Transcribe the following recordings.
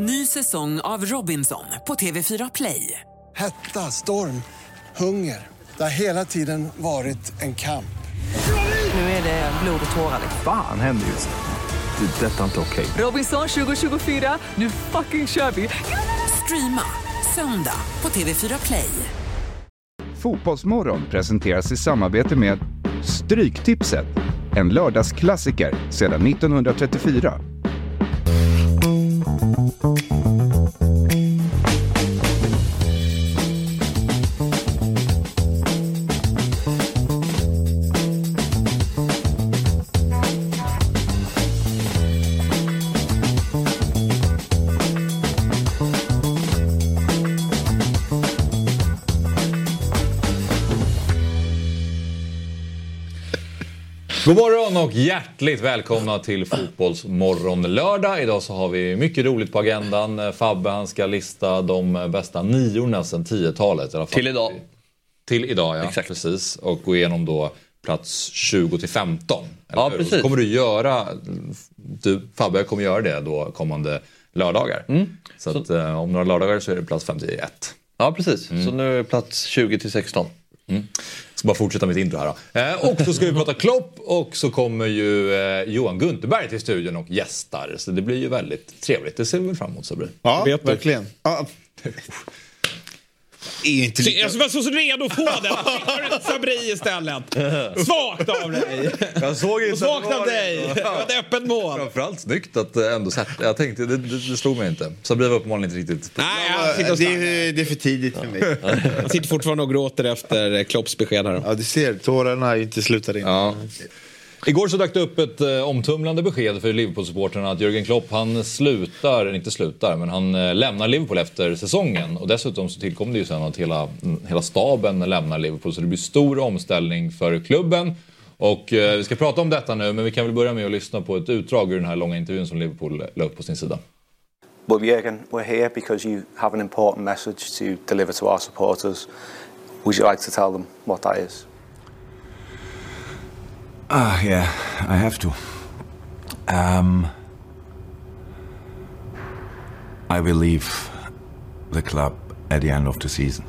Ny säsong av Robinson på TV4 Play. Hetta, storm, hunger. Det har hela tiden varit en kamp. Nu är det blod och tårar. Fan händer just nu. Det. är Detta är inte okej. Robinson 2024, nu fucking kör vi! Streama söndag på TV4 Play. Fotbollsmorgon presenteras i samarbete med Stryktipset, en lördagsklassiker sedan 1934. God och hjärtligt välkomna till Fotbollsmorgon lördag. Idag så har vi mycket roligt på agendan. Fabbe han ska lista de bästa niorna sedan 10-talet. Till idag. Till idag ja, Exakt. precis. Och gå igenom då plats 20 till 15. eller Ja, hur? precis. Så kommer du göra, du, Fabbe kommer göra det då kommande lördagar. Mm. Så, att, eh, om några lördagar så är det plats 51. Ja, precis. Så nu är plats 20 till 16. Jag ska bara fortsätta mitt intro här då. Eh, och så ska vi prata Klopp och så kommer ju eh, Johan Gunterberg till studion och gästar. Så det blir ju väldigt trevligt. Det ser vi fram emot Sabri. Ja, verkligen. Ja. Är inte lika... Jag var så redo att få den. Sabri istället? Svagt av dig. Jag såg inte Svagt av dig. Det var ett öppet mål. Framförallt snyggt att eh, ändå sätta. Jag tänkte, det, det, det slog mig inte. Sabri var uppenbarligen inte riktigt... Nej, och det, det är för tidigt för mig. jag sitter fortfarande och gråter efter Klopps besked här. Ja, du ser, tårarna har ju inte slutat in. Ja. Igår så dök det upp ett eh, omtumlande besked för Liverpool-supportrarna att Jürgen Klopp han slutar, inte slutar, men han eh, lämnar Liverpool efter säsongen. Och dessutom så tillkom det ju sen att hela, mm, hela staben lämnar Liverpool så det blir stor omställning för klubben. Och eh, vi ska prata om detta nu men vi kan väl börja med att lyssna på ett utdrag ur den här långa intervjun som Liverpool eh, la upp på sin sida. Well, Jürgen, we're here because you have an important message to deliver to our supporters. Would you like to tell them what that is? Ah, yeah, I have to. Um, I will leave the club at the end of the season.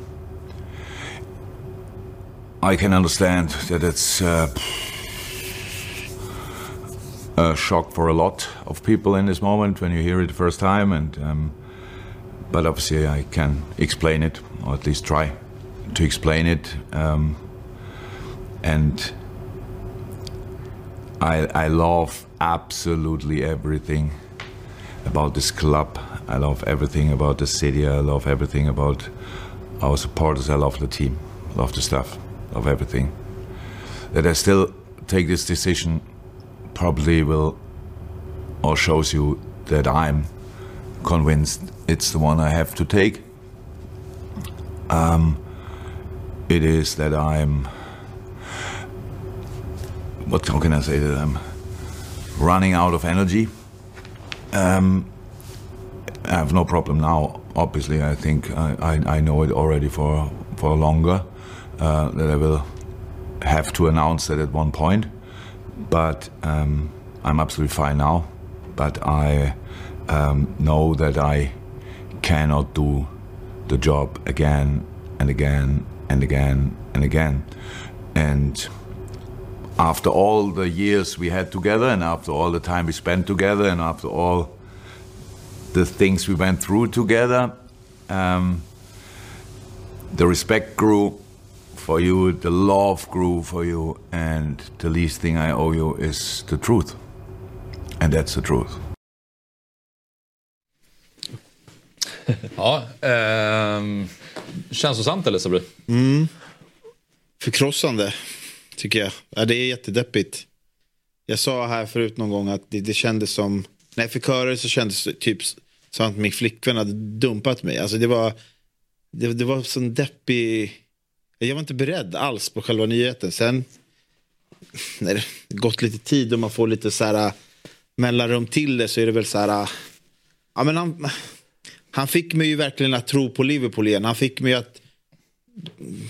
I can understand that it's uh, a shock for a lot of people in this moment when you hear it the first time, and um, but obviously I can explain it, or at least try to explain it, um, and. I, I love absolutely everything about this club. I love everything about the city. I love everything about our supporters. I love the team. Love the staff. Love everything. That I still take this decision probably will or shows you that I'm convinced it's the one I have to take. Um, it is that I'm what how can I say that I'm running out of energy. Um, I have no problem now. Obviously, I think I, I, I know it already for for longer uh, that I will have to announce that at one point. But um, I'm absolutely fine now. But I um, know that I cannot do the job again and again and again and again. And after all the years we had together and after all the time we spent together and after all the things we went through together, um, the respect grew for you, the love grew for you, and the least thing I owe you is the truth. And that's the truth. Ja, ehm, känslosamt eller Sabri? Förkrossande, tycker jag. Ja, det är jättedeppigt. Jag sa här förut någon gång att det, det kändes som... När jag fick höra det så kändes det typ som att min flickvän hade dumpat mig. Alltså det var... Det, det var sån deppig... Jag var inte beredd alls på själva nyheten. Sen när det gått lite tid och man får lite så här äh, mellanrum till det så är det väl så här... Äh, ja, men han, han fick mig ju verkligen att tro på Liverpool igen. Han fick mig att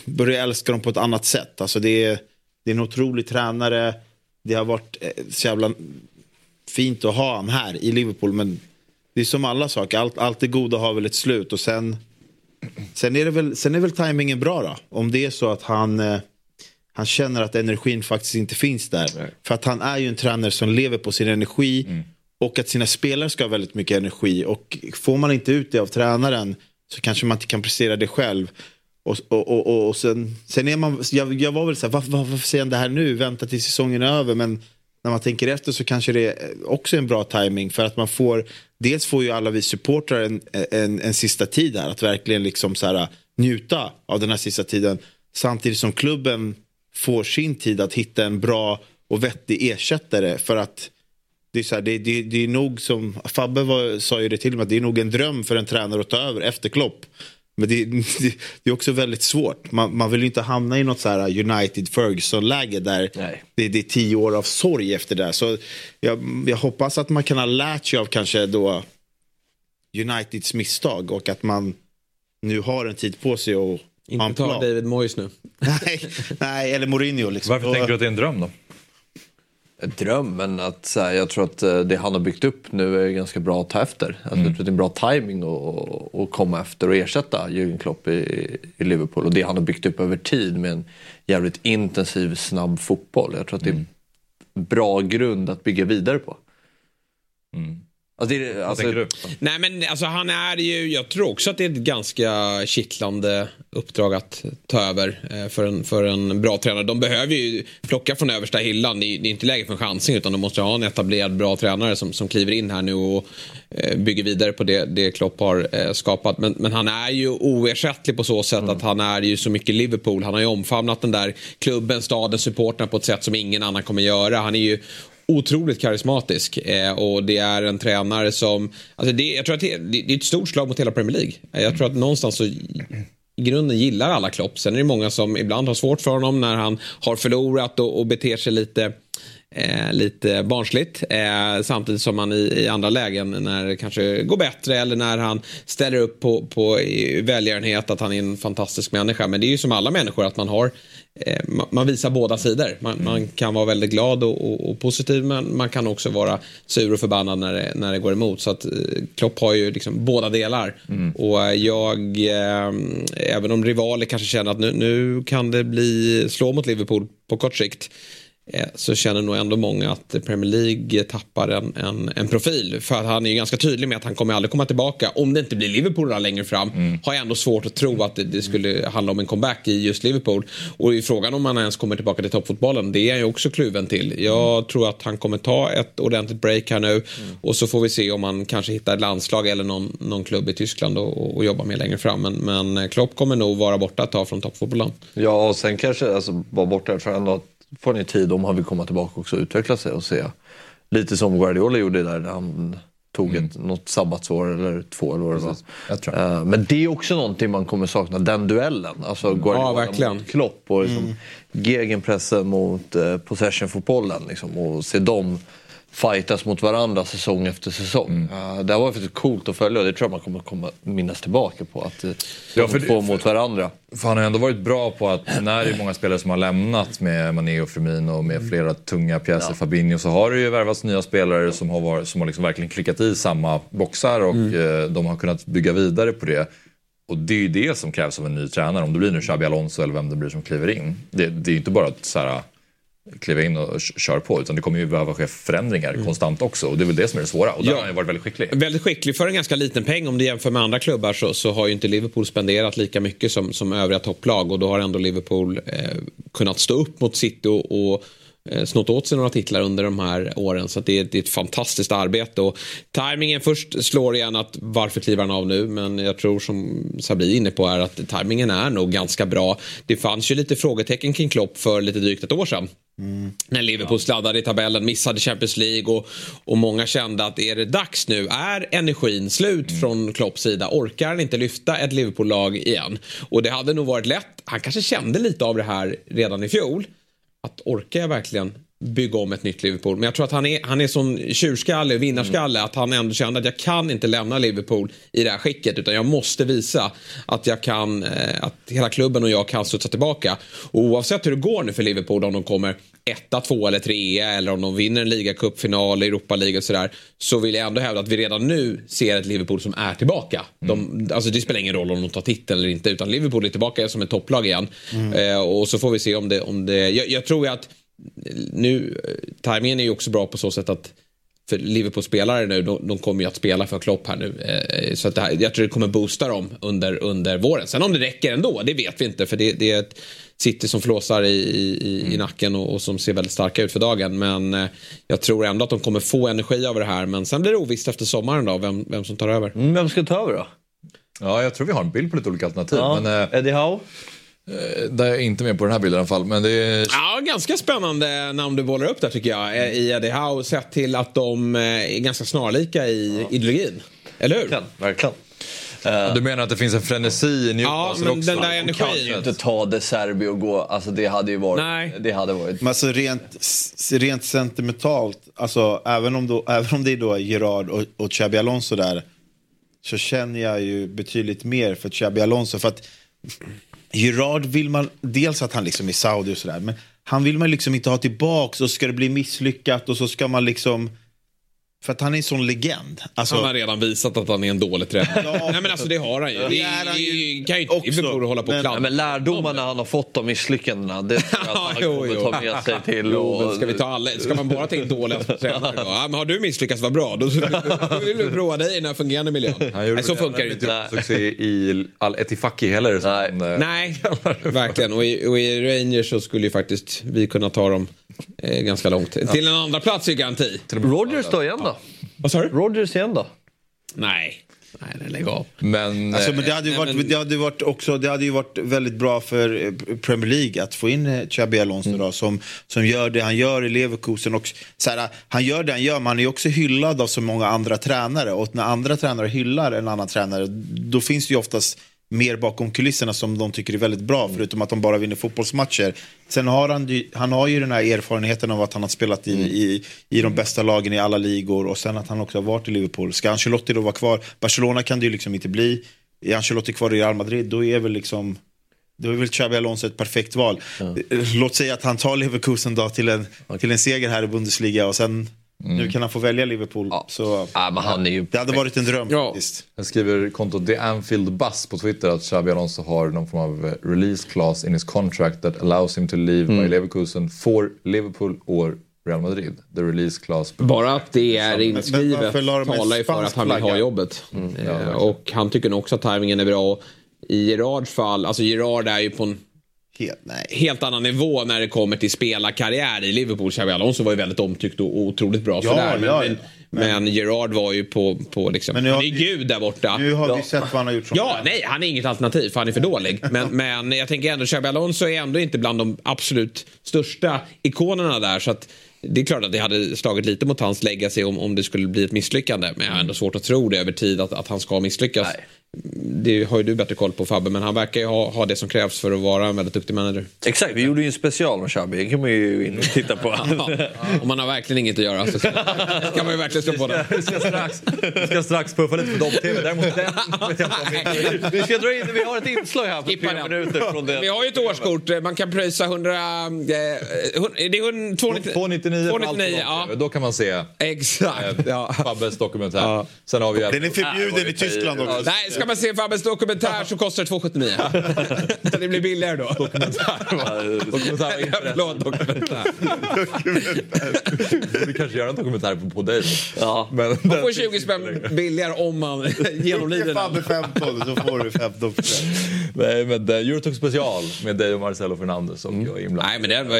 börja älska dem på ett annat sätt. Alltså det, är, det är en otrolig tränare. Det har varit eh, så jävla fint att ha han här i Liverpool. Men det är som alla saker, allt, allt det goda har väl ett slut och sen, sen är det väl, sen är väl tajmingen bra då. Om det är så att han, eh, han känner att energin faktiskt inte finns där. För att han är ju en tränare som lever på sin energi och att sina spelare ska ha väldigt mycket energi. Och får man inte ut det av tränaren så kanske man inte kan prestera det själv. Och, och, och, och, sen, sen är man, jag, jag var väl så här, varför, varför säger han det här nu? Vänta tills säsongen är över. Men när man tänker efter så kanske det också är en bra timing för att man får, dels får ju alla vi supportrar en, en, en sista tid här, att verkligen liksom så här, äh, njuta av den här sista tiden. Samtidigt som klubben får sin tid att hitta en bra och vettig ersättare för att det är, så här, det, det, det är nog som, Fabbe var, sa ju det till mig, att det är nog en dröm för en tränare att ta över efter Klopp. Men det, det, det är också väldigt svårt. Man, man vill ju inte hamna i något så här United Ferguson-läge där det, det är tio år av sorg efter det. Så jag, jag hoppas att man kan ha lärt sig av kanske då Uniteds misstag och att man nu har en tid på sig att Inte ta plan. David Moyes nu. nej, nej, eller Mourinho. Liksom. Varför tänker du att det är en dröm då? En dröm, men att, så här, jag tror att eh, det han har byggt upp nu är ganska bra att ta efter. Alltså, Mm. Jag tror att det är en bra timing att- att komma efter och ersätta Jürgen Klopp i, i Liverpool. Och det han har byggt upp över tid med en jävligt intensiv, snabb fotboll. Jag tror att det är Mm. en bra grund att bygga vidare på. Alltså, det alltså? Nej men alltså han är ju, jag tror också att det är ett ganska kittlande uppdrag att ta över eh, för en, för en bra tränare. De behöver ju plocka från översta hyllan. Det är, det är inte läge för en chansning utan de måste ha en etablerad bra tränare som, som kliver in här nu och eh, bygger vidare på det, det Klopp har eh, skapat. Men, men han är ju oersättlig på så sätt att han är ju så mycket Liverpool. Han har ju omfamnat den där klubben, staden, supportrarna på ett sätt som ingen annan kommer göra. Han är ju otroligt karismatisk eh, och det är en tränare som, alltså det, jag tror att det, det, det är ett stort slag mot hela Premier League. Jag tror att någonstans så i grunden gillar alla Klopp. Sen är det många som ibland har svårt för honom när han har förlorat och, och beter sig lite Eh, lite barnsligt eh, samtidigt som han i, i andra lägen när det kanske går bättre eller när han ställer upp på, på välgörenhet att han är en fantastisk människa. Men det är ju som alla människor att man har eh, man, man visar båda sidor. Man, man kan vara väldigt glad och, och, och positiv men man kan också vara sur och förbannad när det, när det går emot. Så att eh, Klopp har ju liksom båda delar. Och eh, jag, eh, även om rivaler kanske känner att nu, nu kan det bli slå mot Liverpool på kort sikt eh, så känner nog ändå många att Premier League tappar en, en, en profil. För att han är ju ganska tydlig med att han kommer aldrig komma tillbaka. Om det inte blir Liverpool längre fram har jag ändå svårt att tro att det, det skulle handla om en comeback i just Liverpool. Och i frågan om han ens kommer tillbaka till toppfotbollen, det är jag ju också kluven till. Jag tror att han kommer ta ett ordentligt break här nu och så får vi se om han kanske hittar ett landslag eller någon, någon klubb i Tyskland och, och jobba med längre fram. Men, men Klopp kommer nog vara borta ett tag från toppfotbollen. Ja, och sen kanske alltså, vara borta för ändå att får ni tid om han vill komma tillbaka också och utveckla sig och se. Lite som Guardiola gjorde där när han tog ett, något sabbatsår eller två eller vad det var. Eh, Men det är också någonting man kommer sakna, den duellen. Alltså Guardiola Ja, mot Klopp och liksom gegenpressen mot eh, possession-fotbollen. Liksom, och se dem fightas mot varandra säsong efter säsong. Eh, det var faktiskt coolt att följa och det tror jag man kommer komma minnas tillbaka på. Att eh, Ja, för två mot varandra. För han har ändå varit bra på att när det är många spelare som har lämnat med Mané och Firmino och med flera tunga pjäser, Fabinho, så har det ju värvats nya spelare som har, varit, som har liksom verkligen klickat i samma boxar och eh, de har kunnat bygga vidare på det. Och det är ju det som krävs av en ny tränare. Om det blir nu Xabi Alonso eller vem det blir som kliver in. Det, det är ju inte bara att så här, kliva in och köra på utan det kommer ju behöva ske förändringar konstant också. Och det är väl det som är det svåra. Och där Ja. har han varit väldigt skicklig. Väldigt skicklig för en ganska liten peng. Om du jämför med andra klubbar så, så har ju inte Liverpool spenderat lika mycket som, som övriga topplag. Och då har ändå Liverpool eh, kunnat stå upp mot City och, och snott åt sig några titlar under de här åren. Så det, är, det är ett fantastiskt arbete. Och tajmingen först slår igen att varför kliver han av nu? Men jag tror som Sabri är inne på är att tajmingen är nog ganska bra. Det fanns ju lite frågetecken kring Klopp för lite drygt ett år sedan. När Liverpool sladdade i tabellen, missade Champions League och, och många kände att är det dags nu? Är energin slut från Klopps sida? Orkar han inte lyfta ett Liverpool-lag igen? Och det hade nog varit lätt. Han kanske kände lite av det här redan i fjol. Att orkar jag verkligen bygga om ett nytt Liverpool. Men jag tror att han är, han är sån tjurskalle, vinnarskalle, Mm. att han ändå kände att jag kan inte lämna Liverpool i det här skicket. Utan jag måste visa att jag kan, eh, att hela klubben och jag kan studsa tillbaka. Och oavsett hur det går nu för Liverpool, om de kommer etta, två eller trea eller om de vinner en ligacupfinal, Europa League och sådär. Så vill jag ändå hävda att vi redan nu ser ett Liverpool som är tillbaka. De, alltså det spelar ingen roll om de tar titeln eller inte, utan Liverpool är tillbaka som ett topplag igen. Eh, och så får vi se om det... Om det jag, jag tror ju att nu, timingen är ju också bra på så sätt att för Liverpool-spelare nu, de, de kommer ju att spela för Klopp här nu. Eh, så att det här, jag tror det kommer boosta dem under, under våren. Sen om det räcker ändå, det vet vi inte. För det, det är ett City som flåsar i, i, i nacken och, och som ser väldigt starka ut för dagen. Men eh, jag tror ändå att de kommer få energi av det här. Men sen blir det ovisst efter sommaren då, vem, vem som tar över. Mm, vem ska ta över då? Ja, jag tror vi har en bild på lite olika alternativ. Ja, Men, eh, Eddie Howe? Eh, där är jag inte med på den här bilden i alla fall. Men det är... Ja, ganska spännande namn du bollar upp där tycker jag. eh, I Eddie Howe sett till att de eh, är ganska snarlika i ideologin. Eller hur? Verkligen. verkligen. Du menar att det finns en frenesi i Newcastle Ja, men också? den där De kan ju energin. inte ta De Serbi och gå. Alltså det hade ju varit... Nej. Det hade varit... Men alltså rent, rent sentimentalt, alltså, även, om då, även om det är då Gerard och, och Xabi Alonso där, så känner jag ju betydligt mer för Xabi Alonso. För att Gerard vill man, dels att han liksom är Saudi och sådär, men han vill man liksom inte ha tillbaks och ska det bli misslyckat och så ska man liksom... För att han är en sån legend. Alltså, Han har redan visat att han är en dålig tränare. Ja. Nej men alltså det har han ju. Det, är han ju kan ju inte också, Liverpool hålla på och men-. Ja, men lärdomarna han har fått av misslyckandena, det tror jag att han Jo, kommer jo. ta med sig till. Jo, Och... men ska vi ta alla, ska man bara ta in dåliga tränare då? Ja, men har du misslyckats, vad bra. Då vill vi prova dig i den här fungerande miljön. Nej, så funkar det inte. inte. Succé i Al Etifaki heller. Nej. han, eh, Nej, verkligen. Och i, och i Rangers så skulle ju faktiskt vi kunna ta dem eh, ganska långt. Till en andra plats i garanti. Rogers då igen då? Vad sa du? Rogers igen då? Nej. Nej, nej, lägg av. Men, Alltså, men det hade, ju varit, men- det, hade ju varit också, det hade ju varit väldigt bra för eh, Premier League att få in eh, Xabi Alonso då, som, som gör det han gör i Leverkusen. Och, så här, han gör det han gör, men han är också hyllad av så många andra tränare. Och när andra tränare hyllar en annan tränare, då finns det ju oftast mer bakom kulisserna som de tycker är väldigt bra, förutom att de bara vinner fotbollsmatcher. Sen har han, han har ju den här erfarenheten av att han har spelat i, i, i de bästa lagen i alla ligor och sen att han också har varit i Liverpool. Ska Ancelotti då vara kvar? Barcelona kan det ju liksom inte bli. Är Ancelotti kvar i Real Madrid, då är väl liksom då är väl Xabi Alonso ett perfekt val. Låt säga att han tar Leverkusen då till en, till en seger här i Bundesliga och sen nu kan han få välja Liverpool. Så Ja, men han är ju... det hade varit en dröm Ja. faktiskt. Jag skriver kontot The Anfield Bus på Twitter att Xabi Alonso har någon form av eh, release clause in his contract that allows him to leave by Leverkusen for Liverpool or Real Madrid. The release clause. Bara att det är men inskrivet talar ju för att han vill ha jobbet. Eh, och han tycker nog också att tajmingen är bra. I Gerards fall, alltså Gerard är ju på en Helt, nej. helt annan nivå när det kommer till spelarkarriär i Liverpool. Xabi Alonso var ju väldigt omtyckt och otroligt bra Ja, sådär. Men, ja, men, men- men Gerard var ju på, på liksom, Men nu han är vi- gud där borta. Nu har vi sett vad han har gjort som Ja, nej, han är inget alternativ för han är för dålig. Men, men jag tänker ändå, Xabi Alonso är ändå inte bland de absolut största ikonerna där. Så att det är klart att det hade slagit lite mot hans legacy om, om det skulle bli ett misslyckande. Men jag har ändå svårt att tro det över tid att, att han ska misslyckas. Nej. Det har ju du bättre koll på Fabbe, men han verkar ju ha, ha det som krävs för att vara en väldigt duktig manager. Exakt, vi gjorde ju en special med Xabi. Det kan man ju in och titta på. Ja, om man har verkligen inget att göra så kan man ju verkligen slå på den. Vi ska strax, vi ska strax puffa lite för Dom-TV. Däremot den vet jag inte om vi... vi ska dra in, vi har ett inslag här på tre minuter från det. Vi har ju ett årskort, man kan pröjsa 100... Eh, det är hun- 299. 299 för allt på 299, ja. Då kan man se Exakt. Ja. Fabbes dokumentär. Ja. Sen har vi Den är förbjuden i Tyskland också. Nej, ska man se Fabbes dokumentär så kostar det 279. det blir billigare då. Dokumentär internet. Förlåt, dokumentär. Vi kanske gör en dokumentär på, på dig. Ja. Men Man får 20 spänn billigare om man genomlider Ge den. Fabbe 15 så får du 15 Nej, men det är Eurotalk special med dig och Marcelo Fernandes och jag är inblandad. Nej, men den var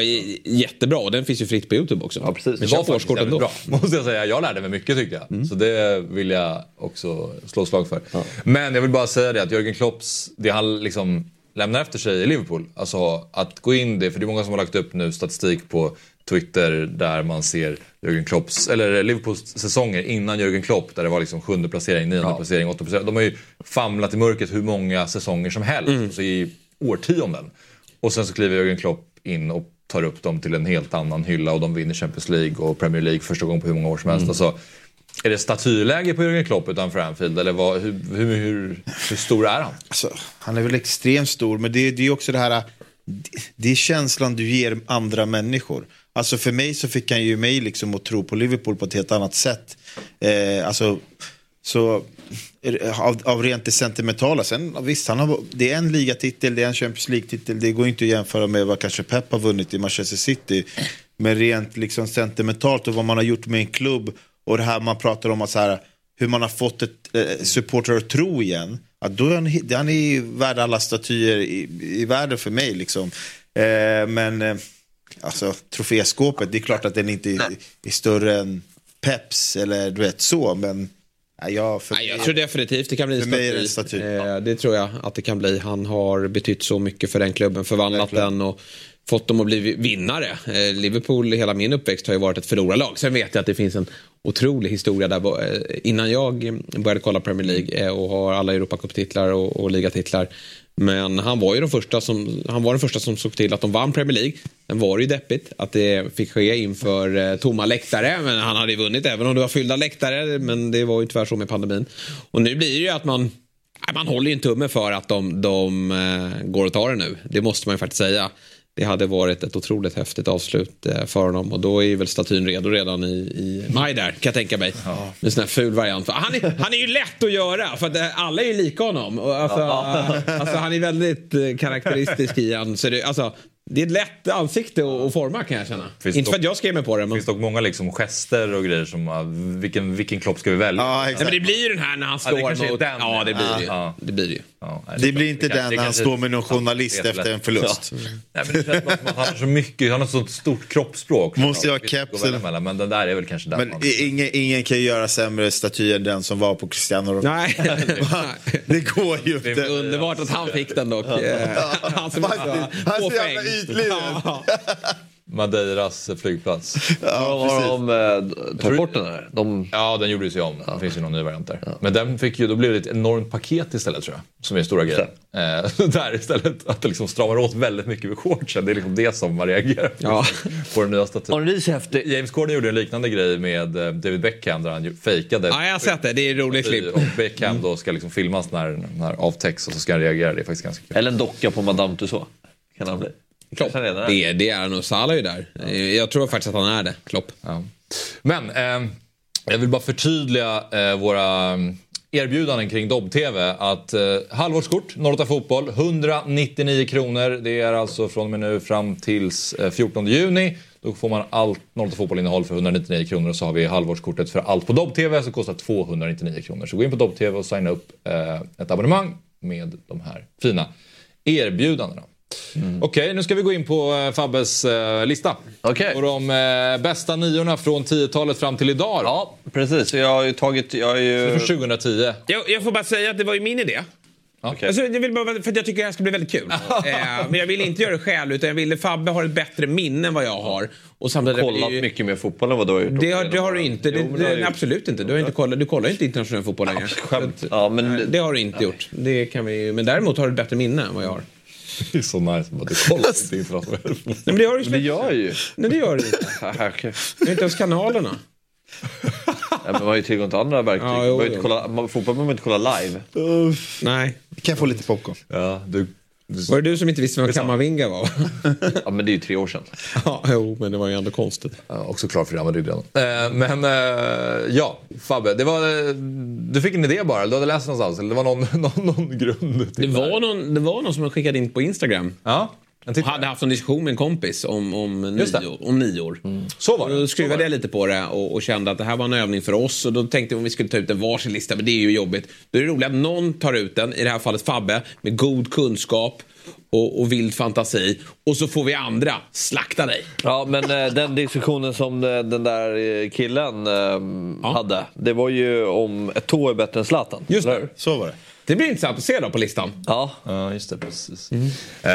jättebra och den finns ju fritt på Youtube också. Ja, precis. Men Det var faktiskt ändå. bra, måste jag säga. Jag lärde mig mycket tyckte jag. Så det vill jag också slå slag för. Men jag vill bara säga det att Jörgen Klopps, det han liksom lämnar efter sig i Liverpool. Alltså att gå in det, för det är många som har lagt upp nu statistik på Twitter där man ser Jörgen Klopps, eller Liverpools säsonger innan Jörgen Klopp där det var liksom sjunde placering, nionde placering, åttonde placering. De har ju famlat i mörkret hur många säsonger som helst, alltså i årtionden. Och sen så kliver Jörgen Klopp in och tar upp dem till en helt annan hylla och de vinner Champions League och Premier League första gången på hur många år som helst. Mm. Alltså, är det statyläge på Jürgen Klopp utanför Anfield eller vad, hur, hur, hur, hur stor är han? Alltså, han är väl extremt stor, men det, det är också det här... Det är känslan du ger andra människor. Alltså för mig så fick han ju mig liksom att tro på Liverpool på ett helt annat sätt. Eh, alltså, så av, av rent det sentimentala. Sen visst, han har, det är en ligatitel, det är en Champions League-titel. Det går inte att jämföra med vad kanske Pep har vunnit i Manchester City. Men rent liksom sentimentalt och vad man har gjort med en klubb och det här man pratar om att så här, hur man har fått ett eh, supportrar att tro igen. Att då är han, han är värd alla statyer i, i världen för mig. Liksom. Eh, men eh, alltså, troféskåpet, det är klart att den inte är, är större än Peps eller du vet så. Men ja, jag, för Nej, jag tror definitivt det kan bli en staty. Eh, det tror jag att det kan bli. Han har betytt så mycket för den klubben, förvandlat den och fått dem att bli vinnare. Eh, Liverpool, hela min uppväxt har ju varit ett förlorarlag. Sen vet jag att det finns en otrolig historia där. Eh, innan jag eh, började kolla Premier League och har alla Europacup-titlar och, och ligatitlar. Men han var ju de första som, han var den första som såg till att de vann Premier League. Sen var det ju deppigt att det fick ske inför tomma läktare. Men han hade ju vunnit även om det var fyllda läktare. Men det var ju tyvärr så med pandemin. Och nu blir det ju att man Man håller ju en tumme för att de, de går och tar det nu. Det måste man ju faktiskt säga. Det hade varit ett otroligt häftigt avslut eh, för honom. Och då är väl statyn redo redan i, i maj där, kan jag tänka mig. Med en sån här ful variant. Han är, han är ju lätt att göra, för att eh, alla är ju lika honom. Och Alltså, eh, alltså, han är väldigt eh, karaktäristisk i han. Så det, alltså, det är ett lätt ansikte att forma kan jag känna. Finns Inte för dock- att jag skrev mig på det. Det Men... finns dock många liksom gester och grejer som, vilken, vilken klopp ska vi välja? Ja, Nej, exakt. men det blir ju den här när han Ja, det står är mot... den. Ja, det blir det ju. Ja. Det blir det ju. Ja, nej, Det blir inte kan- den när han kanske- står med någon Ja, journalist det efter en förlust. Nej, men det känns som att han har så mycket, han har så stort kroppsspråk. Måste jag ha Det kepsen? Men den där är väl kanske den. Men ingen, ingen kan ju göra sämre staty än den som var på Cristiano Ronaldo. Nej. Det går ju Det inte. är underbart att han fick den dock. Han som Faktiskt. Han så jävla ytlig. Ja. Madeiras flygplats. har de eh, tagit bort den här? De, Ja, den gjordes ju om. Det finns ju någon ny variant där. Men den fick ju, då blev det ett enormt paket istället tror jag. Som är stora grejen. Eh, där istället, att det liksom stramar åt väldigt mycket vid shortsen. Det är liksom det som man reagerar på. Ja. På den nya statyn. James Corden gjorde en liknande grej med eh, David Beckham där han fejkade. ja, jag har sett det. Det är ett roligt klipp. Och Beckham då ska liksom filmas när, när avtäcks och så ska han reagera. Det är faktiskt ganska kul. Eller en docka på Madame Tussauds. Kan han bli? Klopp. Redan är. Det, det är och Salah är ju där. Eh, Jag tror faktiskt att han är det, Klopp. Ja. Men eh, jag vill bara förtydliga eh, våra erbjudanden kring Dobb-TV. Att eh, halvårskort, 08 Fotboll, 199 kronor. Det är alltså från och med nu fram tills eh, 14 juni. Då får man allt 08 Fotboll-innehåll för 199 kronor och så har vi halvårskortet för allt på Dobb-TV som kostar 299 kronor. Så gå in på Dobb-TV och signa upp eh, ett abonnemang med de här fina erbjudandena. Okej, nu ska vi gå in på eh, Fabbes eh, lista. Okej. Och de eh, bästa niorna från 10-talet fram till idag. då. Ja, precis. Så jag har ju tagit... Jag har ju... Från 2010. Jag, jag får bara säga att det var ju min idé. Okej. Alltså, jag vill bara, för att jag tycker det här ska bli väldigt kul. eh, men jag ville inte göra det själv utan jag ville Fabbe har ett bättre minne än vad jag har. Och samtidigt kollat det är ju- mycket mer fotboll än vad du har gjort. Det har, det har du inte. Det, det, har gjort. absolut inte. Du, har inte kollat, du kollar inte internationell fotboll längre. Ja, men- Nej, det har du inte gjort. Det kan vi, men däremot har du ett bättre minne än vad jag har. Det är så nice. Bara, du kollar inte internationellt. Nej, men det har du ju det gör. Nej, det gör du inte. Här, okej. Du har inte ens kanalerna. Ja, men man har ju tillgång till andra verktyg. Ja, man jo, behöver inte kolla, man, fotboll behöver man inte kolla live. Nej. Kan jag få lite popcorn? Ja, du, Var det du som inte visste vem Kamavinga var? Ja, men det är ju tre år sedan. ja, jo, men det var ju ändå konstigt. ja, också klar för Real Madrid redan. Eh, men eh, ja, Fabbe. Det var, eh, du fick en idé bara. Du hade läst någonstans. Eller det var någon, någon, någon grund. Det var, någon, det var någon som hade skickat in på Instagram. Ja, titt. hade haft en diskussion med en kompis om, om, nio, om nio år. Så var det. Då skruvade jag lite på det och, och kände att det här var en övning för oss. Och då tänkte jag om vi skulle ta ut en varsin lista, men det är ju jobbigt. Då är det roligt att någon tar ut den, i det här fallet Fabbe, med god kunskap och, och vild fantasi. Och så får vi andra slakta dig. Ja, men eh, den diskussionen som eh, den där eh, killen eh, hade. Det var ju om ett tå är bättre än Zlatan. Just det. Så var det. Det blir intressant att se då på listan. Ja. Ja, just det. Precis. Eh,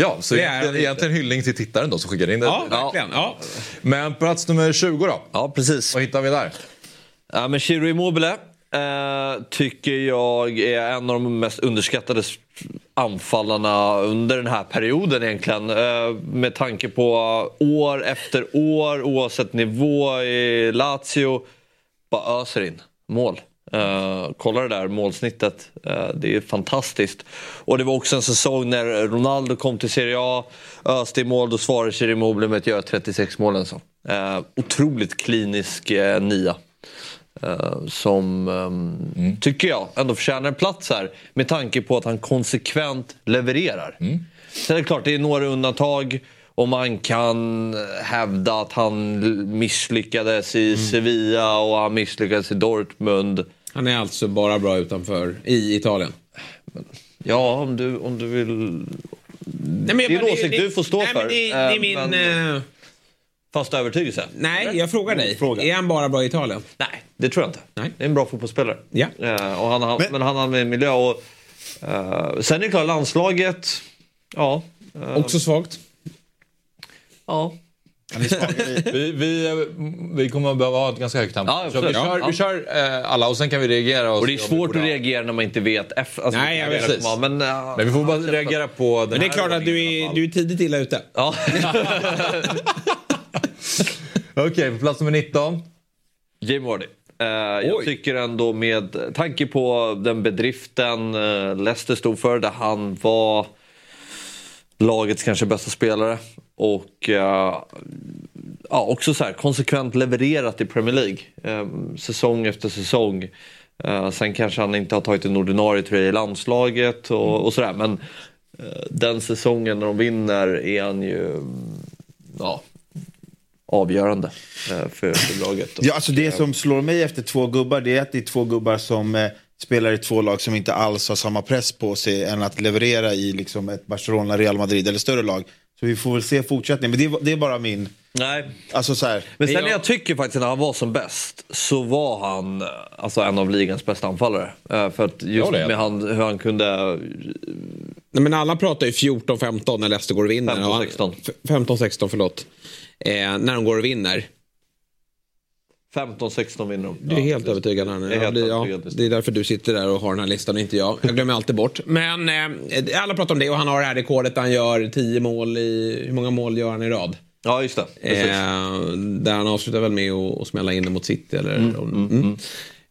ja, så Det är egentligen, hyllning till tittaren då som skickade in det. Ja, verkligen. Ja. Men plats nummer 20 då? ja, precis. Vad hittar vi där? Ja, men Chiro Immobile eh, tycker jag är en av de mest underskattade anfallarna under den här perioden egentligen. Eh, med tanke på år efter år, oavsett nivå i Lazio, bara öser in mål. Uh, kolla det där målsnittet. Uh, det är fantastiskt. Och det var också en säsong när Ronaldo kom till Serie A, öste i mål, då svarade Chiri Immobile med att göra 36 mål. Alltså. Uh, otroligt klinisk uh, nia. Uh, som, um, mm. tycker jag, ändå förtjänar en plats här med tanke på att han konsekvent levererar. Mm. Sen är det klart, det är några undantag och man kan hävda att han misslyckades i mm. Sevilla och han misslyckades i Dortmund. Han är alltså bara bra utanför, i Italien? Ja, om du, om du vill... Nej, men, det är en åsikt du får stå nej, för. Men det, det är eh, min... Men... Uh... Fast övertygelse? Nej, jag frågar dig. Fråga. Är han bara bra i Italien? Nej, det tror jag inte. Nej. Det är en bra fotbollsspelare. Ja. Uh, och han, han, men... men han har med miljö och... Uh, sen är det klart, landslaget... Ja. Uh, Också svagt. Ja. vi, vi, vi kommer att behöva ha ett ganska högt tempo. Ja, vi, kör, ja. vi kör eh, alla och sen kan vi reagera. Och, och det är svårt att reagera när man inte vet. F, alltså, Nej, jag vet. Men, uh, men vi får bara reagera på den Men det är klart att du är, du är tidigt illa ute. Ja. Okej, okay, på plats nummer 19. Jamie Vardy. Uh, jag tycker ändå med tanke på den bedriften uh, Leicester stod för, där han var lagets kanske bästa spelare. Och uh, ja, också så här, konsekvent levererat i Premier League. Um, säsong efter säsong. Uh, sen kanske han inte har tagit en ordinarie tröja i landslaget och, mm. och sådär. Men den säsongen när de vinner är han ju ja, avgörande för, för laget. Ja, alltså det som slår mig efter två gubbar det är att det är två gubbar som spelar i två lag som inte alls har samma press på sig än att leverera i liksom ett Barcelona, Real Madrid eller större lag. Så vi får väl se fortsättningen. Men det är, det är bara min... Nej. Alltså så här. Men sen jag... jag tycker faktiskt när han var som bäst så var han alltså, en av ligans bästa anfallare. Uh, för att just med han, hur han kunde... Nej, men alla pratar ju 14-15 när Leicester går och vinner. 15-16. 15-16, förlåt. Eh, när de går och vinner. 15-16 vinner de. Du är helt ja, övertygad här nu. Är ja, det är därför du sitter där och har den här listan och inte jag. Jag glömmer alltid bort. Men eh, alla pratar om det och han har det här rekordet han gör 10 mål i... Hur många mål gör han i rad? Ja, just det. Eh, där han avslutar väl med att smälla in det mot City. Eller, mm, mm, mm.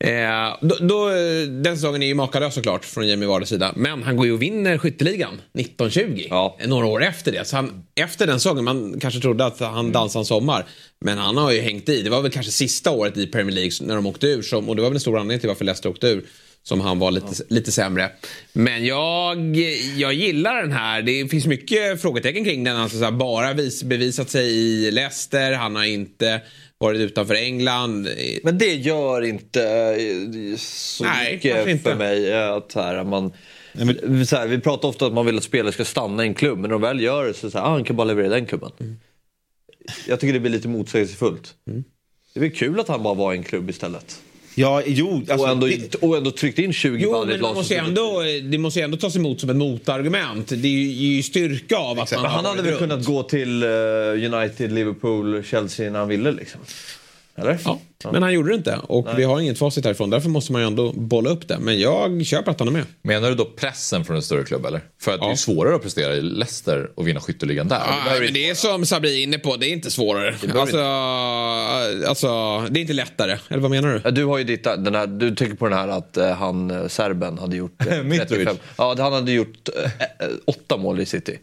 Eh, då, då, den säsongen är ju makalös såklart från Jamie Vardas sida. Men han går ju och vinner skytteligan 1920. Ja. Några år efter det. Så han, efter den säsongen, man kanske trodde att han mm. dansade en sommar. Men han har ju hängt i. Det var väl kanske sista året i Premier League när de åkte ur. Som, och det var väl en stor anledning till varför Leicester åkte ur. Som han var lite, ja. lite sämre. Men jag, jag gillar den här. Det finns mycket frågetecken kring den. Alltså, så här, bara vis, bevisat sig i Leicester. Han har inte varit utanför England. Men det gör inte eh, så Nej, mycket inte. för mig. Eh, att här, man, men... så här, vi pratar ofta om att man vill att spelare ska stanna i en klubb. Men när de väl gör det så, så här, ah, han kan bara leverera i den klubben. Mm. Jag tycker det blir lite motsägelsefullt. Mm. Det är väl kul att han bara var i en klubb istället. Ja, jo. Alltså, och, ändå, det... och ändå tryckt in 20 jo, men man måste ändå, Det måste ju ändå tas emot som ett motargument. Det är ju styrka av att man Han hade väl kunnat gå till uh, United, Liverpool, Chelsea när han ville liksom. Eller? Ja, ja. men han gjorde det inte. Och Nej. vi har inget facit härifrån. Därför måste man ju ändå bolla upp det. Men jag köper att han är med. Menar du då pressen från en större klubb eller? För att ja. det är svårare att prestera i Leicester och vinna skytteligan där. Ja, det, men det är som Sabri är inne på. Det är inte svårare. Det alltså, alltså, det är inte lättare. Eller vad menar du? Du har ju ditt, den här, du tänker på den här att uh, han, uh, serben, hade gjort uh, 35. ja, han hade gjort åtta mål i City.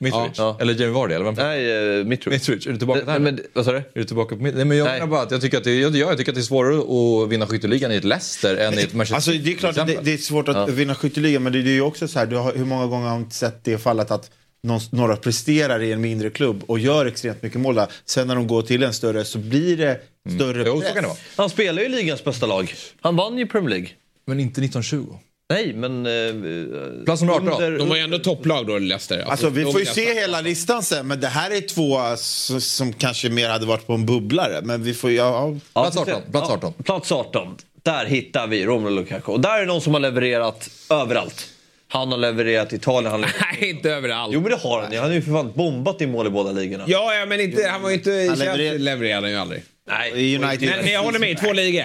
Mitrovic? Ja. Eller Jamie Vardy? Eller vem? Nej, uh, Mitrovic. Mitrovic. Är du tillbaka där? Men, vad sa du? Är du tillbaka på Nej, men jag menar bara att jag tycker att, det, jag, jag tycker att det är svårare att vinna skytteligan i ett Leicester än i ett Manchester Alltså det är klart att det, det, är svårt att ja. vinna skytteligan men det, det är ju också så här, du har, hur många gånger har man sett det fallet att någon, några presterar i en mindre klubb och gör extremt mycket mål där. Sen när de går till en större så blir det mm. större mm. press. Jo, Han spelar ju i ligans bästa lag. Han vann ju Premier League. Men inte 1920. Nej, men... Eh, Plats nummer 18 under, De var ju ändå topplag då, Leicester. Alltså, alltså vi får ju se hela listan sen, men det här är två som kanske mer hade varit på en bubblare. Men vi får ja, ja. Plats 18. Plats 18. Ja, plats 18. Där hittar vi Romelu Lukaku. Och där är någon som har levererat överallt. Han har levererat i Italien. Han Nej, inte överallt. Jo, men det har han. Han har ju för fan bombat i mål i båda ligorna. Ja, ja men inte, han var ju inte... Han levererade han ju aldrig. Nej. United. Men, men jag håller med i två ligor.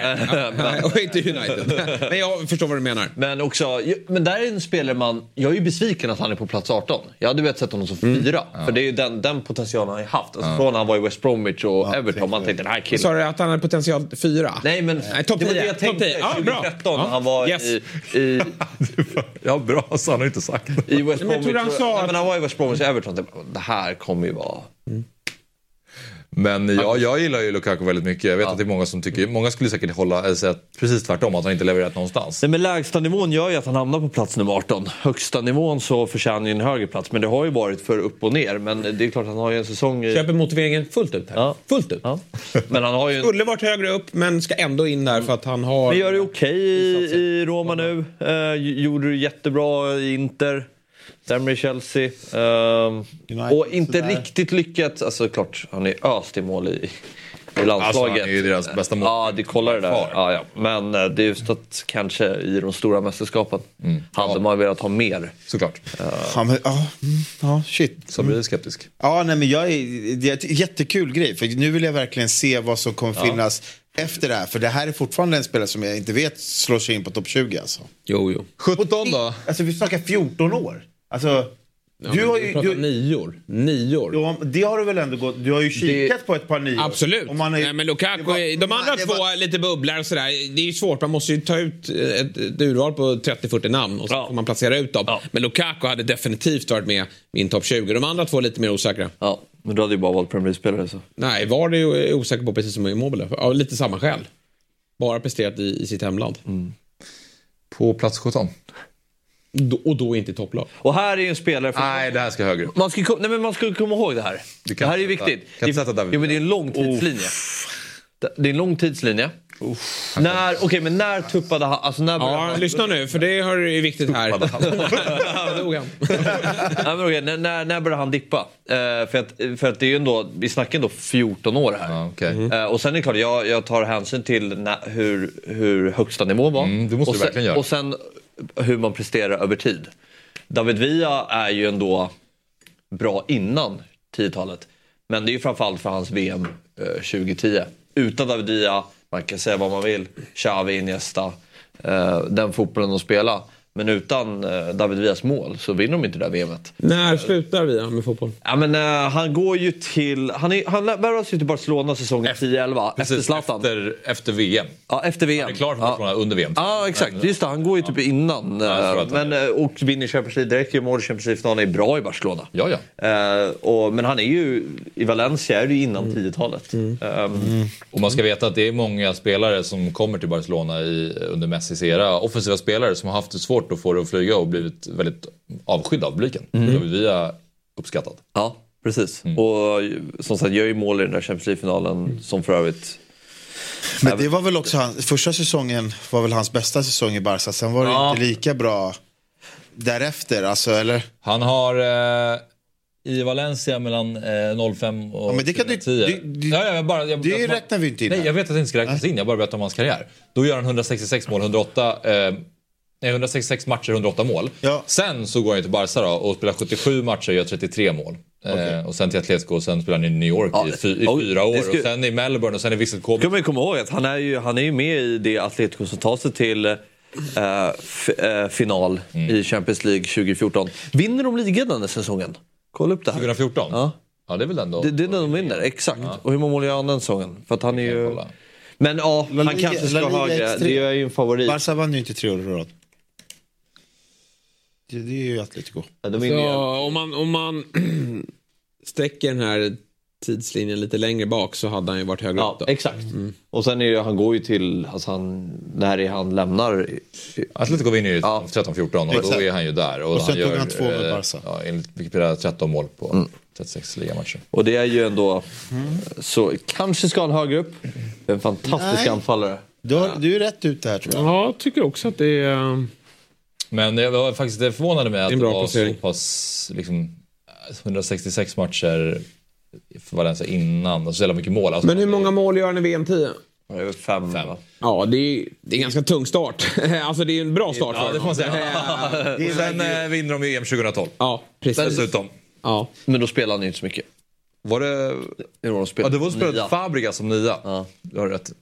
Ja, och inte United. Men jag förstår vad du menar. Men också, men där är en spelare man, jag är ju besviken att han är på plats 18. Jag hade velat sett honom som Mm. fyra. För det är ju den, den potentialen han har haft. Alltså Från när han var i West Bromwich och Everton. Man tänkte den här killen. Sa du att han hade potential fyra? Nej men Nej, det var 10. det jag tänkte 10. Ja, bra. 2013 när Ja. han var Yes. i, i, Ja, bra. Så han har inte sagt det. i West Men Bromwich. trodde han sa Nej, men han var i West Bromwich och Everton. Det, här kommer ju vara... Men jag, jag gillar ju Lukaku väldigt mycket. Jag vet att det är många som tycker, många skulle säkert hålla, eller säga precis tvärtom, att han inte levererat någonstans. Nej, men lägsta nivån gör ju att han hamnar på plats nummer 18. Högsta nivån så förtjänar han ju en högre plats. Men det har ju varit för upp och ner. Men det är klart att han har ju en säsong i... Köper motiveringen fullt ut här. Ja. Fullt ut. Ja. Men han har ju en... Skulle varit högre upp men ska ändå in där för att han har... Men gör det okej i, i Roma nu. Eh, gjorde det jättebra i Inter. Sämre i Chelsea. United, och inte sådär. riktigt lyckats. Alltså klart, han är öst i mål i, i Alltså, landslaget. han är ju deras bästa mål. Ja, det kollar det där. Ja, ja. Men eh, det är just att kanske i de stora mästerskapen hade Ja. man velat ha mer. Såklart. Ja, men, ja, mm, ja, shit. Så blir det skeptisk. Ja, nej, men jag är, det är en jättekul grej. För nu vill jag verkligen se vad som kommer finnas efter det här. För det här är fortfarande en spelare som jag inte vet slår sig in på topp 20. Alltså. Jo, jo. 17 då? Alltså vi snackar 14 år. Alltså, du har ju... pratar Du, nior. Nior. ja, det har du väl ändå gått... Du har ju kikat på ett par nior. Absolut. Man är, Nej, men Lukaku, det var- de andra det två var- är lite bubblar och sådär. Det är ju svårt, man måste ju ta ut ett, ett urval på 30-40 namn och så Ja. får man placera ut dem. Ja. Men Lukaku hade definitivt varit med i en topp 20. De andra två är lite mer osäkra. Ja, men du hade ju bara valt Premier League-spelare. Så. Nej, var det ju osäker på precis som Immobile. Av lite samma skäl. Bara presterat i, i sitt hemland. På plats 17? Och då inte i topplag. Och här är ju en spelare... För... Nej, det här ska högre upp. Man ska, nej, men man ska komma ihåg det här. Du Det här är ju viktigt. kan Det, sätta David jo, men det är en lång tidslinje. Det- Det är en lång tidslinje. När, okej, men när tuppade han? Alltså när Ja, han? lyssna nu, för det är viktigt här. Nej, men okej, när, när, när började han dippa? Eh, för, att, för att det är ju ändå, vi snackar ändå 14 år här. Okej. Eh, och sen är det klart, jag, jag tar hänsyn till när, hur, hur högsta nivån var. Mm, det måste och du sen, verkligen göra. Och sen hur man presterar över tid. David Villa är ju ändå bra innan 10-talet. Men det är ju framförallt för hans VM eh, 2010. Utan David Villa, man kan säga vad man vill, Xavi, Iniesta, eh, den fotbollen de spelar. Men utan eh, David Villas mål så vinner de inte det där VMet. När slutar vi med fotboll? Ja, men, eh, han går ju till... Han, är, han värvades ju till Barcelona säsongen 10-11 efter Zlatan. efter, efter VM. Ja, efter VM. Han är klar för ja. Barcelona under VM. Ja, exakt. Just det, han går ju typ innan. tror eh, men, eh, och vinner Champions League direkt. Gör mål i Champions League-finalen. Är bra i Barcelona. Ja, ja. Eh, och, men han är ju... I Valencia är det ju innan Mm. 10-talet. Ehm, Och man ska veta att det är många spelare som kommer till Barcelona i, under Messis era. Offensiva spelare som har haft det svårt att få det att flyga och blivit väldigt avskydd av publiken. Mm. Villa uppskattat. Ja, precis. Mm. Och som sagt, gör ju mål i den där Champions League-finalen. Som för övrigt... Men det var väl också han, första säsongen var väl hans bästa säsong i Barca. Sen var det Ja. inte lika bra därefter. Alltså, eller? Han har eh, i Valencia mellan eh, 05 och Ja, men det kan du- 2010. du- du- ja, ja, jag bara, jag, det jag, räknar vi inte in Nej, här. jag vet att det inte ska räknas in. Jag bara berättar om hans karriär. Då gör han 166 mål, 108, eh, nej, 166 matcher, 108 mål. Ja. Sen så går han till Barca då och spelar 77 matcher och gör 33 mål. Eh, och sen till Atletico och sen spelar han i New York Ja, i, fy, i och fyra det år. skulle- Och sen i Melbourne och sen i Visit Kobe. ska man ju komma ihåg att han är ju, han är ju med i det Atletico som tar sig till f- eh, final Mm. i Champions League 2014. Vinner de ligan den här säsongen? Kolla upp det här. 2014? Ja. Ja, det är väl den då. Det, det är den de vinner, exakt. Och hur många mål gör han den säsongen? För att han är ju... kolla. Men ja, han kanske ska ha högre. X3. Det är ju en favorit. Barca vann ju inte tre år i rad. Det, det är ju Atletico. Ja, de. Så om man, om man sträcker den här tidslinjen lite längre bak så hade han ju varit högre Ja, upp då. exakt. Och sen är det, han går ju till, alltså han, när är han lämnar? Atletico vinner ju Ja. 13-14 och då Exakt. är han ju där. Och, Och sen han tog gör, han två med eh, Barca. Ja, enligt Wikipedia 13 mål på 36 ligamatcher. Och det är ju ändå, så kanske ska han högre upp. En fantastisk Nej. anfallare. Du, har, du är rätt ute här tror jag. Ja, jag tycker också att det är... Men jag var faktiskt det förvånade mig att Det det, var placering. så pass, liksom, 166 matcher för Valencia innan och så jävla mycket mål. Alltså, Men hur många mål gör han i VM 10? Det är väl fem, Fem. Ja, det är, det är en ganska tung start. alltså det är en bra start Ja, för det får man säga. och sen eh, vinner de ju EM 2012. Ja, precis. Dessutom. Ja. Men då spelar han ju inte så mycket. Var det... Var de Ja, det var spelat. Fabregas som nia. Ja. Du har rätt.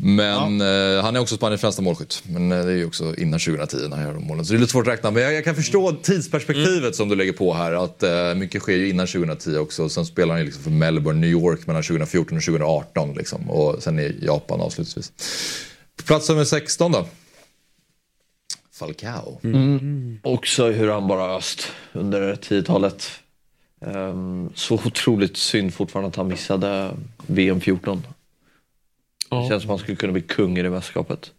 Men eh, han är också Spaniens främsta målskytt. Men eh, det är ju också innan 2010 när han gör de målen. Så det är lite svårt att räkna. Men jag, jag kan förstå tidsperspektivet som du lägger på här. Att eh, mycket sker ju innan 2010 också. Och sen spelar han ju liksom för Melbourne, New York mellan 2014 och 2018. Liksom. Och sen i Japan avslutningsvis. Plats nummer 16 då? Falcao. Också hur han bara öst under 10-talet. Ehm, så otroligt synd fortfarande att han missade VM 14. Det känns som att han skulle kunna bli kung i det mästerskapet.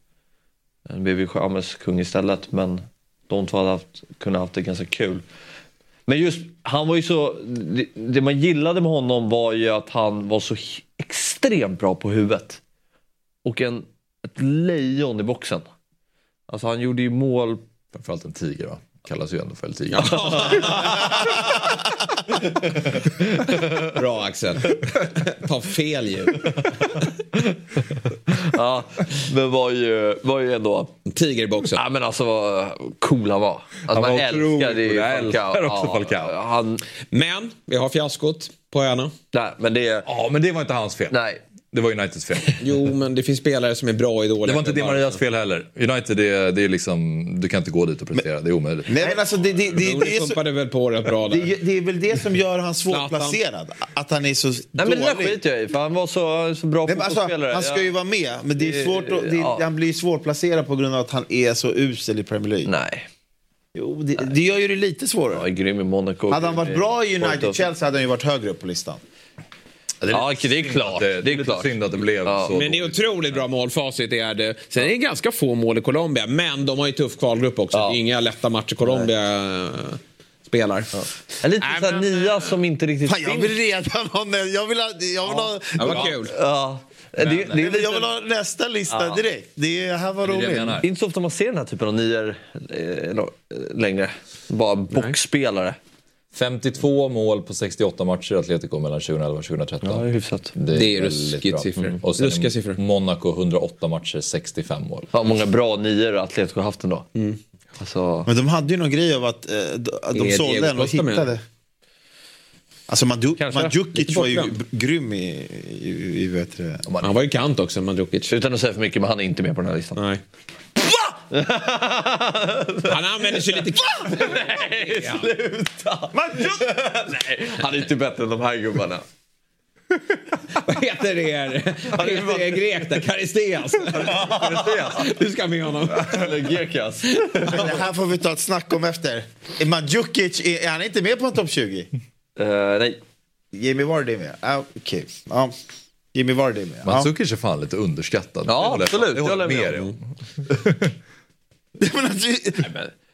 Han blev ju Chamez kung istället men de två hade haft, kunnat haft det ganska kul. Men just, han var ju så, det, det man gillade med honom var ju att han var så extremt bra på huvudet. Och en, ett lejon i boxen. Alltså han gjorde ju mål Framförallt en tiger va? Kallas ju ändå för en tiger. Bra Axel. Ta fel ljud. Ja, men var ju, var ju ändå... Tiger i boxen. Ja, men alltså vad cool han var. Alltså, Han man älskade ju. Jag älskar också Ja, Falcao. Han, Men vi har fiaskot på öarna. nej, men det... Ja, men det var inte hans fel. Nej. Det var Uniteds fel. Jo, men det finns spelare som är bra i dåliga Det var inte Di. Marias fel heller. United, det är, det är liksom, du kan inte gå dit och prestera. Det är omöjligt. Nej men alltså det, det, det, det, Rooney är så, pumpade väl på rätt bra där. det, det är väl det som gör han svårplacerad. Att han är så Nej, men det där dålig. skiter jag i, för han var så, så bra Nej, men alltså, fotbollsspelare. han ska ju vara med, men det är svårt att, det, ja. han blir svårplacerad på grund av att han är så usel i Premier League. Nej. Jo, det, det gör ju det lite svårare. Ja, grym i Monaco. Hade han varit bra i Porto. United Chelsea hade han ju varit högre upp på listan. Ja, det är klart. Det, Det är lite klart. synd att det blev Ja. så. Men det är otroligt bra målfacit. Det är det. Sen är det ganska få mål i Colombia, men de har ju tuff kvalgrupp också. Ja. Det är inga lätta matcher Colombia äh, spelar. En liten Nej, sån här men- nia som inte riktigt Fan, jag vill redan ha, jag vill ha, jag vill ha, Det var kul. Ja. Det, det, är Nej, lite, jag vill ha nästa lista Ja. direkt. Det här var Det är det roligt. det är inte så ofta man ser den här typen av nior eh, längre. Bara boxspelare. 52 mål på 68 matcher i Atletico mellan 2011 och 2013. Ja, det är hyfsat. Det är väldigt ruskigt bra. siffror. Och sen Ruskiga siffror. Monaco 108 matcher, 65 mål. Fan, många bra nior Atletico har haft ändå. Alltså, Men de hade ju någon grej av att eh, de, Är sålde den och Costa med? hittade. Alltså Mandju- Kanske. Mandzukic var ju grym i, i, i vet det. Han var ju kant också, Mandzukic. utan att säga för mycket, men han är inte med på den här listan. Nej. Han använder sig lite... Nej, sluta! Nej, han är inte bättre än de här gubbarna. Vad heter det? Vad heter det grek där? Karisteas. Du ska med honom. Eller Gerkas. Det här får vi ta ett snack om efter. Mandzukic, är, är han inte med på en topp 20? Uh, nej. Jamie Vardy är med? Ah, Okej. Ja. Jimmy Vardy är med. Mandzukic är fan lite underskattad. Ja, absolut. Det håller jag håller med om. Men alltså,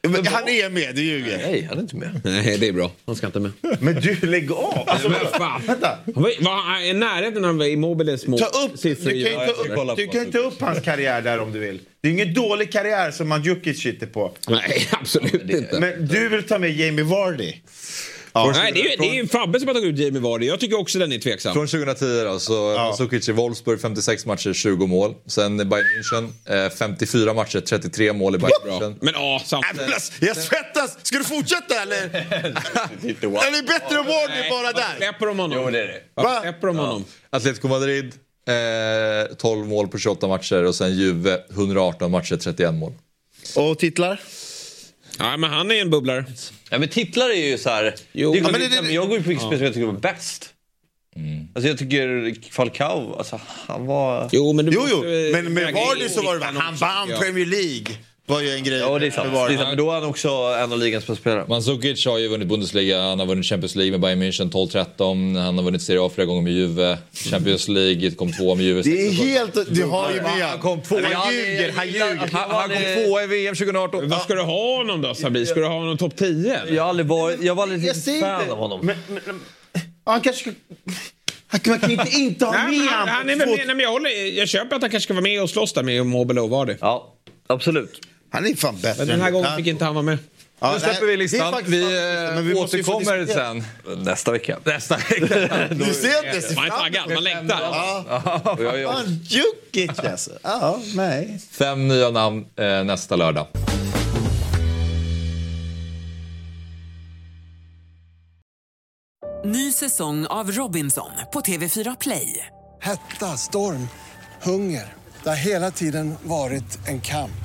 men han är med, du ljuger. Nej, han är inte med. Nej, det är bra. Han ska inte med. Men du, lägg av! Alltså, Men fan. vänta. Han var, var i närheten av Immobiles mål? Ta upp, du siffror kan i- ju ta kolla upp, du kan ju ta upp hans karriär där om du vill. Det är ingen dålig karriär som Mandzukic sitter på. Nej, absolut inte. Men du vill ta med Jamie Vardy. Nej, det är ju det är ju Fabbe som har tagit ut Jamie Vardy. Jag tycker också den är tveksam. Från 2010 då, så Mandzukic i Wolfsburg 56 matcher, 20 mål. Sen Bayern München eh, 54 matcher, 33 mål i Bayern Bra. München. Men ja, samtidigt. Jag svettas! Ska du fortsätta eller? Är det bättre än Vardy bara Varför där? släpper de honom? Jo, det är det. Va? släpper de honom? Atletico Madrid, eh, 12 mål på 28 matcher och sen Juve 118 matcher, 31 mål. Och titlar? Ja, men han är en bubblare. Ja, men titlar är ju så här... Jo, det, men men det- det- jag går ju på vilken spelare som jag tycker var bäst. Alltså jag tycker Falcao, alltså han var... Jo, men du Jo, jo. Men med Vardy så var det han vann. Premier League. Var ju en grej. Ja, det är sant. med Vardy. Det är sant. Men då är han också en av ligans bästa spelare. Mandzukic har ju vunnit Bundesliga, han har vunnit Champions League med Bayern München 12-13, han har vunnit Serie A flera gånger med Juve, Champions League kom tvåa med Juve. Det är helt... Du har ju med Han kom tvåa. Han ljuger, han ljuger. Han, han kom tvåa i VM 2018. Vad ska du ha honom då, Sabri? Ska du ha honom topp 10? eller? Jag har aldrig varit, jag var aldrig fan av honom. Men, men, men, han kanske. Han man kan inte inte ha med men han, han är väl två- med, nej, men jag, håller, jag köper att han kanske ska vara med och slåss där med Mobile och Vardy. Ja, absolut. Han är fan bättre Men den här gången fick inte han vara med. Ja, Nu släpper nej, vi listan. Vi, vi eh, få återkommer sen. Nästa vecka. Nästa vecka. Du ser inte Man är taggad, man längtar. Är Fan, Djukic alltså. Ja, nej. Fem nya namn eh, nästa lördag. Ny säsong av Robinson på TV4 Play. Hetta, storm, hunger. Det har hela tiden varit en kamp.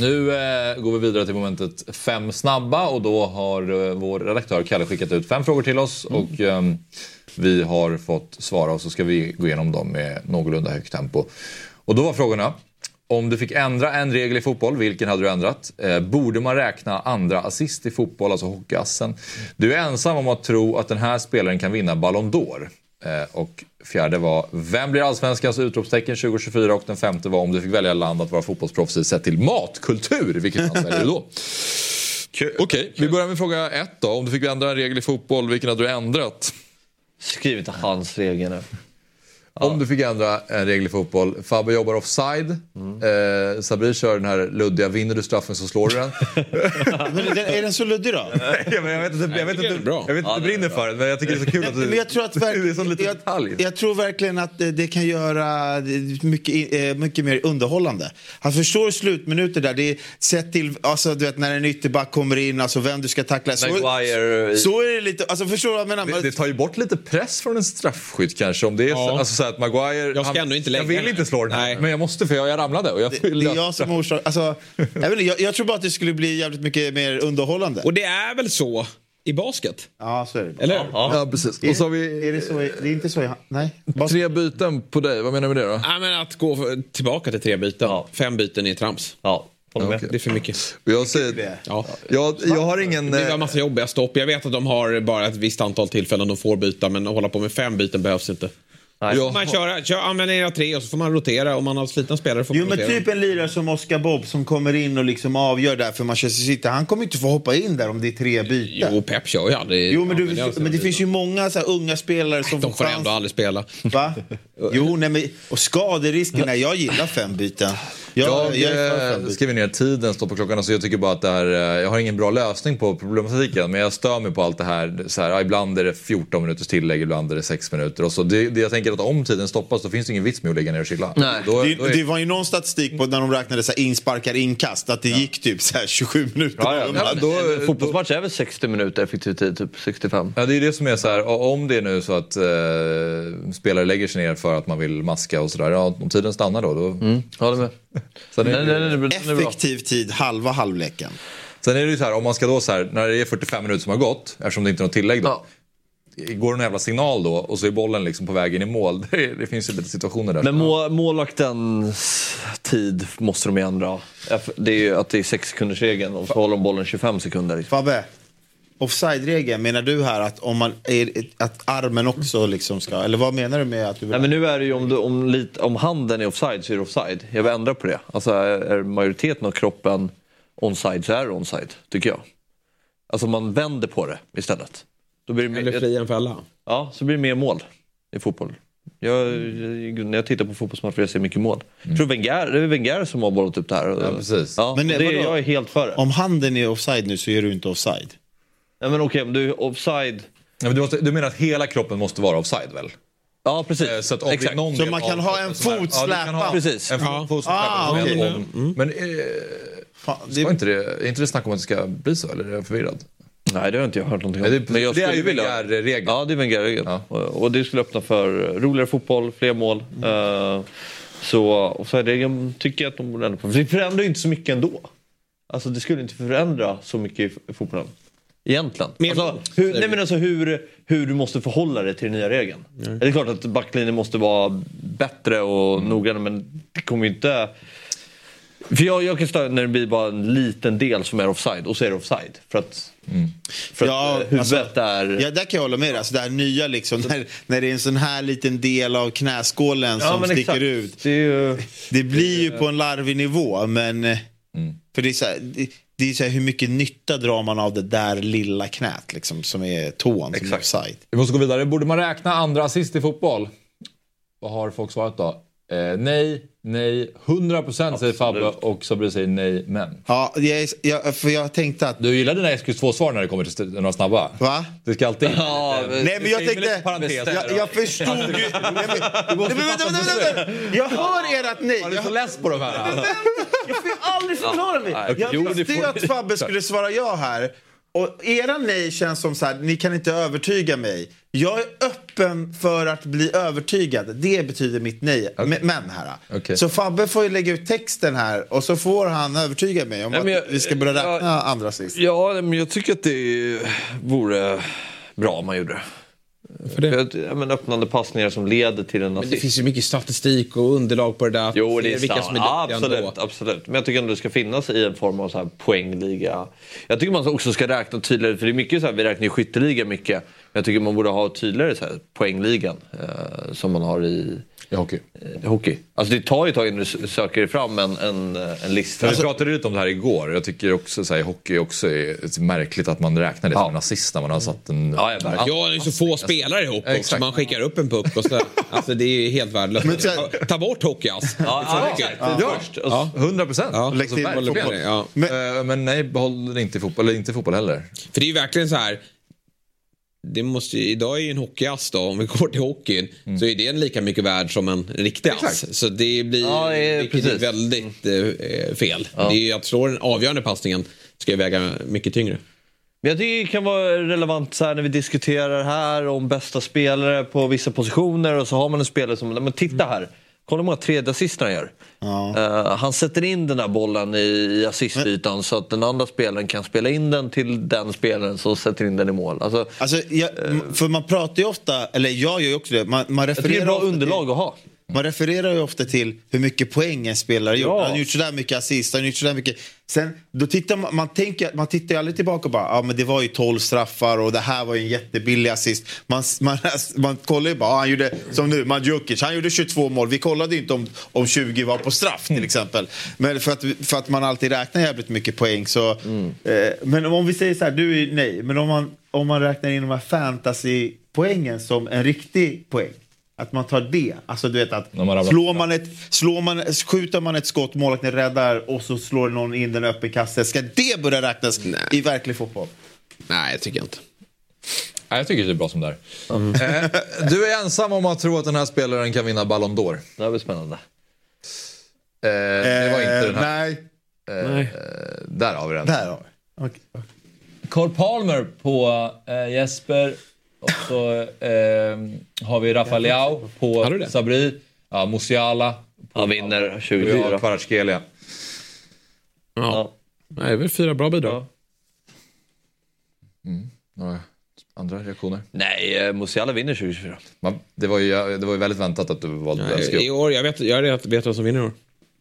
Nu eh, går vi vidare till momentet fem snabba och då har eh, vår redaktör Kalle skickat ut fem frågor till oss och eh, vi har fått svara och så ska vi gå igenom dem med någorlunda högt tempo. Och då var frågorna. Om du fick ändra en regel i fotboll, vilken hade du ändrat? Eh, borde man räkna andra assist i fotboll, alltså hockeyassen? Du är ensam om att tro att den här spelaren kan vinna Ballon d'Or. Eh, och fjärde var, vem blir allsvenskans utropstecken 2024? Och den femte var, om du fick välja land att vara fotbollsproffs i sett till matkultur, vilket land väljer du då? Okej, vi börjar med fråga ett då. Om du fick ändra en regel i fotboll, vilken hade du ändrat? Skriv inte hans regel nu. Om du fick ändra en regel i fotboll. Fabbe jobbar offside. Eh, Sabri kör den här luddiga, vinner du straffen så slår du den. Men den, är den så luddig då? men jag vet inte, jag vet inte, jag vet inte Ja, det är brinner för den men jag tycker det är så kul att du... Men jag tror att verk- det är liten jag, detalj. jag tror verkligen att det, det kan göra mycket, eh, mycket mer underhållande. Han förstår slutminuter där. Det är sett till alltså, du vet, när en ytterback kommer in, alltså vem du ska tackla. Så, Maguire... så är det lite, alltså förstår du vad jag menar? Det, det tar ju bort lite press från en straffskytt kanske. Om det är Ja. alltså, så här att Maguire... Jag ska ändå inte lägga Jag vill inte slå den här, Nej. men jag måste för jag, jag ramlade. Och jag det, det är jag som orsakar, alltså, jag, vet inte, jag, jag tror bara att det skulle bli jävligt mycket mer underhållande. Och det är väl så i basket? ja, så är det. Eller? Ja, precis. Är, Och så har vi är det, så, det är inte så i, nej. Bara, tre byten på dig. Vad menar du med det då? Ja, men att gå för- tillbaka till tre byten. Ja. Fem byten är trams. Ja, med. Okej. Det är för mycket. Jag, säger, Ja. jag, jag har ingen... Det en eh, massa jobbiga stopp. Jag vet att de har bara ett visst antal tillfällen de får byta men att hålla på med fem byten behövs inte. Jag, Man kör, kör, använder era tre och så får man rotera. Om man har slitna spelare får man Jo men rotera. typ en lirare som Oscar Bob som kommer in och liksom avgör där för Manchester City. Han kommer inte få hoppa in där om det är tre byten. Jo, Pep kör ju aldrig. Jo, men, du, använder jag men det finns ju många så unga spelare som De får ändå aldrig spela. Va? Jo, nej, men, och skaderisken, nej, jag gillar fem byten. Jag, Jag, eh, skriver ner tiden, stoppar klockan. Alltså jag tycker bara att det här, eh, jag har ingen bra lösning på problematiken. Men jag stör mig på allt det här. Så här ja, ibland är det 14 minuters tillägg, ibland är det 6 minuter. Och så det, det, jag tänker att om tiden stoppas då finns det ingen vits med att ligga ner och chilla. Nej. Då, Det, då är, det var ju någon statistik på när de räknade så här insparkar inkast att det gick typ så här 27 minuter. Ja, ja, Ja, men då- en då- fotbollsmatch är väl 60 minuter effektiv tid, typ 65. Ja, det är det som är så här, om det är nu så att eh, spelare lägger sig ner för att man vill maska och sådär, ja, om tiden stannar då. då Mm, håller med. Sen, är, Nej, nej, nej, det, bra. Effektiv tid, halva halvleken. sen är det ju så här, om man ska då så här, när det är 45 minuter som har gått, eftersom det inte är något tillägg då. Ja. Går det en jävla signal då och så är bollen liksom på väg in i mål. Det, det finns ju lite situationer där. Men må, målvaktens tid måste de ju ändra. Det är ju att det är 6 sekunders regeln och så håller de bollen 25 sekunder. Fabbe, offside-regeln, menar du här att, om man är, att armen också liksom ska, eller vad menar du med att du vill... Nej, men nu är det ju om, du, om, lit, om handen är offside så är det offside. Jag vill ändra på det. Alltså är, majoriteten av kroppen onside så är det onside, tycker jag. Alltså man vänder på det istället. Då blir det, Eller mer- fria en fälla. ja, så blir det mer mål i fotboll. Jag, jag, när jag tittar på fotbollsmatcher jag ser mycket mål. Jag tror Wenger, det är Wenger som har bollat upp det här. Ja, precis. Ja, Men det- det, jag är helt för det. Om handen är offside nu så är du inte offside. Ja, men okej, om du är offside. Ja, men du, måste, du menar att hela kroppen måste vara offside väl? Ja, precis. Eh, Så, att Exakt. någon Så man kan ha en fot släpad. Precis. En Ja. fot, fot Ah, okej. men eh, Fan, ska det, inte det, är inte det snack om att det ska bli så eller är jag förvirrad? Nej, det har inte jag hört någonting om. Men det- men jag det är skulle ju vilja... Wenger-regeln. Ja, det är Wenger-regeln. Ja. Och, och det skulle öppna för roligare fotboll, fler mål. Eh, så offside-regeln tycker jag att de borde ändra på. För det förändrar ju inte så mycket ändå. Alltså det skulle inte förändra så mycket i fotbollen. Egentligen. Mer Alltså, hur, nej, men alltså hur, hur du måste förhålla dig till den nya regeln. Det är klart att backlinjen måste vara bättre och Mm. noggrannare men det kommer ju inte... För jag, jag kan störa när det blir bara en liten del som är offside och så är det offside. För att, för Ja, att huvudet alltså, är... Ja, där kan jag hålla med dig. Alltså, det här nya liksom, när, när det är en sån här liten del av knäskålen Ja, som men sticker exakt. ut. Det, är ju... Det blir ju på en larvig nivå, men... Mm. För det är, så här, det, är så här, hur mycket nytta drar man av det där lilla knät liksom, som är tån, som är offside. Vi måste gå vidare. Borde man räkna andra assist i fotboll? Vad har folk svarat då? Eh, nej, nej, 100% säger Fabbe och Sabri säger nej, men. Ja, jag, jag, för jag tänkte att... Du gillar dina SQ2-svar när det kommer till några snabba? Va? Det ska alltid... Ja, Nej men jag tänkte, parentes jag, jag förstod ju... Nej, men- Nej, men vänta, vänta, vänta, vänta. Jag hör ert nej. Har du Jag, så less på de här? jag får ju aldrig förklara mig. Nej, Jag visste ju att du. Fabbe skulle svara ja här. Och era nej känns som så här, ni kan inte övertyga mig. Jag är öppen för att bli övertygad. Det betyder mitt nej. Men- Men här. Okej. Så Fabbe får ju lägga ut texten här och så får han övertyga mig om Nej, men att jag- vi ska börja räkna jag- andra sist. Ja, men jag tycker att det vore bra om man gjorde det. För det? Ja, men öppnande passningar som leder till en Men det assist. finns ju mycket statistik och underlag på det där. Jo, det är vilka som är absolut, ändå. absolut. Men jag tycker ändå det ska finnas i en form av så här poängliga. Jag tycker man också ska räkna tydligare, för det är mycket så här, vi räknar ju skytteliga mycket. Jag tycker man borde ha tydligare så här, poängligan eh, som man har i I hockey. eh, hockey. Alltså det tar ju ett tag innan du söker fram en, en, eh, en lista. vi pratade lite om det här igår. Jag tycker också så här, i hockey också är märkligt att man räknar det som en assist när man har satt en... Ja, jag verkligen. Ja, det är så få spelare ihop också. Exakt. Man skickar upp en puck och så. Alltså det är helt värdelöst. Men så- Ta- Ta bort hockey alltså. Ja, ja, exakt. Ja, Först. ja. 100 procent. Ja, Lägg till håller med fotboll. dig, ja. Men, men nej, behåll det inte i fotboll, eller inte i fotboll heller. För det är ju verkligen så här. Det måste idag är ju en hockeyass då, om vi går till hockeyn, Mm. så är det lika mycket värd som en riktig ass. Så det blir Ja, det precis. väldigt eh, fel. Det är ju att slå den avgörande passningen ska ju väga mycket tyngre. Men jag tycker det kan vara relevant så här när vi diskuterar här om bästa spelare på vissa positioner och så har man en spelare som, men titta här, kolla hur många tredje assist han gör. Eh, han sätter in den där bollen i, i assistytan så att den andra spelaren kan spela in den till den spelaren som sätter in den i mål. Alltså, Alltså, jag, för man pratar ju ofta, eller jag gör ju också det, man, man tycker det är refererar bra underlag till, att ha. Man refererar ju ofta till hur mycket poäng en spelare gjort. Ja. Han har gjort sådär mycket assist, han har gjort sådär mycket. Sen, då tittar man, man, tänker, man tittar ju aldrig tillbaka och bara, ja men det var ju 12 straffar och det här var ju en jättebillig assist. Man, man, man kollar ju bara, ja, han gjorde, som nu, Mandzukic, han gjorde 22 mål. Vi kollade ju inte om, om 20 var på straff till exempel. Men för att, för att man alltid räknar jävligt mycket poäng så. Eh, men om vi säger så här, du är nej, men om man, om man räknar in de här fantasy-poängen som en riktig poäng. Att man tar det. Alltså du vet att slår man ett, slår man, skjuter man ett skott, målvakten räddar och så slår någon in den öppen kasse. Ska det börja räknas Nej. i verklig fotboll? Nej, jag tycker inte. Nej, jag tycker det är bra som det är. Eh, Du är ensam om att tro att den här spelaren kan vinna Ballon d'Or. Det här blir spännande. Eh, det var inte den här. Nej, Nej. Där har vi den. där har vi. Okej. Cole Palmer på eh, Jesper. Och så eh, har vi Rafa Leao på? Sabri. Ja, Musiala. Han vinner Och 24. Kvaratskhelia. Ja. Nej, det är väl fyra bra bidrag. Några andra reaktioner? Nej, eh, Musiala vinner 2024. Man, det, var ju, det var ju väldigt väntat att du valde Nej, I år, jag vet, jag vet, vem som vinner i år.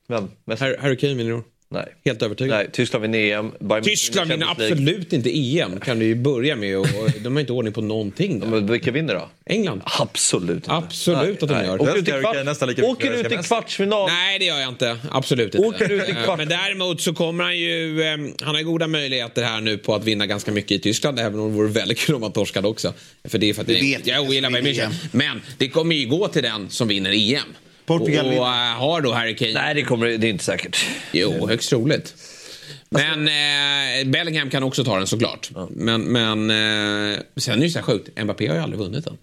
Vem? Harry Kane vinner i år. Nej. Helt övertygad. Nej, Tyskland vinner EM. Bayern Tyskland vinner absolut inte EM, kan du ju börja med. Och, de har inte ordning på någonting. Där. Men vilka vinner då? England. Absolut inte. Absolut att de Nej. gör. Åker ut i, kvart, åker ut i kvartsfinal. Nej, det gör jag inte. Absolut inte. Åker ut i kvart. Men däremot så kommer han ju... eh, Han har goda möjligheter här nu på att vinna ganska mycket i Tyskland. Även om det vore väldigt kul om han torskade också. För det är för att det, vet jag ogillar Bayern München. Men det kommer ju gå till den som vinner EM. Portugal och vinner. eh, har då Harry Kane... Nej, det, kommer, det är inte säkert. Jo, högst troligt. Men eh, Bellingham kan också ta den såklart. Men, men eh, sen är det ju så här sjukt. Mbappé har ju aldrig vunnit den.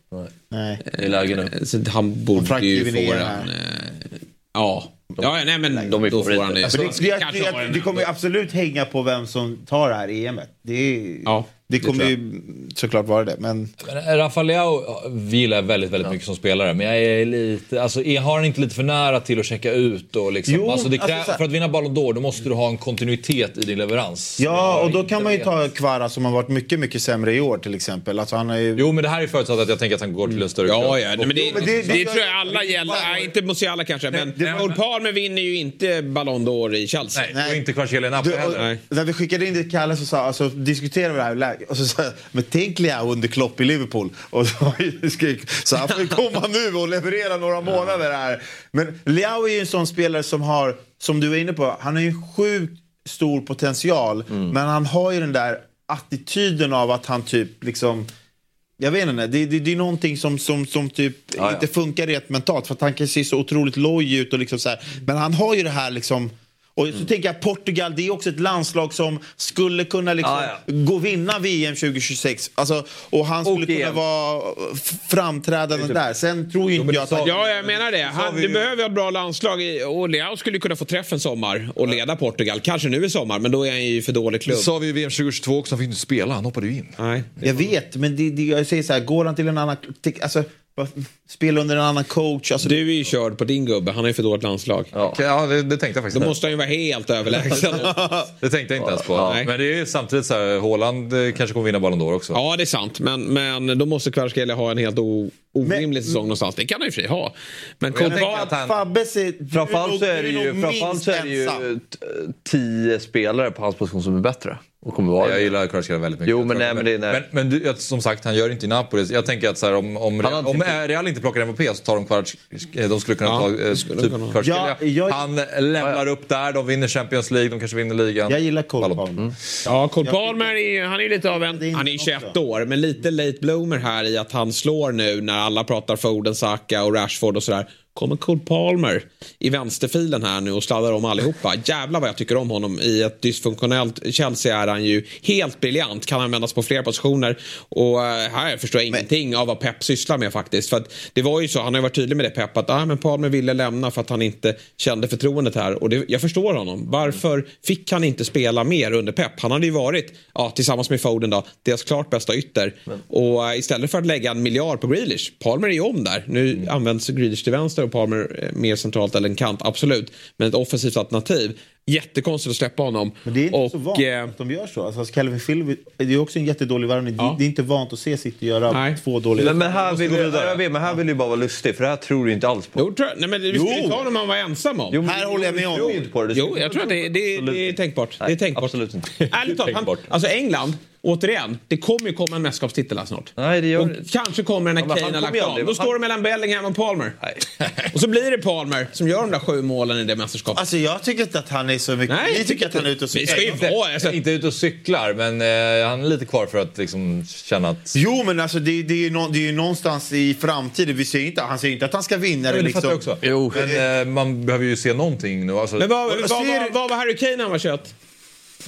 Nej. Det är läge nu. Eh, Så han borde ju få den. Eh, ja. ja, nej men de är då får han det. För Så det, det, det, det kommer ju absolut hänga på vem som tar det här EMet. Det, är, Ja, det det kommer ju såklart vara det. Men Men Rafael Leao gillar jag väldigt, väldigt mycket som spelare. Men jag är lite, alltså, är, har han inte lite för nära till att checka ut? Och liksom, Jo, alltså, det alltså, krä- så här- för att vinna Ballon d'Or då måste du ha en kontinuitet i din leverans. Ja, och då kan man ju vet. ta Kvara som har varit mycket, mycket sämre i år till exempel. Alltså han har ju... Jo, men det här är förutsatt att jag tänker att han går till en större Ja, klubb. ja. Nej, men det, Jo, men det, det- det- tror jag alla gäller. Nej, inte Musiala kanske. Men Palmer vinner ju inte Ballon d'Or i Chelsea. Nej, och inte Kvaratskhelia Napoli Du, och, heller. Nej. när vi skickade in det till Kalle så sa, alltså, diskuterade vi det här. Och så sa jag, men tänk Leao under Klopp i Liverpool. Och så, så han får komma nu och leverera några månader här. Men Leao är ju en sån spelare som har, som du var inne på, han har ju en sjukt stor potential. Men han har ju den där attityden av att han typ liksom jag vet inte, det, det, det är någonting som, som, som typ Ja, ja. inte funkar rent mentalt. För att han kan se så otroligt loj ut och liksom så här. Men han har ju det här liksom... Och så tänker jag Portugal, det är också ett landslag som skulle kunna liksom Ja, gå vinna VM 2026. Alltså, och han skulle Och kunna EM. vara framträdande där. Sen tror ju inte jag att han... Ja, jag menar det. Han, du behöver ett bra landslag. i- Och Leao skulle kunna få träff en sommar och leda Portugal. Kanske nu i sommar, men då är han ju för dålig Det klubb. sa vi i VM 2022 också, han fick inte spela. Han hoppade ju in. Nej. Jag vet, men det, det, jag säger så här, går han till en annan... till- Alltså, spela under en annan coach. Alltså, Du är ju körd på din gubbe. Han har ju för dåligt landslag. Ja. Ja, det, det tänkte jag faktiskt. Då måste han ju vara helt överlägsen. Det tänkte jag inte ens på. Ja. Men det är ju samtidigt så här, Haaland eh, kanske kommer vinna Ballon d'Or också. Ja, det är sant. Men, men då måste Kvaratskhelia ha en helt o, orimlig säsong någonstans. Det kan han ju för ha. Men att han- Fabbes är... Framförallt så är det ju, framförallt så är det ju tio spelare på hans position som är bättre. Och kommer vara Jag det. gillar Kvaratskhelia väldigt mycket. Jo, men nej, men det nej. men, men du, som sagt, han gör inte i Napoli. Jag tänker att så här, om, om, Han har om inte- Real inte plockar MVP så tar de Kvaratskhelia. De skulle kunna Ja, ta eh, skulle typ kunna. Kvaratskhelia. Ja, jag- Han lämnar upp där, de vinner Champions League, de kanske vinner ligan. Jag gillar Cole. Palmer. Ja, Cole Palmer är, han är ju lite av en... Han är ju inte 21 också. år, men lite late bloomer här i att han slår nu när alla pratar Foden, Saka och Rashford och sådär. Kommer Cole Palmer i vänsterfilen här nu och sladdar om allihopa. Jävlar vad jag tycker om honom i ett dysfunktionellt Chelsea är han ju helt briljant. Kan användas på flera positioner. Och eh, här förstår jag ingenting av vad Pep sysslar med faktiskt. För det var ju så, han har ju varit tydlig med det Pep, att ah, men Palmer ville lämna för att han inte kände förtroendet här. Och det, jag förstår honom. Varför fick han inte spela mer under Pep? Han hade ju varit, ja, tillsammans med Foden då, deras klart bästa ytter. Och eh, istället för att lägga en miljard på Grealish, Palmer är ju om där. Nu används Grealish till vänster och Palmer eh, mer centralt eller en kant, absolut. Men ett offensivt alternativ. Jättekonstigt att släppa honom. Men det är inte och, så vant eh, att de gör så. Alltså, Calvin Phillips, det är också en jättedålig värvning. Ja. Det är inte vant att se City göra Nej. två dåliga... Men, men här vill ju, jag vet, men här vill ju bara vara lustig för det här tror du inte alls på. Jo, tror jag, nej, men du skulle ju ta honom om han var ensam om. Jo, men- Här håller jag med om. På det. Jo, jag tror att det, det, det är tänkbart. det är tänkbart. absolut inte. Ärligt talat, alltså England, återigen, det kommer ju komma en mästerskapstitel här snart. Nej, det gör och kanske kommer den när Kane har lagt av. Då han- står det mellan Bellingham och Palmer. Nej. Och så blir det Palmer som gör de där sju målen i det mästerskapet. Alltså jag tycker inte att han är så mycket... Nej, Ni tycker att han är ute och Vi ska ju cyklar. vara... Alltså, Inte ute och cyklar, men eh, han är lite kvar för att liksom känna att... Jo, men alltså det, det, är ju nå- det är ju någonstans i framtiden. Vi säger inte, han säger inte att han ska vinna det. fattar jag Liksom. också. Jo. Men eh, man behöver ju se någonting nu. Alltså, men vad, vad, Ser vad, vad var Harry Kane när han var 21?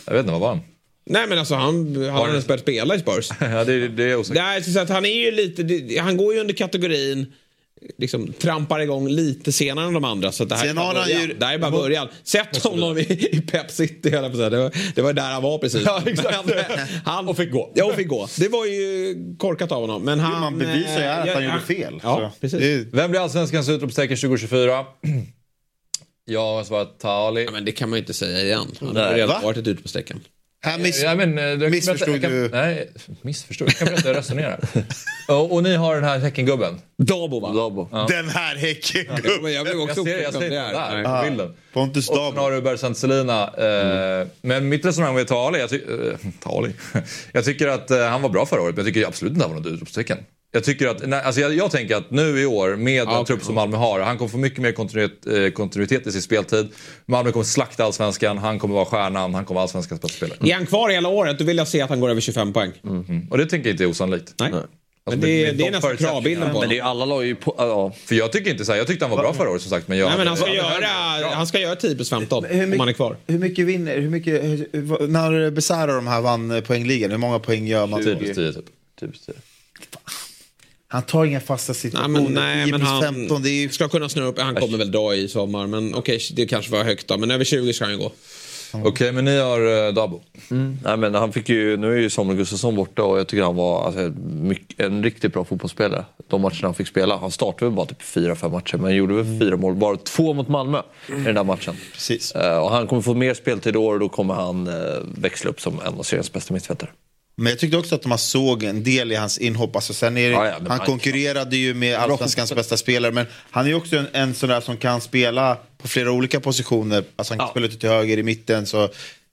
Jag vet inte, vad var han? Nej men alltså han, han har ens börjat spela i Spurs. ja, det, det är jag osäker Nej, så att han är ju lite, det- han går ju under kategorin liksom trampar igång lite senare än de andra. Så det här Sen är bara har han början. ju- Det här är bara början. Sätt honom i, i Pep City, höll jag det var, det var där han var precis. Ja, exakt. Men, han, och fick gå. Ja, och fick gå. Det var ju korkat av honom. Men han, Jo, man bevisar ju här att han gjorde fel. Ja, Så precis. Vem blir allsvenskans utropstecken 2024? Jag har svarat Tali. Ja, men det kan man ju inte säga igen. Han har redan va? varit ett utropstecken. Här miss... Ja, men, eh, jag- Missförstod jag kan, du? Nej, missförstod. Jag kan berätta hur jag resonerar. och, och ni har den här Häckengubben. Dabo va? Dabo. Den här häcken. Men jag blev Jag också ser, jag ser det det är. där Nej. på bilden. Pontus Och sen har Dabo. du Bersan Celina. Eh, Men mitt resonemang med Tali, jag, ty- eh, jag tycker att eh, han var bra förra året men jag tycker absolut inte att han var något utropstecken. Jag, tycker att, nej, alltså jag, jag tänker att nu i år med den okej. trupp som Malmö har, han kommer få mycket mer kontinuitet, eh, kontinuitet i sin speltid. Malmö kommer slakta allsvenskan, han kommer vara stjärnan, han kommer vara allsvenskans bästa spelare. Är han kvar hela året då vill jag se att han går över 25 poäng. Mm. Och det tänker jag inte är osannolikt. Nej. Alltså, Men det, med det är de nästan kravbilden på Men det är honom. alla lag ju på... Ja. För jag tycker inte så här, jag tyckte han var bra förra året som sagt. Men jag Nej, men han ska, göra, han ska göra 10 plus 15 Hur om han är kvar. Hur mycket vinner... Hur mycket, hur, när Besara de här vann eh, poängligan, hur många poäng gör man? 10 plus 10 typ. Typ, typ. Han tar inga fasta Nej, situationer. men, nej, 10 men han 15, det är ju... ska kunna snurra upp. Han kommer väl dra i sommar. Men okej, det kanske var högt då. Men över 20 ska han ju gå. Okej, men ni har uh, Dabo. Mm. Nej, men han fick ju, nu är ju Samuel Gustafsson borta och jag tycker han var alltså, mycket, en riktigt bra fotbollsspelare. De matcherna han fick spela. Han startade väl bara typ fyra, fem matcher men gjorde väl fyra mål. Bara två mot Malmö i den där matchen. Precis. Eh, och han kommer få mer speltid i år och då kommer han uh, växla upp som en av seriens bästa mittfältare. Men jag tyckte också att man såg en del i hans inhopp. Alltså sen är det, Ja, ja, han konkurrerade ju med allsvenskans bästa spelare. Men han är också en, en sån där som kan spela på flera olika positioner. Alltså han kan spela ute till höger, i mitten. Så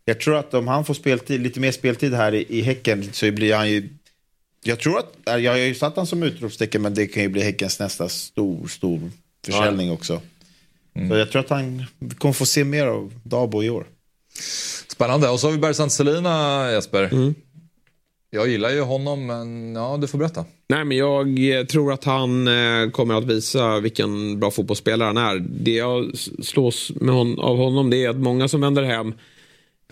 jag tror att om han får speltid, lite mer speltid här i, i Häcken så blir han ju... Jag tror att, jag har ju satt han som utropstecken men det kan ju bli Häckens nästa stor, stor försäljning också. Så jag tror att han kommer få se mer av Dabo i år. Spännande. Och så har vi Bergsand Selina, Jesper. Jag gillar ju honom, men ja, du får berätta. Nej, men jag eh, tror att han eh, kommer att visa vilken bra fotbollsspelare han är. Det jag slås med hon, av honom det är att många som vänder hem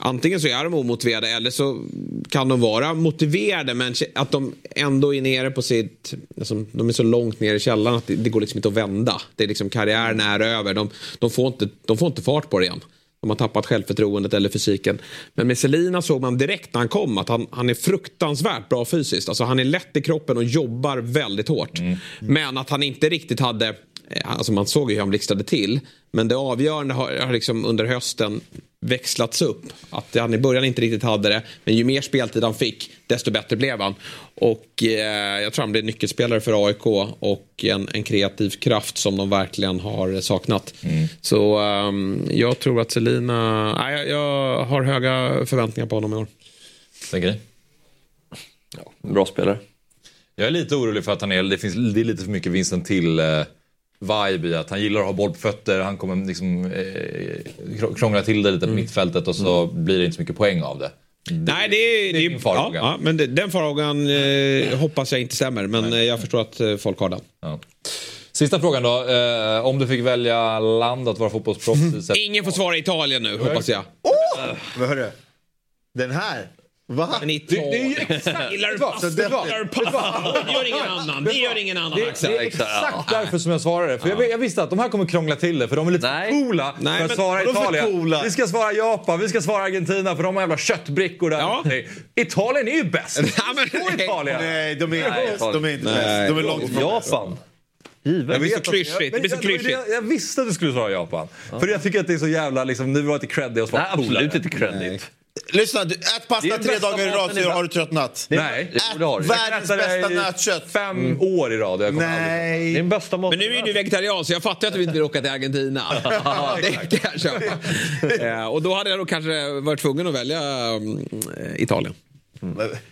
Antingen så är de omotiverade eller så kan de vara motiverade men att de ändå är nere på sitt... Alltså, de är så långt ner i källaren att det, det går liksom inte att vända. Det är liksom karriären är över. De, de, får inte, de får inte fart på det igen. De har tappat självförtroendet eller fysiken. Men med Selina såg man direkt när han kom att han, han är fruktansvärt bra fysiskt. Alltså han är lätt i kroppen och jobbar väldigt hårt. Men att han inte riktigt hade... eh, Alltså man såg ju hur han blixtrade till. Men det avgörande har, har liksom under hösten växlats upp. Att han i början inte riktigt hade det. Men ju mer speltid han fick desto bättre blev han. Och eh, jag tror han blev nyckelspelare för AIK och en, en kreativ kraft som de verkligen har saknat. Så ehm, jag tror att Selina, nej, jag, jag har höga förväntningar på honom i år. Tänker ni? Bra spelare. Jag är lite orolig för att han är, det, finns, det är lite för mycket Vincent till eh, vibe i att han gillar att ha boll på fötter, han kommer liksom eh, krång- krångla till det lite på mittfältet och så blir det inte så mycket poäng av det. Nej, det är, det är, min farhåga. Ja, ja, men det, den farhågan eh, hoppas jag inte stämmer. Men eh, jag förstår att eh, folk har den. Ja. Sista frågan då. Eh, om du fick välja land att vara fotbollsproffs i Ingen får svara Italien nu, hoppas jag. Vad hörru? Den här? Va? Men Italien. Det är ju exakt- Gillar du pasta? Det gör ingen annan. Det gör ingen annan Det, det är exakt därför som jag svarade. För jag, jag visste att de här kommer krångla till det för de är lite Nej. coola Nej, för att men svara Italien. coola? Vi ska svara Japan, vi ska svara Argentina för de har jävla köttbrickor där. Ja. Italien är ju bäst. Ja, men- Så Italien. Nej, de är, Nej, de är inte Nej. bäst. De är långt ifrån. Japan. Jag Det blir så vet att- klyschigt. Det blir så jag- klyschigt. Jag, jag visste att du skulle svara Japan. För jag tycker att det är så jävla, liksom, nu var det lite creddig och svara Nej, absolut inte credit. Lyssna, du, ät pasta tre dagar i rad så har du tröttnat. Nej. Jo, det har du. Världens bästa nötkött. Fem år i rad. Jag aldrig- Det är Nej. den bästa maten. Men nu är du vegetarian så jag fattar att du inte vill åka till Argentina. det kan jag köpa. Eh, och då hade jag nog kanske varit tvungen att välja mm, Italien.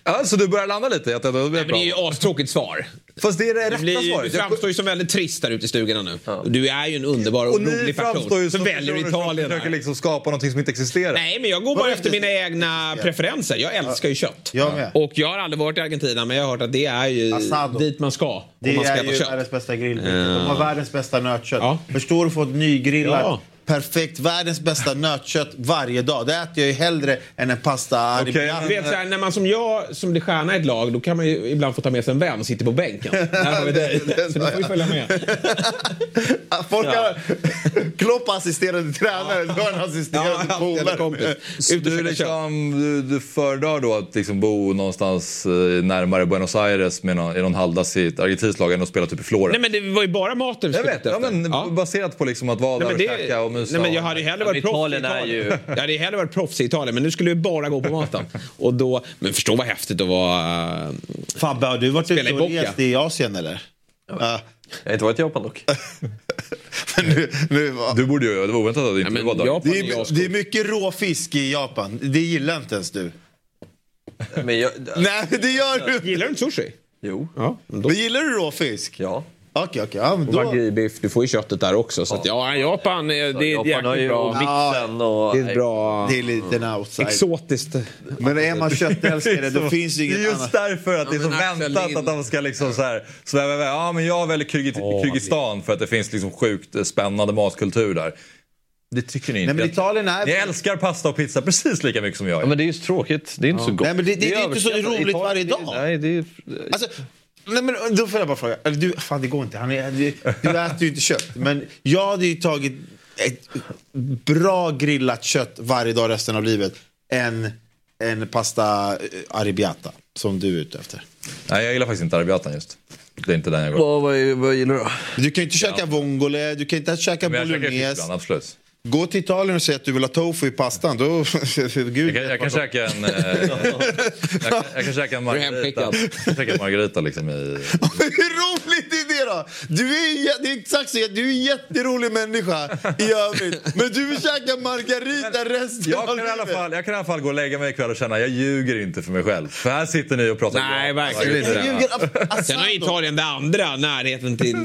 Ja, så du börjar landa lite? i Att det, Nej, men det är ju astråkigt svar. Fast det är det Du, rätta blir, du svaret. Jag- framstår ju som väldigt trist där ute i stugorna nu. Du är ju en underbar och, Och rolig person som som väljer Italien. försöker liksom skapa någonting som inte existerar. Nej, men jag går bara efter mina egna preferenser. Jag älskar ju kött. Jag med. Och jag har aldrig varit i Argentina, men jag har hört att det är ju Asado. dit man ska. Om Det man ska är ju kött. världens bästa grillbyte. De har världens bästa nötkött. Ja. Förstår du? Få ett nygrillat, Ja. Perfekt, världens bästa nötkött varje dag. Det äter jag ju hellre än en pasta Okej, okay, Du vet, så här, när man som jag som blir stjärna i ett lag, då kan man ju ibland få ta med sig en vän och sitter på bänken. Här har vi dig. Så du får ju följa med. Folk har... Klopp assisterande tränare, du har en assisterande Ja, polare. du, liksom, du, du föredrar då att liksom bo någonstans eh, närmare Buenos Aires med någon, i någon halvdassigt argentinskt lag än att spela typ i Florens? Nej, men det var ju bara maten vi jag skulle vet, ja, men Ja. baserat på liksom att vara Nej, där och det, käka och mysa. nej, men jag hade ju hellre varit proffs i Italien ju- Jag hade ju hellre varit proffs i Italien, men nu skulle vi bara gå på maten. Och då, men förstå vad häftigt att vara... äh, Fabbe, har du varit ute i och rest i Asien eller? Ja. Jag har inte varit i Japan dock. Men nu, nu, va? Du borde ju, det var oväntat att du inte var där. Japan det, är det är mycket råfisk i Japan. Det gillar inte ens du. Men jag, Nej, det gör du. Gillar du inte sushi? jo, Ja, men då. Men gillar du råfisk? ja. Okej, okej. Ja, men Och då... du får ju köttet där också. Så att, ja, Japan, eh, det är Japan har ju bra... mixen och... Det är bra... Det är lite en outside. Exotiskt. Men är man köttälskare då finns det Det inget är just annat. därför att det är så väntat Lind. att de ska liksom så här sväva iväg. Ja men jag väljer Kyrgyz- Kyrgyzstan för att det finns liksom sjukt spännande matkultur där. Det tycker ni inte? Nej, men Italien är... Ni älskar pasta och pizza precis lika mycket som jag Ja, men det är ju så tråkigt. Det är inte så gott. Nej, men det- det- det är inte så roligt Italien- varje dag. Nej, det är... Alltså, nej men då får jag bara fråga. Eller du, fan det går inte. Han är, du, du äter ju inte kött. Men jag hade ju tagit ett bra grillat kött varje dag resten av livet än en pasta eh, arrabbiata som du är ute efter. Nej, jag gillar faktiskt inte arrabbiatan just. Det är inte den jag går. Vad, vad, vad gillar du då? Du kan ju inte käka vongole, du kan inte käka Men jag käkar fisk bolognese. ibland, absolut. Gå till Italien och säg att du vill ha tofu i pastan. Då, Gud, Jag kan, jag kan käka en... eh, jag, kan, jag kan käka en margarita. Jag kan käka en margarita liksom i... Hur roligt är det då? Du är, det är exakt så, du är en jätterolig människa i övrigt. Men du vill käka margarita resten Jag av kan, i alla livet. fall, jag kan i alla fall gå och lägga mig ikväll och känna jag ljuger inte för mig själv. För här sitter ni och pratar Nej, bra. verkligen inte. Sen har. Italien det andra, närheten till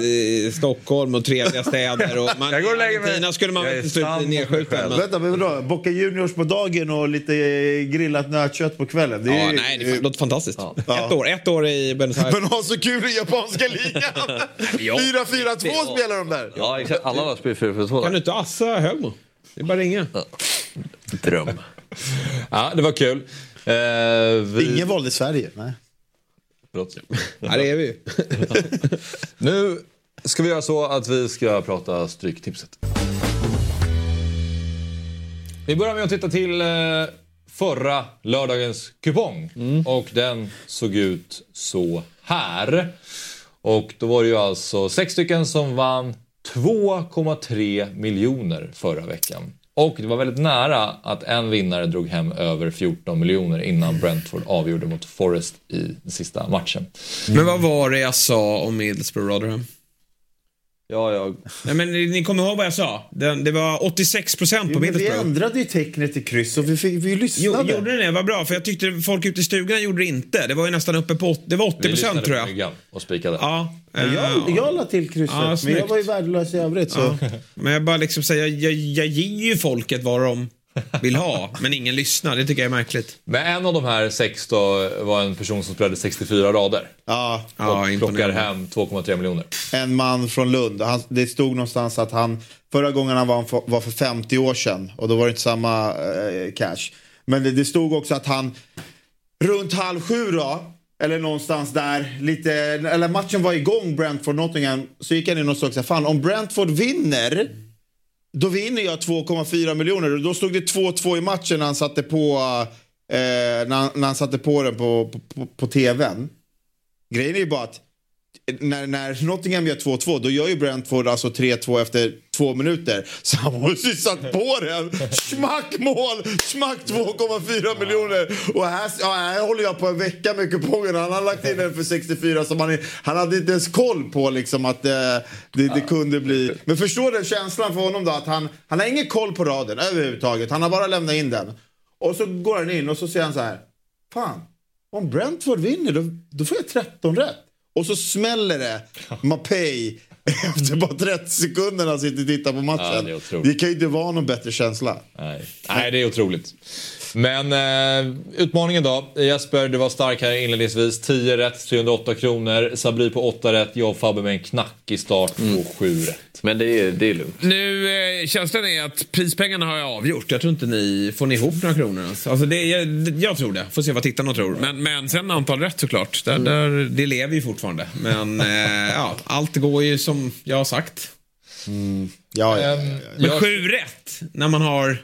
eh, Stockholm och trevliga städer. Och man, Jag går och lägger mig. Skulle man Själv. Men, Vänta, men vadå? Boca Juniors på dagen och lite eh, grillat nötkött på kvällen. Det är, ja, nej, det låter fantastiskt. Ja. Ett år, ett år i Buenos Aires. Men ha så kul i japanska ligan! 4-4-2 spelar de där. Ja, exakt. Alla lag spelar 4 2 Kan du inte assa Högmo? Det är bara att ringa. Dröm. Ja, det var kul. Eh, vi... Ingen valde Sverige. Nej. Förlåt. Ja, det är vi. Nu ska vi göra så att vi ska prata Stryktipset. Vi börjar med att titta till eh, förra lördagens kupong. Och den såg ut så här. Och då var det ju alltså sex stycken som vann 2,3 miljoner förra veckan. Och det var väldigt nära att en vinnare drog hem över 14 miljoner innan Brentford avgjorde mot Forest i sista matchen. Men vad var det jag sa om Middlesbrough Rotherham? Ja, jag... Nej, men ni kommer ihåg vad jag sa? Den, det var 86 procent på Jo, men vi Middlesbrough. ändrade ju tecknet till kryss och vi, fick, vi Jo, lyssnade. gjorde ni det? Vad bra, för jag tyckte folk ute i stugorna gjorde det inte. Det var ju nästan uppe på, det var 80 Vi lyssnade procent tror på jag. myggan och spikade. Ja, Ja, jag, jag la till krysset, Ja, men jag var ju värdelös i övrigt. Så. Ja. Men jag bara liksom säger, jag, jag, jag ger ju folket vad de vill ha, men ingen lyssnar. Det tycker jag är märkligt. Men en av de här sex då var en person som spelade 64 rader. Ja, Ja, plockar hem 2,3 miljoner. en man från Lund. Han, det stod någonstans att han, förra gången han var, var för 50 år sedan och då var det inte samma eh, cash. Men det, det stod också att han runt halv sju då, eller någonstans där, lite, eller matchen var igång, Brentford Nottingham, så gick han in och såg så här, fan om Brentford vinner, då vinner jag 2,4 miljoner. Och Då stod det 2-2 i matchen när han satte på, eh, när, han, när han satte på den på, på, på, på tvn. Grejen är ju bara att eh, när, när Nottingham gör 2-2 då gör ju Brentford alltså 3-2 efter två minuter. Så han måste ju satt på den. Smack mål! Smack 2,4 miljoner. Och här, ja, här håller jag på en vecka med kupongen. Han har lagt in den för 64 som han, han hade inte ens koll på liksom att eh, det, det kunde bli. Men förstår den känslan för honom då att han, han har ingen koll på raden överhuvudtaget. Han har bara lämnat in den. Och så går han in och så säger han så här. Fan, om Brentford vinner då, då får jag 13 rätt. Och så smäller det Mapei efter bara 30 sekunder när han sitter och tittar på Ja, matchen. det är otroligt. det kan ju inte vara någon bättre känsla. Nej. Nej, det är otroligt. Men eh, utmaningen då. Jesper, du var stark här inledningsvis. 10 rätt, 308 kronor. Sabri på 8 rätt. Jag och Fabbe med en knackig start på 7 rätt. Men det är, det är lugnt. Nu, eh, känslan är att prispengarna har jag avgjort. Jag tror inte ni får ni ihop några kronor ens. Alltså det, jag, jag tror det. Får se vad tittarna tror. Men, men sen antal rätt såklart. Där, där, det lever ju fortfarande. Men eh, ja, allt går ju som jag har sagt. Ja, ja, Ehm, Men jag- sju rätt när man har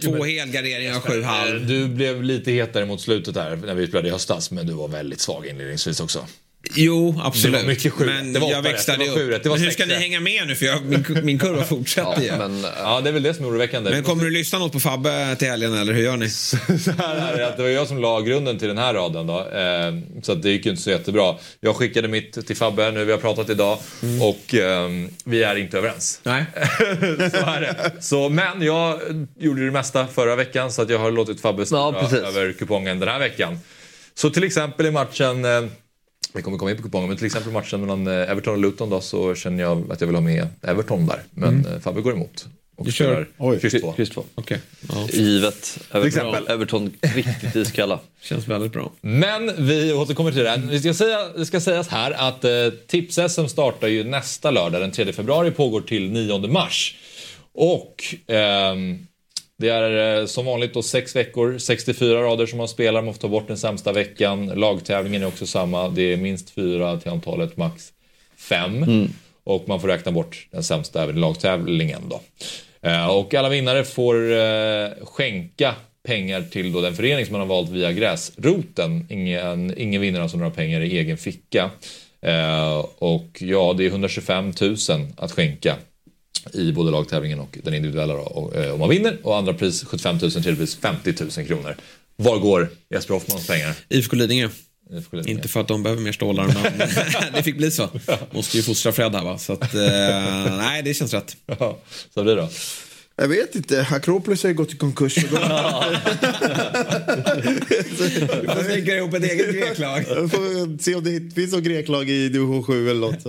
två helgarderingar och sju halv. Du blev lite hetare mot slutet där när vi spelade i höstas. Men du var väldigt svag inledningsvis också. Jo, absolut. Det var mycket sju Men. Det var jag växlade Det var sju upp. Det var Men hur ska ni hänga med nu? För jag, min, min kurva fortsätter ju. Men, Ja, det är väl det som är oroväckande. Men kommer du lyssna något på Fabbe till helgen eller hur gör ni? så här är det, att det var jag som la grunden till den här raden då. Eh, så att det gick ju inte så jättebra. Jag skickade mitt till Fabbe nu, vi har pratat idag. Och ehm, vi är inte överens. Nej. så är det. Så, men jag gjorde det mesta förra veckan så att jag har låtit Fabbe styra Ja, över kupongen den här veckan. Så till exempel i matchen, eh, vi kommer komma in på kupongen, men till exempel i matchen mellan eh, Everton och Luton då så känner jag att jag vill ha med Everton där. Men eh, Fabbe går emot. Och Du kör- kryss två. kryss två. Okej. Ja. Givet. Everton, exempel. Everton riktigt iskalla. Känns väldigt bra. Men vi återkommer till det. här. Vi ska säga, det ska sägas här att eh, Tips-SM startar ju nästa lördag den 3 februari pågår till 9 mars. Och ehm, det är eh, som vanligt då sex veckor, 64 rader som man spelar. Man får ta bort den sämsta veckan. Lagtävlingen är också samma. Det är minst fyra till antalet, max fem. Och man får räkna bort den sämsta även i lagtävlingen då. Eh, och alla vinnare får eh, skänka pengar till då den förening som man har valt via gräsroten. Ingen, ingen vinner alltså några pengar i egen ficka. Och ja, det är 125 000 att skänka i både lagtävlingen och den individuella då, och, eh, om man vinner. Och andra pris 75 000, tredje pris 50 000 kronor. Var går Jesper Hoffmans pengar? IFK Lidingö. Inte för att de behöver mer stålar, men det fick bli så. Måste ju fostra Fred här va. Så att, eh, nej, det känns rätt. Ja, så blir det då. Jag vet inte, Akropolis har ju gått i konkurs. och då- Du får snickra ihop ett eget greklag. Jag får se om det finns något greklag i division 7 eller något.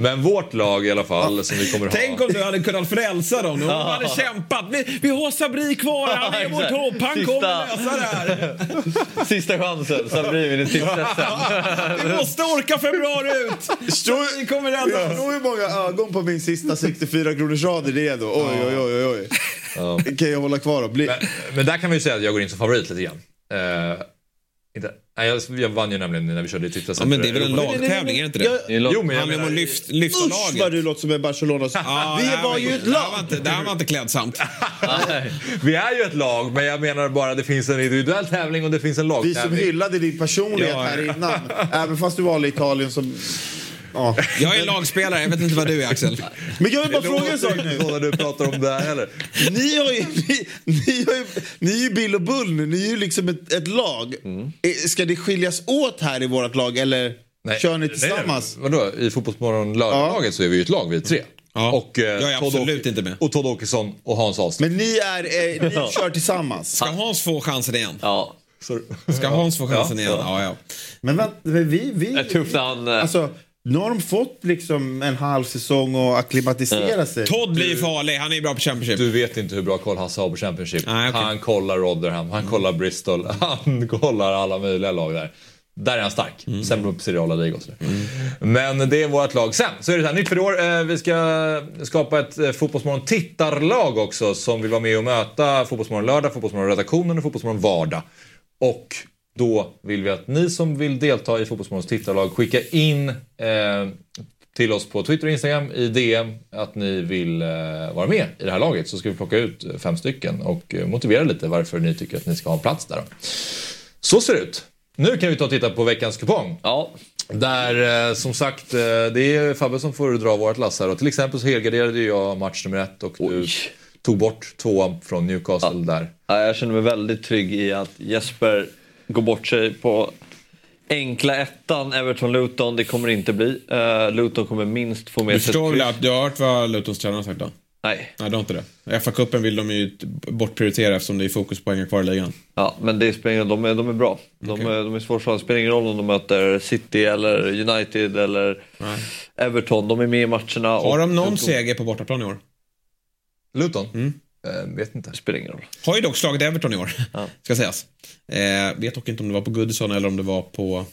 Men vårt lag i alla fall som vi kommer ha. Tänk om du hade kunnat frälsa dem. De hade kämpat. Vi, vi har Sabri kvar, han är vårt hopp. Han Sista. kommer lösa det här. Sista chansen, Sabri vid tipsrätten. Vi måste orka februari ut. Förstår Vi kommer rädda oss. Hur många ögon på min sista 64 kronors det är då? Oj, oj, oj, oj. oj. Kan jag hålla kvar och bli... Men, men där kan vi ju säga att jag går in som favorit lite grann. Eh, inte, nej, jag, jag vann ju nämligen när vi körde i Tipset. Ja, men det är väl en lagtävling, är det inte det? Jag- lag- Jo, men jag om menar- lyft, lyfta Usch laget. vad du låter som en Barcelonas... Ja, Vi det här var ju ett Det här var lag! inte, var inte klädsamt. Vi är ju ett lag, men jag menar bara att det finns en individuell tävling och det finns en Vi som lagtävling. hyllade din personlighet Ja. här innan. Även fast du valde Italien som... Ja. Jag är lagspelare, jag vet inte vad du är Axel. Men jag vill bara fråga en sak nu. när du pratar om det här heller. Ni, har ju, ni, ni, har ju, ni är ju Bill och Bull nu, ni är ju liksom ett, ett lag. Eh, Ska det skiljas åt här i vårt lag eller kör ni tillsammans? Nej, vadå? I Fotbollsmorgon lördag-laget så är vi ju ett lag, vi tre. Ja. Och, eh, Jag är Todd absolut inte med. Och Todd Åkesson och Hans Ahlström. Men ni, är, eh, ni kör tillsammans? Ska Hans få chansen igen? Ja. Ska Hans få chansen igen? Ja, ja. Men vänta, men vi... vi Det är tufft när han... Alltså, nu har de fått liksom en halv säsong och acklimatisera sig. Todd blir farlig, han är bra på Championship. Du vet inte hur bra koll Hasse har på Championship. Nej, okej. Han kollar Rotherham, han kollar Bristol, han kollar alla möjliga lag där. Där är han stark. Mm. Sen beror på seriala ligor och sådär. Men det är vårt lag. Sen så är det så här, nytt för i år. Eh, Vi ska skapa ett eh, Fotbollsmorgon tittarlag också som vill vara med och möta Fotbollsmorgon lördag, Fotbollsmorgon redaktionen och Fotbollsmorgon vardag. Och då vill vi att ni som vill delta i Fotbollsmorgons tittarlag skickar in eh, till oss på Twitter och Instagram i DM att ni vill eh, vara med i det här laget. Så ska vi plocka ut eh, fem stycken och eh, motivera lite varför ni tycker att ni ska ha en plats där. Då. Så ser det ut. Nu kan vi ta och titta på veckans kupong. Ja. Där eh, som sagt, eh, det är Fabbe som får dra vårt lass här. Och till exempel så helgarderade jag match nummer ett och du tog bort tvåan från Newcastle där. Ja, jag känner mig väldigt trygg i att Jesper går bort sig på enkla ettan, Everton-Luton. Det kommer det inte bli. Uh, Luton kommer minst få med Du sig förstår ett väl kryss. att du har hört vad Lutons tränare har sagt då? Nej. Nej, du har inte det. FA-cupen vill de ju bortprioritera eftersom det är fokuspoäng kvar i ligan. Ja, men det spelar. De är, de är bra. De, Okej. är, de är svårslagna. Det spelar ingen roll om de möter City eller United eller Everton. De är med i matcherna. Har de någon Luton- seger på bortaplan i år? Luton? Eh, vet inte. Det spelar ingen roll. Har ju dock slagit Everton i år, ska sägas. Eh, vet dock inte om det var på Goodison eller om det var på...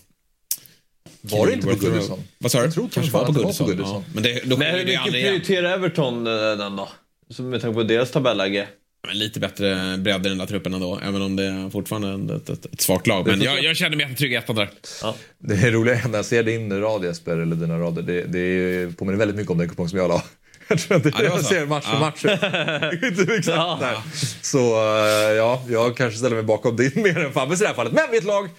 Var det inte på. Goodison? Vad sa du? Jag tror Kanske var på det var på Goodison. Goodison. Ja. Men, det, då Men hur mycket prioriterar Everton eh, den då? Så med tanke på deras tabelläge. Men lite bättre bredd i den där truppen ändå, även om det är fortfarande ett, ett, ett svagt lag. Men jag, jag känner mig jättetrygg i ettan där. Det är roliga när jag ser din rad Jesper, eller dina rader, det, det påminner väldigt mycket om den kupong som jag la. Jag tror det, Ja, jag ser match för Ja. match. Inte där. Så eh, ja, jag kanske ställer mig bakom din mer än Fabbes i det här fallet. Men vi är ett lag,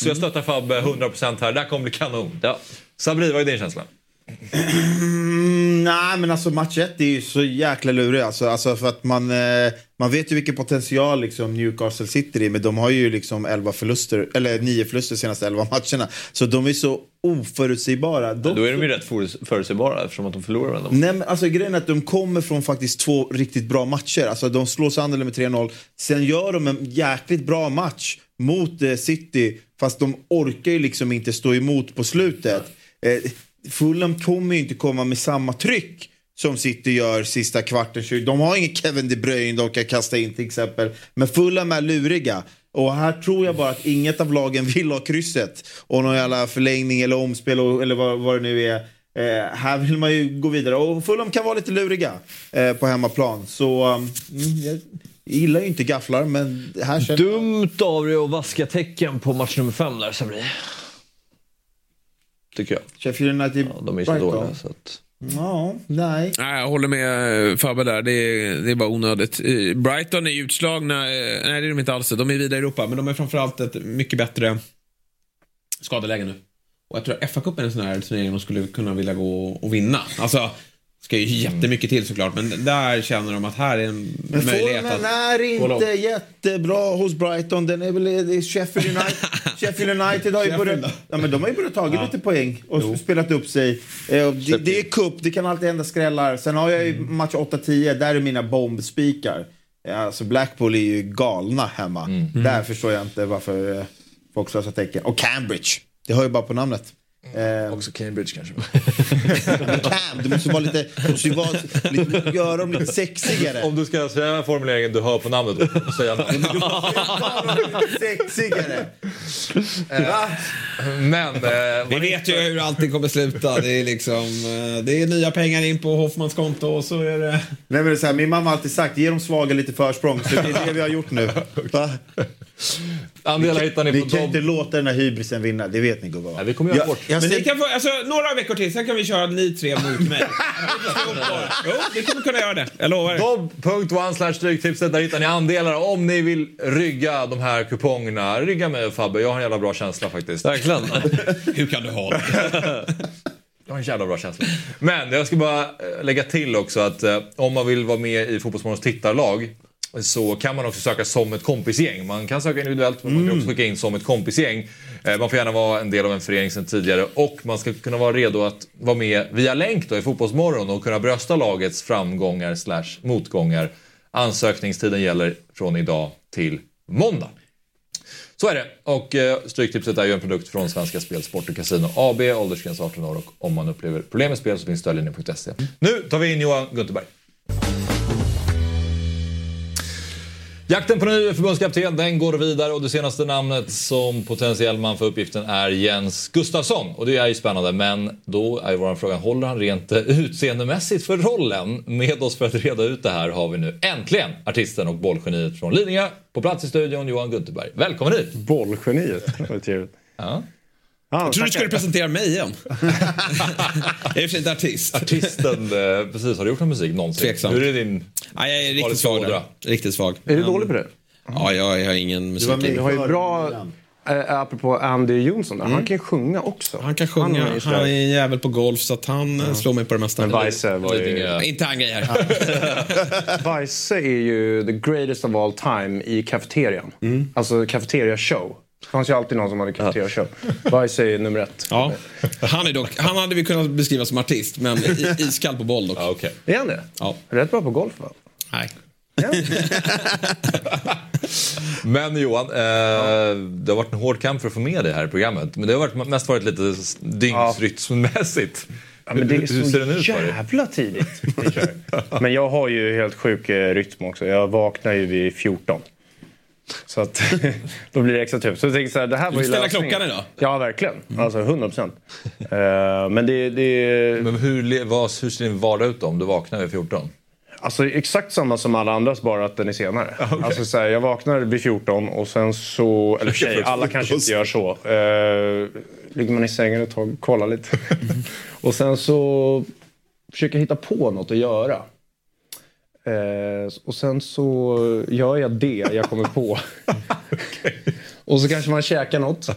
så jag stöttar Fabbe 100% här. Det här kommer bli kanon. Ja. Sabri, vad är din känsla? Nej, men alltså match 1 är ju så jäkla lurig. Alltså, alltså för att man, eh, man vet ju vilken potential liksom Newcastle sitter i. Men de har ju liksom 11 förluster, eller 9 förluster de senaste 11 matcherna. Så de är så oförutsägbara. De, Då är de ju rätt förut- förutsägbara eftersom att de förlorar varandra. Nej, men alltså, grejen är att de kommer från faktiskt två riktigt bra matcher. Alltså, de slår Sunderland med 3-0. Sen gör de en jäkligt bra match mot eh, City. Fast de orkar ju liksom inte stå emot på slutet. Eh, Fulham kommer ju inte komma med samma tryck som City gör sista kvarten. 20. De har ingen Kevin De Bruyne de kan kasta in till exempel. Men Fulham är luriga. Och här tror jag bara att inget av lagen vill ha krysset. Och någon jävla förlängning eller omspel och, eller vad, vad det nu är. Eh, här vill man ju gå vidare. Och Fulham kan vara lite luriga eh, på hemmaplan. Så um, mm, jag gillar ju inte gafflar men här känner Dumt av dig att vaska tecken på match nummer fem där Sabri tycker jag. Sheffield United, ja, de är så Brighton. dåliga. Så att... Ja, nej. Nej, jag håller med eh, Fabbe där. Det är, det är bara onödigt. Brighton är utslagna. eh, Nej, det är de inte alls. De är vidare i Europa, men de är framförallt ett mycket bättre skadeläge nu. Och jag tror att FA-cupen är en sån här turnering de skulle kunna vilja gå och vinna. Alltså, ska ju jättemycket till såklart, men där känner de att här är en Men möjlighet formen att är inte jättebra hos Brighton. Den är väl Sheffield United. Sheffield United har ju börjat, ja, men de har ju börjat tagit Ja. lite poäng och spelat upp sig. Eh, det, det är cup, det kan alltid hända skrällar. Sen har jag ju Mm. match 8-10, där är mina bombspikar. Ja, alltså Blackpool är ju galna hemma. Mm. Där förstår jag inte varför eh, folk sig tecken. Och Cambridge, det har ju bara på namnet. Eh, Också Cambridge kanske. Cam, du måste vara lite, du måste vara, lite, göra dem lite sexigare. Om du ska säga formuleringen du hör på namnet och säga Sexigare. Va? Men... Eh, Vi vet ju hur allting kommer sluta. Det är liksom, eh, det är nya pengar in på Hoffmans konto och så är det... Nej, men det är så här, min mamma har alltid sagt ge de svaga lite försprång. Så det är det vi har gjort nu. Va? Andelar vi hittar ni vi på kan Dobb. inte låta den här hybrisen vinna. Det vet ni gubbar. Vi kommer göra jag Men ser- ni kan få, alltså, några veckor till, sen kan vi köra ni tre mot mig. jo, vi kommer kunna göra det. Jag lovar. Dobb.one slash stryktipset. Där hittar ni andelar om ni vill rygga de här kupongerna. Rygga mig Fabbe, jag har en jävla bra känsla faktiskt. Verkligen. Hur kan du ha det? Jag har en jävla bra känsla. Men jag ska bara eh, lägga till också att eh, om man vill vara med i Fotbollsmorgons tittarlag så kan man också söka som ett kompisgäng. Man kan söka individuellt men man kan också skicka in som ett kompisgäng. Eh, Man får gärna vara en del av en förening sedan tidigare och man ska kunna vara redo att vara med via länk då i Fotbollsmorgon och kunna brösta lagets framgångar slash motgångar. Ansökningstiden gäller från idag till måndag. Så är det. Och eh, Stryktipset är ju en produkt från Svenska Spel, Sport och Casino AB. Åldersgräns 18 år och om man upplever problem med spel så finns stödlinjen.se. Nu tar vi in Johan Gunterberg. Jakten på ny förbundskapten den går vidare och det senaste namnet som potentiell man för uppgiften är Jens Gustafsson. Och det är ju spännande men då är ju vår fråga, håller han rent utseendemässigt för rollen? Med oss för att reda ut det här har vi nu äntligen artisten och bollgeniet från Lidingö på plats i studion Johan Gunterberg. Välkommen hit! Bollgeniet, vad trevligt. Ja. Ja, Jag tror du skulle presentera mig igen. jag är i och för sig inte artist. Artisten, eh, precis. Har du gjort någon musik någonsin? Tveksamt. Hur är din... Nej, jag är riktigt svag där. Riktigt svag. Är du dålig på det? Ja, jag, jag har ingen musik. Du har ju bra, äh, apropå Andy Jonsson, där, han kan ju sjunga också. Han kan sjunga. är Han, ju sådär- är en jävel på golf så att han ja. slår mig på det mesta. Men Weise var ju... Inte han grejer. Weise är ju the greatest of all time i cafeterian. Alltså cafeteria show. Det fanns ju alltid någon som hade cafeteria show. Weise är nummer ett. Ja. Han, är dock, han hade vi kunnat beskriva som artist, men i- iskall på boll dock. Ja, okay. Är han det? Ja. Rätt bra på golf va? Nej. Men Johan, eh, det har varit en hård kamp för att få med dig här i programmet. Men det har varit, mest varit lite dygnsrytmmässigt. Ja, men det är hur, hur ser den så ut för dig? jävla tidigt. jag. Men jag har ju helt sjuk eh, rytm också. Jag vaknar ju vid 14. Så att då blir det extra tufft. Så jag tänker så här, det här Du var ju lösningen. klockan idag? Ja, verkligen. Alltså 100 procent. men det, det... Men hur, vad, hur ser din vardag ut då, om du vaknar vid 14? Alltså exakt samma som alla andras, bara att den är senare. Alltså, så här, jag vaknar vid 14 och sen så... Eller sig, alla kanske inte gör så. Uh, ligger man i sängen ett tag, kollar lite. och sen så försöker jag hitta på något att göra. Eh, och sen så gör jag det jag kommer på. Och så kanske man käkar något.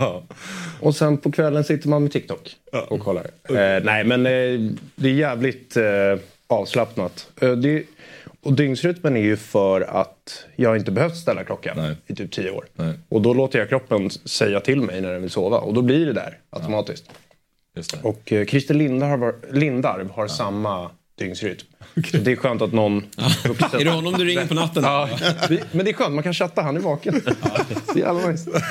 Och sen på kvällen sitter man med TikTok och kollar. Eh, nej, men eh, det är jävligt eh, avslappnat. Eh, det, och dygnsrytmen är ju för att jag inte behövt ställa klockan i typ tio år. Och då låter jag kroppen säga till mig när den vill sova. Och då blir det där automatiskt. Det. Och eh, Christer Lindarw, har- Lindarw har samma dygnsrytm. Så det är skönt att någon... Är det honom du ringer på natten? Ja, men det är skönt, man kan chatta, han är vaken. Så jävla nice.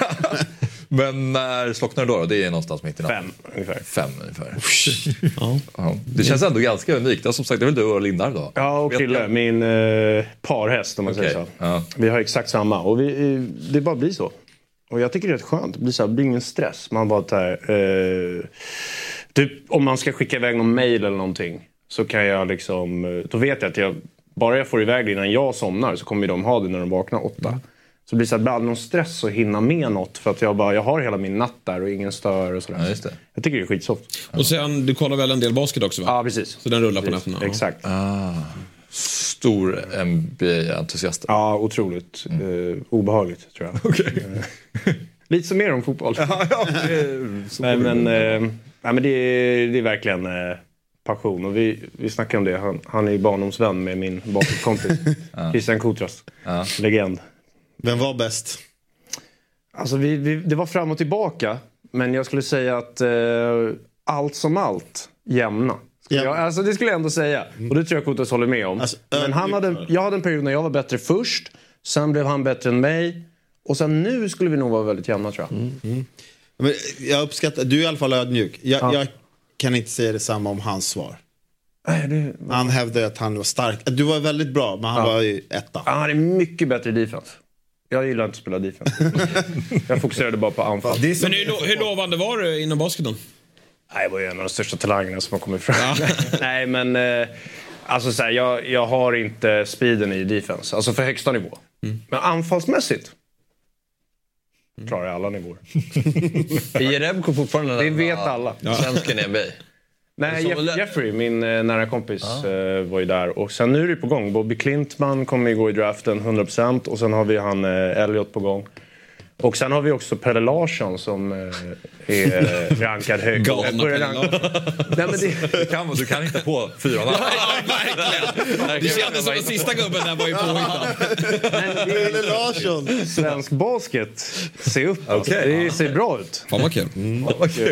Men när slocknar det då, då? Det är någonstans mitt i natten? Fem ungefär. Fem ungefär. ja. Det känns ändå ganska unikt. Ja, som sagt, det är väl du och Lindar då? Ja, och Krille, min eh, parhäst om man säger Okej, så. Vi har exakt samma och vi, eh, det bara blir så. Och jag tycker det är rätt skönt. Det blir, så här, det blir ingen stress. Man bara här, eh, typ, om man ska skicka iväg någon mail eller någonting så kan jag liksom, eh, då vet jag att jag, bara jag får iväg det innan jag somnar så kommer de ha det när de vaknar åtta. Så det blir så blir aldrig någon stress att hinna med något för att jag, bara, jag har hela min natt där och ingen stör och sådär. Ja. Jag tycker det är skitsoft. Och sen, du kollar väl en del basket också va? Ja, precis. Så den rullar på Precis, nätterna? Exakt. Ah. Stor NBA-entusiast. Ja, otroligt. Eh, obehagligt tror jag. Eh, Lite som mer om fotboll. Nej, men, eh, nej, men det, är, det är verkligen eh, passion. Och vi, vi snackade om det. Han, han är ju barndomsvän med min basketkompis. Christian Kotras. Legend. Vem var bäst? Alltså vi, vi, det var fram och tillbaka. Men jag skulle säga att eh, allt som allt, jämna. Skulle Jag, alltså det skulle jag ändå säga. Och det tror jag Kotras håller med om. men han hade, jag hade en period när jag var bättre först. Sen blev han bättre än mig. Och sen nu skulle vi nog vara väldigt jämna tror jag. Men jag uppskattar, du är i alla fall ödmjuk. Jag, Ja. jag kan inte säga detsamma om hans svar. Nej, det... Han hävdade att han var stark. Du var väldigt bra, men han Ja. var ju etta. Han är mycket bättre i defense. Jag gillar inte att spela defense. jag fokuserade bara på anfall. Men hur, lo- hur lovande var du inom basketen? Jag var ju en av de största talangerna som har kommit fram. Nej, men eh, alltså så här, jag, jag har inte speeden i defense. Alltså för högsta nivå. Men anfallsmässigt klarar jag alla nivåer. Är Jerebko fortfarande Det den vet enda alla. svensken i NBA? Nej, Jeff, Jeffrey, min eh, nära kompis, eh, var ju där. Och sen nu är det på gång. Bobby Klintman kommer ju gå i draften 100% och sen har vi han eh, Elliot på gång. Och sen har vi också Pelle Larsson som är eh, rankad högt. Galna Nej, men det... du, kan, du kan hitta på fyra namn. Det kändes som den sista gubben där var ju påhittad. Pelle Larsson! Svensk basket, se upp. alltså. Okej. Det ser bra ut. Fan vad kul.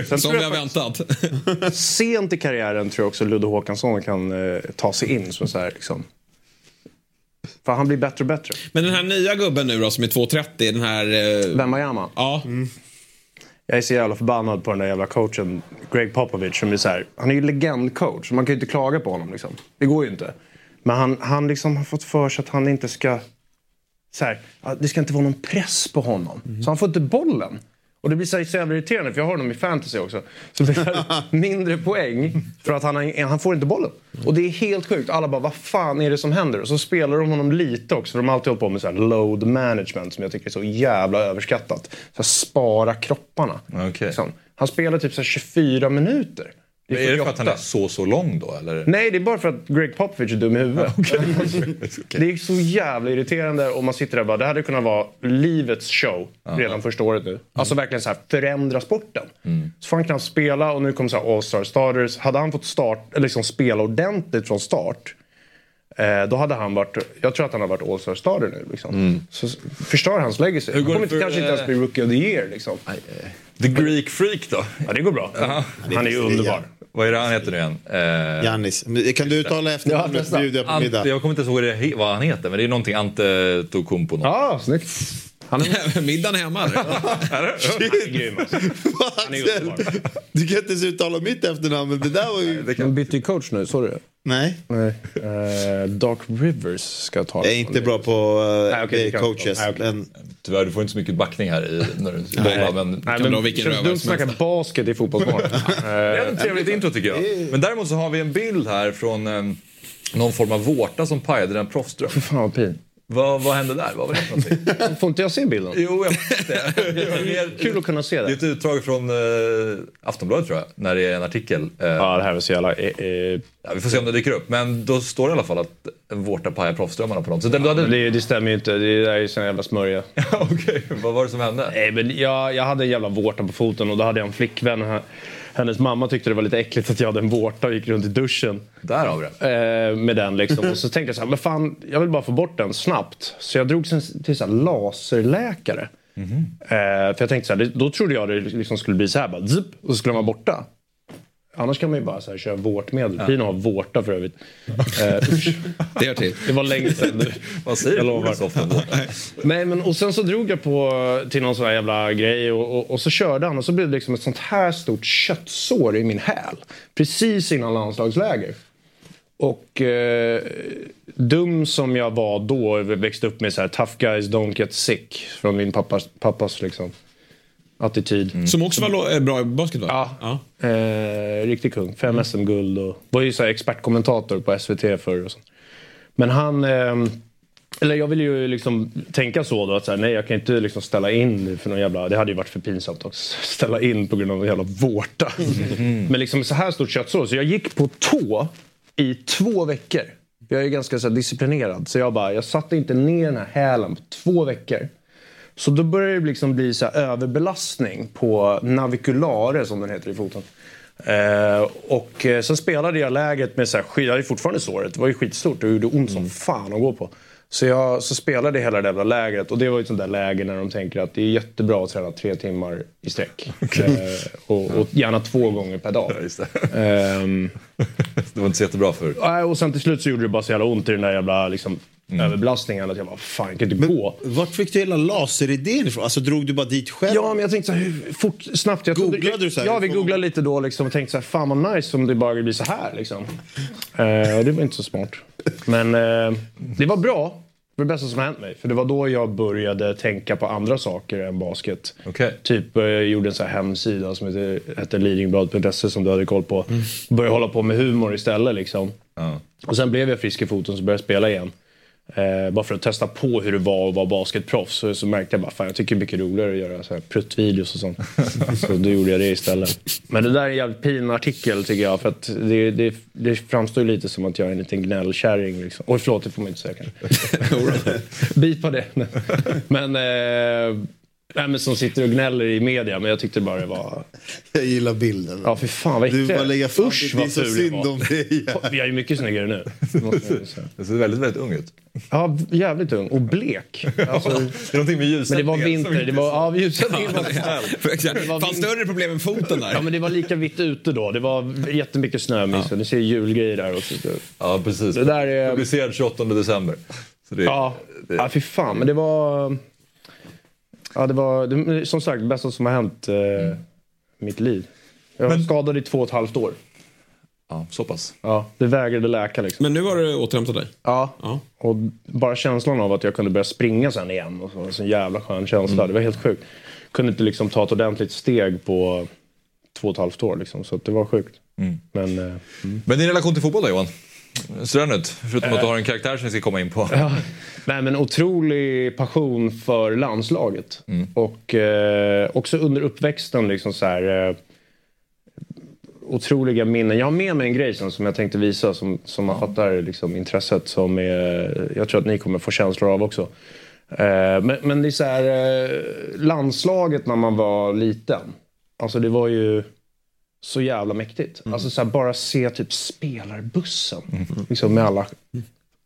Sen Som vi har väntat. Sent i karriären tror jag också Ludde Håkansson kan eh, ta sig in. Så så här, liksom. För han blir bättre och bättre. Men den här nya gubben nu då som är 2,30, den här... Eh... Wembanyama? Ja. Jag är så jävla förbannad på den där jävla coachen Greg Popovich. Som är så här, han är ju legendcoach, man kan ju inte klaga på honom. Liksom. Det går ju inte. Men han, han liksom har fått för sig att han inte ska... Så här, det ska inte vara någon press på honom. Så han får inte bollen. Och det blir så, jävla irriterande, för jag har honom i fantasy också. Så blir det mindre poäng för att han, har, han får inte bollen. Och det är helt sjukt. Alla bara, vad fan är det som händer? Och så spelar de honom lite också. För de har alltid hållit på med så load management som jag tycker är så jävla överskattat. Så spara kropparna. Liksom. Han spelar typ så här 24 minuter. Men är det för att han är 48. så, så lång då? Eller? Nej, det är bara för att Greg Popovich är dum i huvudet. Det är så jävla irriterande och man sitter där och bara, det hade kunnat vara livets show redan första året nu. Alltså verkligen så här förändra sporten. Så får han knappt spela och nu kommer så här All-Star starters. Hade han fått start, eller liksom spela ordentligt från start eh, då hade han varit, jag tror att han har varit All-Star starter nu. Liksom. Så s- förstör hans legacy. Hur Han kommer det för, kanske inte ens eh, bli Rookie of the Year. Liksom. The Greek Freak då? Ja, det går bra. Han är ju underbar. Vad är det han heter nu igen? Eh, Jannis. Kan du uttala efternamnet bjuder jag på middag. Ante, jag kommer inte ihåg vad, han heter, men det är någonting Ante Tokumpo. något. Ja, snyggt. Han är... Middagen hemma. grym alltså. Du kan inte ens uttala mitt efternamn, men det där var ju... Han bytte ju coach nu, såg du det? Nej. Nej. Eh, Doc Rivers ska jag ta Jag är inte bra på uh, Nej, kan- coaches. nej, okej. Men Tyvärr, du får inte så mycket backning här i, när du Nej, bollar, men, Nej, men det känns dumt att snacka basket i fotbollsmorgon. Det är ett trevligt intro tycker jag. Men däremot så har vi en bild här från eh, någon form av vårta som pajade en proffsdröm. Fan vad pin. Vad, vad hände där? Vad var det någonting? Får inte jag se bilden? Jo, jag det. Kul att kunna se Det är det. ett utdrag från eh, Aftonbladet tror jag, när det är en artikel. Eh, Ja, det här var så jävla... Eh, ja, vi får se om det dyker upp, men då står det i alla fall att vårta pajar proffsdrömmarna på något sätt. Eller du hade... det, det stämmer ju inte. Det där är ju sån jävla smörja. Okej, vad var det som hände? Nej, men jag, jag hade en jävla vårta på foten och då hade jag en flickvän. och Hennes mamma tyckte det var lite äckligt att jag hade en vårta och gick runt i duschen. Där har vi det. Eh, med den liksom. Och så tänkte jag så här, men fan, jag vill bara få bort den snabbt. Så jag drog till så här laserläkare. Eh, för jag tänkte så här, då trodde jag det liksom skulle bli så här, bara, zip, och så skulle den vara borta. Annars kan man ju bara så här, köra vårtmedel. Ja. Pino har vårta för övrigt. Eh. Det hör till. Det var länge sedan nu. Vad säger Jag lovar. Nej, men, och sen så drog jag på till någon sån här jävla grej och, och, och så körde han och så blev det liksom ett sånt här stort köttsår i min häl. Precis innan landslagsläger. Och eh, dum som jag var då, växte upp med så här tough guys don't get sick. Från min pappas, pappas liksom, attityd. Som också var eh, bra i basket va? Ja. Eh, riktig kung. Fem SM-guld och var ju så här expertkommentator på SVT förr. Och sånt. Men han, eh, Eller jag vill ju liksom tänka så då att så här, nej jag kan inte liksom ställa in för någon jävla... Det hade ju varit för pinsamt att ställa in på grund av en jävla vårta. Men liksom så här stort köttsår. Så jag gick på tå i två veckor. Jag är ganska så disciplinerad. Så jag bara, jag satte inte ner den här hälen på två veckor. Så då började det liksom bli så här överbelastning på naviculare som den heter i foten. Eh, och eh, sen spelade jag läget med så här, jag hade fortfarande såret. Det var ju skitstort och gjorde ont som fan att gå på. Så jag så spelade hela det jävla lägret och det var ju ett sånt där läge när de tänker att det är jättebra att träna tre timmar i sträck. Eh, och, och gärna två gånger per dag. Ehm, Det var inte så jättebra för... nej, och sen till slut så gjorde det bara så jävla ont i den där jävla liksom, överbelastningen att jag bara, fan jag kan inte gå. Vart fick du hela laseridén ifrån? Alltså drog du bara dit själv? Ja, men jag tänkte så här, hur fort, snabbt. Jag trodde- Googlade du så här? Ja, vi googlade lite då liksom, och tänkte så här, fan vad nice om det bara blir så här. Liksom. Och det var inte så smart. Men eh, det var bra. Det var det bästa som hänt mig. För det var då jag började tänka på andra saker än basket. Typ, eh, jag gjorde en så här hemsida som heter, hette leadingblad.se som du hade koll på. Började hålla på med humor istället liksom. Och sen blev jag frisk i foten så började jag spela igen. Eh, bara för att testa på hur det var att vara basketproffs. Så, så märkte jag bara fan jag tycker det är mycket roligare att göra så här pruttvideos och sånt. så då gjorde jag det istället. Men det där är en jävligt fin artikel tycker jag. För att det, det, det framstår lite som att jag är en liten gnällkärring. Liksom. Oj förlåt, det får man inte säga kanske. Bipa det. Men, eh, nej, men som sitter och gnäller i media. Men jag tyckte bara det var... Jag gillar bilden. Ja, för fan vad Du bara lägga fram Usch det. Det är så synd om dig. Jag är ju mycket snyggare nu. Du ser väldigt, väldigt ung ut. Ja, jävligt ung. Och blek. Alltså, det är någonting med men det var ljussättningen vinter. Det var, ja, ljussättningen var. Fan större problem än foten där. Ja, men det var lika vitt ute då. Det var jättemycket snö. Ja. Ni ser julgrejer där. Och så. Ja, precis. Det där är... Publicerad 28 december. Så det, Ja, ja fy fan. Men det var... Ja, det var det, som sagt det bästa som har hänt eh, i mitt liv. Jag var skadad i två och ett halvt år. Ja, så pass. Ja, det vägrade läka liksom. Men nu har du återhämtat dig? Ja. Och bara känslan av att jag kunde börja springa sen igen. Och så, en sån jävla skön känsla. Det var helt sjukt. Kunde inte liksom ta ett ordentligt steg på två och ett halvt år. Liksom, så det var sjukt. Men, eh, Men din relation till fotboll då Johan? Ut? Förutom att du har en karaktär som vi ska komma in på. Ja. Nej, men otrolig passion för landslaget. Och eh, också under uppväxten liksom så här, eh, otroliga minnen. Jag har med mig en grej sen som jag tänkte visa som, som man fattar liksom, intresset som är, jag tror att ni kommer få känslor av också. Eh, men, men det är så här, eh, landslaget när man var liten. Alltså det var ju så jävla mäktigt. Alltså så här, bara se typ spelarbussen. Liksom med alla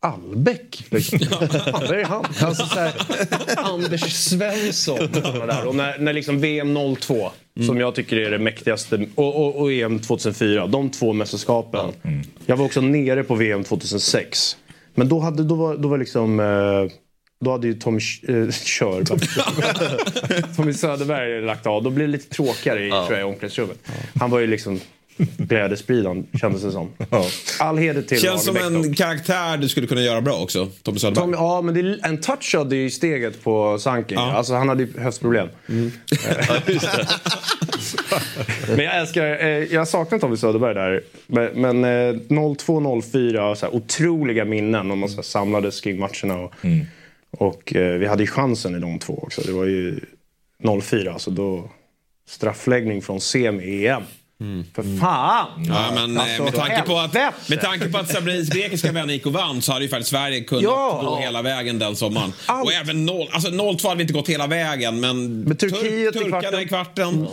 Albeck. Liksom. Där är han. Alltså, så här, Anders Svensson. Där. Och när, när liksom VM 02, som jag tycker är det mäktigaste, och, och, och EM 2004, de två mästerskapen. Jag var också nere på VM 2006. Men då, hade, då, var, då var liksom... Eh, då hade ju Tommy Kör, Tommy Söderberg lagt av. Då blir det lite tråkigare i, tror jag, i omklädningsrummet. Han var ju liksom glädjespridaren, kändes det som. All heder till Känns som en karaktär du skulle kunna göra bra också. Tommy Söderberg. Tom, ja, men det en touch av det i steget på Sanking. Alltså, han hade ju höftproblem. men jag älskar, eh, jag saknar Tommy Söderberg där. Men, men eh, 02-04, så här, otroliga minnen. Och man så här, samlades kring matcherna. Och, och eh, vi hade ju chansen i de två också. Det var ju 04, alltså då straffläggning från semi-EM. För fan! Ja, men eh, Alltså, med, tanke på att, med tanke på att Sabrinis grekiska vän gick och vann så hade ju faktiskt Sverige kunnat Ja. gå hela vägen den sommaren. Och även noll, alltså 0-2 hade vi inte gått hela vägen men, Men Turkiet i turkarna kvarten. i kvarten.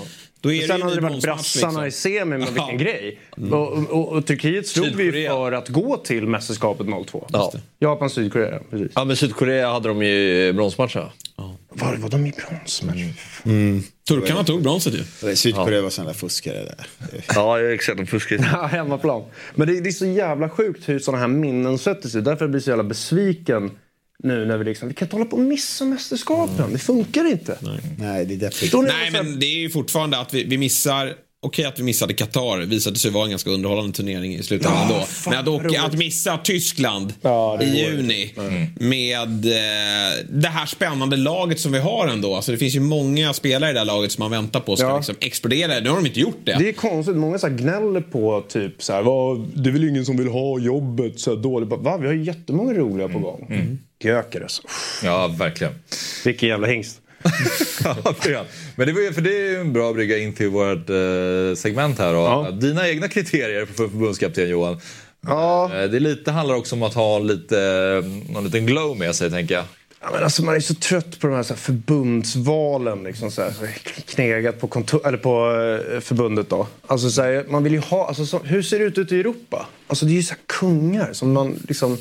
Då är Sen hade det varit bronsmatch, brassarna liksom. i semi, men vilken Ja. grej. Och, och, och Turkiet stod vi ju för att gå till mästerskapet 02. Ja. Japan, Sydkorea. Precis. Ja, men Sydkorea hade de ju i bronsmatcherna. Var, var de i bronsmatch? Turkarna tog bronset ju. Sydkorea var sådana där fuskare där. Ja, exakt. De fuskade. Ja, hemmaplan. Men det, det är så jävla sjukt hur sådana här minnen sätter sig. Därför blir jag så jävla besviken nu när vi liksom, vi kan inte hålla på och missa mästerskapen. Det funkar inte. Nej, det är när Nej men det är ju fortfarande att vi, vi missar Okej att vi missade Qatar, visade sig vara en ganska underhållande turnering i slutändan Ja, ändå. Men att, åka, att missa Tyskland Ja, i juni. Mm. med eh, det här spännande laget som vi har ändå. Alltså, det finns ju många spelare i det här laget som man väntar på ska Ja. liksom explodera. Nu har de inte gjort det. Det är konstigt, många så här gnäller på typ så här, "Vad, det är väl ingen som vill ha jobbet så här dåligt. Va? Vi har ju jättemånga roliga på gång. Mm. Gökeres. Ja, verkligen. Vilken jävla hingst. Ja, det är. Men det, var, ju- för det är ju en bra brygga in till vårt eh, segment här. Och Dina egna kriterier för förbundskapten Johan. Ja. Eh, Det lite, handlar också om att ha lite, eh, någon liten glow med sig tänker jag. Ja, men alltså, man är så trött på de här, så här förbundsvalen. Liksom, så här, så knegat på, kontor, eller på eh, förbundet. Då. Alltså, så här, man vill ju ha, alltså, så, hur ser det ut ute i Europa? Alltså, det är ju så här kungar som man liksom...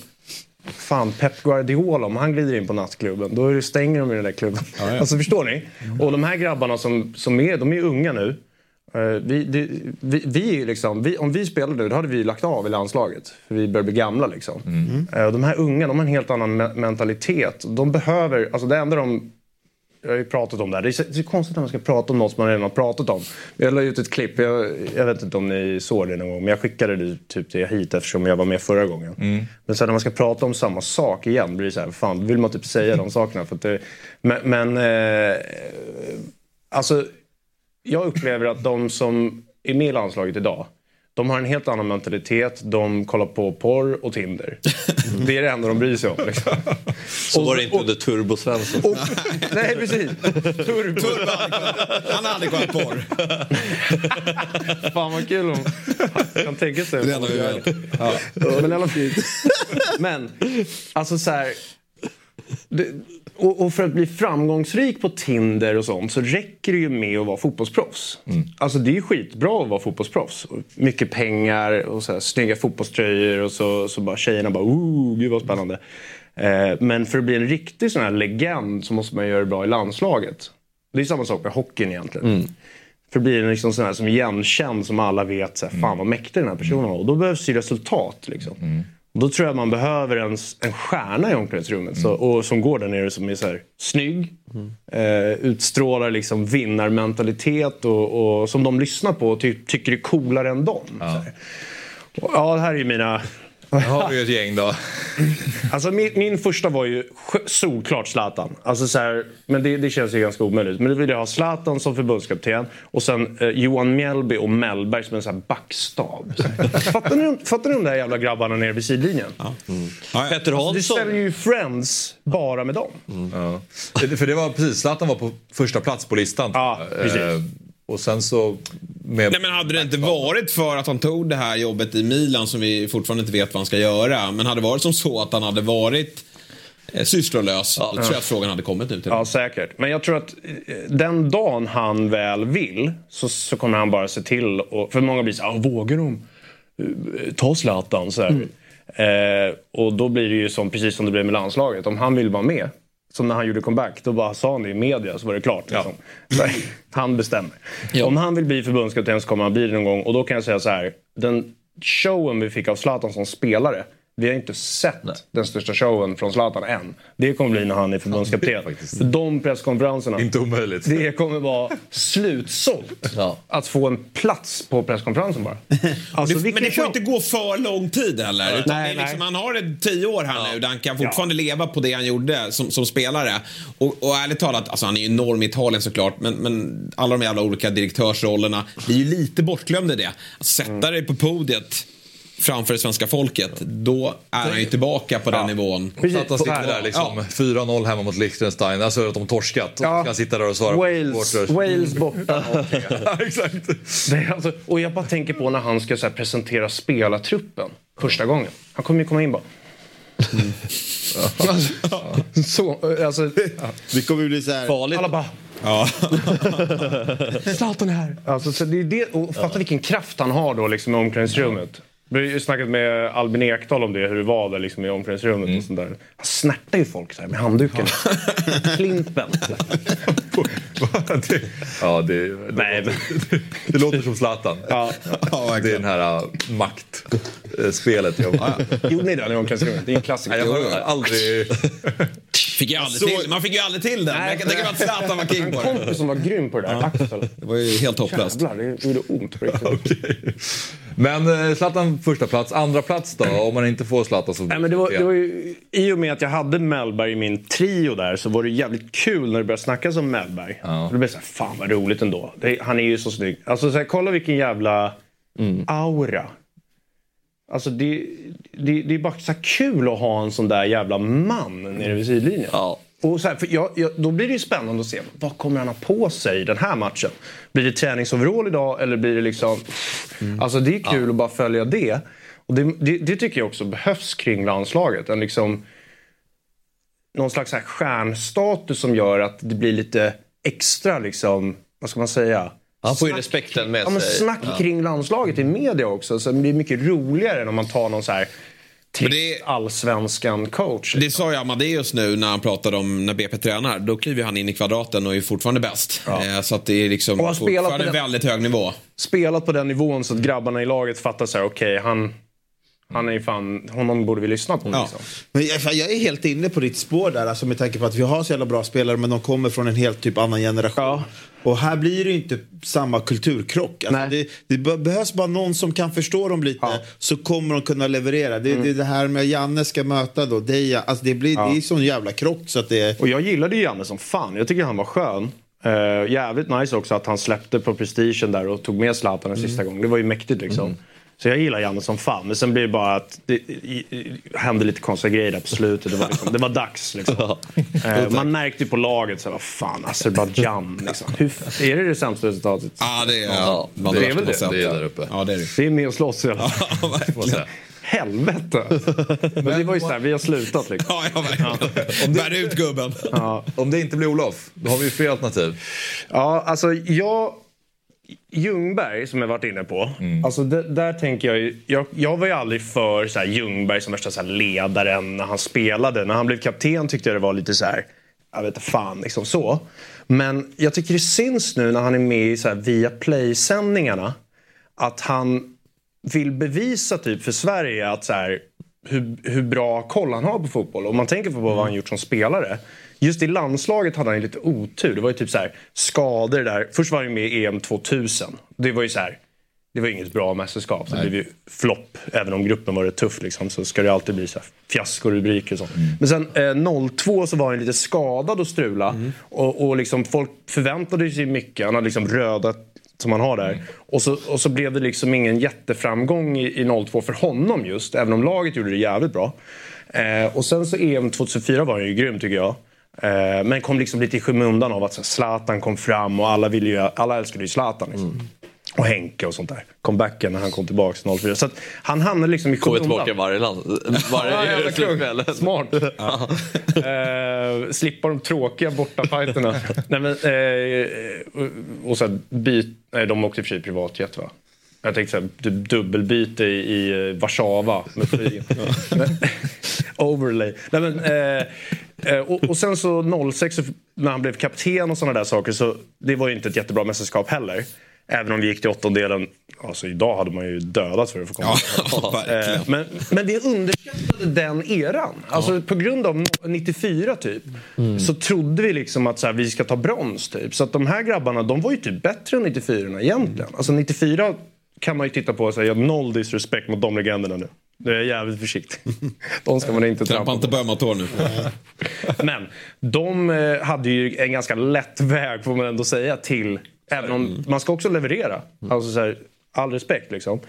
Fan, Pep Guardiola, om han glider in på nattklubben, då stänger de i den där klubben. ja. Alltså förstår ni? Och de här grabbarna som, som är, de är ju unga nu. Eh, Vi, det, vi, vi ju liksom, vi, om vi spelade nu, då hade vi lagt av i landslaget. För vi börjar bli gamla liksom. Eh, och De här unga, de har en helt annan me- mentalitet. De behöver, alltså det enda de jag har ju pratat om det här. Det är så, konstigt när man ska prata om något som man redan har pratat om. Jag la ut ett klipp, jag, jag vet inte om ni såg det någon gång, men jag skickade det typ till hit eftersom jag var med förra gången. Men sen när man ska prata om samma sak igen blir det så här, fan, vill man typ säga de sakerna. För det, men men eh, alltså, jag upplever att de som är med i landslaget idag, de har en helt annan mentalitet. De kollar på porr och Tinder. Det är det enda de bryr sig om. Liksom. Så var det inte under Turbo Svensson. Och, nej, precis. Turbo. Han hade kollat porr. Fan vad kul om han kan tänka sig. Det är det enda vi vet. Ja. Men i alla fall. Men, alltså så här. Det, och, och för att bli framgångsrik på Tinder och sånt så räcker det ju med att vara fotbollsproffs. Alltså det är ju skitbra att vara fotbollsproffs. Mycket pengar och så här, snygga fotbollströjor och så, så bara tjejerna bara oh, gud vad spännande. Eh, men för att bli en riktig sån här legend så måste man göra det bra i landslaget. Det är samma sak med hockeyn egentligen. För att bli en liksom sån här som igenkänd som alla vet, så här, fan vad mäktig den här personen var. Och då behövs ju resultat. Liksom. Och då tror jag att man behöver en, en stjärna i omklädningsrummet. Så, och som går där nere som är så här, snygg. Eh, utstrålar liksom vinnarmentalitet och, och som de lyssnar på och ty, tycker är coolare än dem. Och, ja, det här är ju mina... Här har vi ju ett gäng då. Alltså min, min första var ju solklart Zlatan. Alltså så här, men det, det känns ju ganska omöjligt. Men då vill jag ha Zlatan som förbundskapten och sen eh, Johan Mjällby och Mellberg som en sån här backstav. Så fattar, ni, fattar ni de där jävla grabbarna nere vid sidlinjen? Petter Alltså, det Hansson. ställer ju Friends bara med dem. Ja. Det- För det var precis, Zlatan var på första plats på listan. Ja, precis. Eh, Och sen så... Med... Nej, men hade det inte varit för att han tog det här jobbet i Milan som vi fortfarande inte vet vad han ska göra. Men hade det varit som så att han hade varit eh, sysslolös. Då tror jag att frågan hade kommit nu till Ja, säkert. Men jag tror att eh, den dagen han väl vill så, så kommer han bara se till. Och, för många blir så här, "Ah, vågar de eh, ta Zlatan? Så här. Eh, och då blir det ju som, precis som det blev med landslaget. Om han vill vara med, som när han gjorde comeback, då bara sa han det i media så var det klart. Liksom. Här, han bestämmer. Om han vill bli förbundskapten så kommer han bli det någon gång. Och då kan jag säga så här. Den showen vi fick av Zlatan som spelare. Vi har inte sett den största showen från Zlatan än. Det kommer bli när han är förbundskapten. För de presskonferenserna. Inte omöjligt. Det kommer vara slutsålt. Att få en plats på presskonferensen bara. Alltså, det, men det får inte gå för lång tid heller. Utan Nej, är liksom, nej. han har ett tio år här nu där han kan fortfarande leva på det han gjorde som, som spelare. Och, och ärligt talat, alltså han är ju enorm i Italien såklart, men, men alla de jävla olika direktörsrollerna, det är ju lite bortglömd i det. Att sätta Mm. dig på podiet framför det svenska folket, då är han ju tillbaka på den nivån. Zlatan sitter där liksom 4-0 hemma mot Liechtenstein, alltså att de torskat. Och Ja. så kan sitta där och svara Wales, supporters. Wales borta. Exakt. Alltså, och jag bara tänker på när han ska så här, presentera spelartruppen första gången. Han kommer ju komma in bara... Alltså, så, alltså, Vi kommer ju bli så här... Farligt. alla bara... Ja. Zlatan är här. Alltså, så det är det, och fatta vilken kraft han har då liksom, i omklädningsrummet. Vi har ju snackat med Albin Ekdal om det, hur det var där liksom, i omklädningsrummet. Och sånt där. Han snärtar ju folk så här, med handduken. Klimpen. det, ja, det, det, Nej, men- det, det låter som Zlatan. Ja. det är den här uh, maktspelet. Jag, Gjorde ni det i omklädningsrummet? Det är en klassiker. Nej, jag har aldrig... Fick jag aldrig till, man fick ju aldrig till den. Nej. det kan vara att Zlatan var king på det. kompis som var grym på det där, Axel. Det var ju helt hopplöst. Jävlar, det gjorde ont på riktigt. Men eh, Zlatan första plats, andra plats då? Om man inte får Zlatan så... Nej, men det var, det var ju, I och med att jag hade Mellberg i min trio där så var det jävligt kul när det började snackas om Mellberg. Ja. Det blev så här, fan vad roligt ändå. Det, han är ju så snygg. Alltså så här, kolla vilken jävla aura. Alltså det, det, det är bara så kul att ha en sån där jävla man nere vid sidlinjen. Och så här, för jag, jag, då blir det ju spännande att se vad kommer han ha på sig i den här matchen. Blir det träningsoverall idag eller blir det liksom... Alltså det är kul att bara följa det. Och det, det, det tycker jag också behövs kring landslaget. En liksom, någon slags här stjärnstatus som gör att det blir lite extra, liksom, vad ska man säga? Han får ju respekten med ja, men sig. Snack Ja. kring landslaget i media också. Så det blir mycket roligare än om man tar någon så här trist allsvenskan coach. Det sa ju Amadeus nu när han pratade om när BP tränar. Då kliver han in i kvadraten och är fortfarande bäst. Eh, Så att det är liksom Och har spelat fortfarande den- väldigt hög nivå. Spelat på den nivån så att grabbarna i laget fattar så här, okej, han, han är ju fan, honom borde vi lyssna på. Liksom. Men jag, jag är helt inne på ditt spår där, alltså med tanke på att vi har så jävla bra spelare men de kommer från en helt typ annan generation. Och här blir det ju inte samma kulturkrock. Alltså det, det be- behövs bara någon som kan förstå dem lite så kommer de kunna leverera. Det, det är det här med Janne ska möta då Deja, alltså det blir det är sån jävla krock så att det Och jag gillade ju Janne som fan. Jag tycker han var skön. Uh, jävligt nice också att han släppte på prestigen där och tog med Zlatan en sista gång. Det var ju mäktigt liksom. Så jag gillar Janne som fan. Men sen blir det bara att det hände lite konstiga grejer där på slutet. Det var, liksom, det var dags liksom. Eh, man märkte ju på laget, så här, vad fan, Azerbajdzjan. Liksom. Hur, är det det sämsta resultatet? Ja, det är, Ja, det är väl det. Det är där uppe. Ja, det är det. Det är med och slåss i alla fall. Helvete. Men det var ju såhär, vi har slutat liksom. Ja, ja verkligen. Bär ut gubben. Om det inte blir Olof, då har vi ju fler alternativ. Ja, alltså jag... Ljungberg som jag varit inne på. Alltså det, där tänker jag, ju- jag Jag var ju aldrig för så här, Ljungberg som värsta så här, ledaren när han spelade. När han blev kapten tyckte jag det var lite så här... Jag vet inte fan, liksom så. Men jag tycker det syns nu när han är med i så här, via play-sändningarna att han vill bevisa typ för Sverige att så här, hur, hur bra koll han har på fotboll. Om man tänker på vad han gjort som spelare. Just i landslaget hade han lite otur. Det var ju typ så här, skador där. Först var han med i EM 2000. Det var ju så här, det var inget bra mästerskap. Det blev ju flopp. Även om gruppen var rätt tuff liksom, så ska det alltid bli så här fiaskorubriker och sånt. Men sen eh, 02 så var han lite skadad och strula. Och, och liksom, folk förväntade sig mycket. Han hade liksom röda som han har där. Och, så, och så blev det liksom ingen jätteframgång i, i 02 för honom just. Även om laget gjorde det jävligt bra. Eh, och sen så EM 2004 var han ju grym tycker jag. Eh, men kom liksom lite i skymundan av att så här, Zlatan kom fram och alla, ville ju, alla älskade ju Zlatan. Liksom. Och Henke och sånt där. Comebacken när han kom tillbaka 04. Så att han hamnade liksom i Kommer skymundan. tillbaka varje land. Varje Ja, kung. Smart. eh, slippa de tråkiga bortafajterna. Nej, men, eh, och, och så här, byt, nej, de åkte i och för sig privatjet va? Jag tänkte så här, du, dubbelbyte i, i eh, Warszawa Overlay. Nej, men, eh, eh, och, och sen så 06 så- när han blev kapten och sådana där saker så det var ju inte ett jättebra mästerskap heller. Även om vi gick till åttondelen. Alltså idag hade man ju dödat för att få komma. Eh, men, men det underskattade den eran. Alltså på grund av no- 94 typ. Så trodde vi liksom att så här, vi ska ta brons typ. Så att de här grabbarna de var ju typ bättre än 94 egentligen. Alltså 94 kan man ju titta på och säga noll disrespect mot de legenderna nu. Det är jag jävligt försiktig. De ska man inte Trampa trampa inte på ömma tår nu. men de eh, hade ju en ganska lätt väg får man ändå säga till, även om man ska också leverera. Alltså så här, all respekt liksom.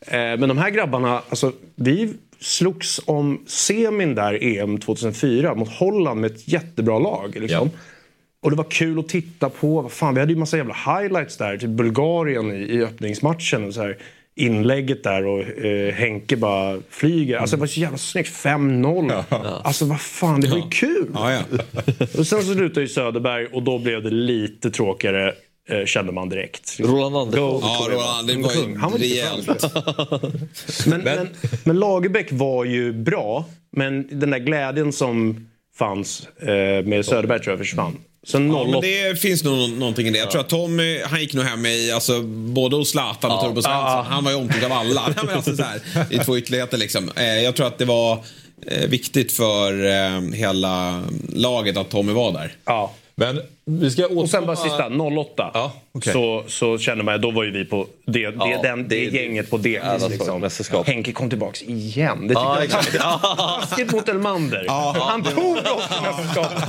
Eh, men de här grabbarna, alltså vi slogs om semin där EM 2004 mot Holland med ett jättebra lag. Liksom. Och det var kul att titta på. Vad Fan, vi hade ju massa jävla highlights där. Typ Bulgarien i, i öppningsmatchen. Och så här, inlägget där och eh, Henke bara flyger. Alltså det var så jävla snyggt. 5-0. Alltså vad fan, det var ju kul. och sen så slutade ju Söderberg och då blev det lite tråkigare. Eh, kände man direkt. Roland Andersson. Ja. Roland, det var ju Kung. Han var rejält. men, men, men Lagerbäck var ju bra. Men den där glädjen som fanns eh, med Söderberg tror jag försvann. Sen Ja, 08 men det finns nog någonting i det. Jag tror att Tommy, han gick nog hem i, alltså, både hos Zlatan och Ja. Turbo Svensson. Ja. Han var ju omtyckt av alla. Nej, men alltså, så här, I två ytterligheter liksom. Eh, jag tror att det var eh, viktigt för eh, hela laget att Tommy var där. Ja. Men vi ska återkomma... Och sen bara sista, 08. Ja, okej. så, så kände man, då var ju vi på det, det, Ja, den, det, det- gänget på dekis. Alla liksom. Henke kom tillbaks igen. Det tycker Ja, jag var taskigt mot Elmander. Han tog oss till mästerskapet.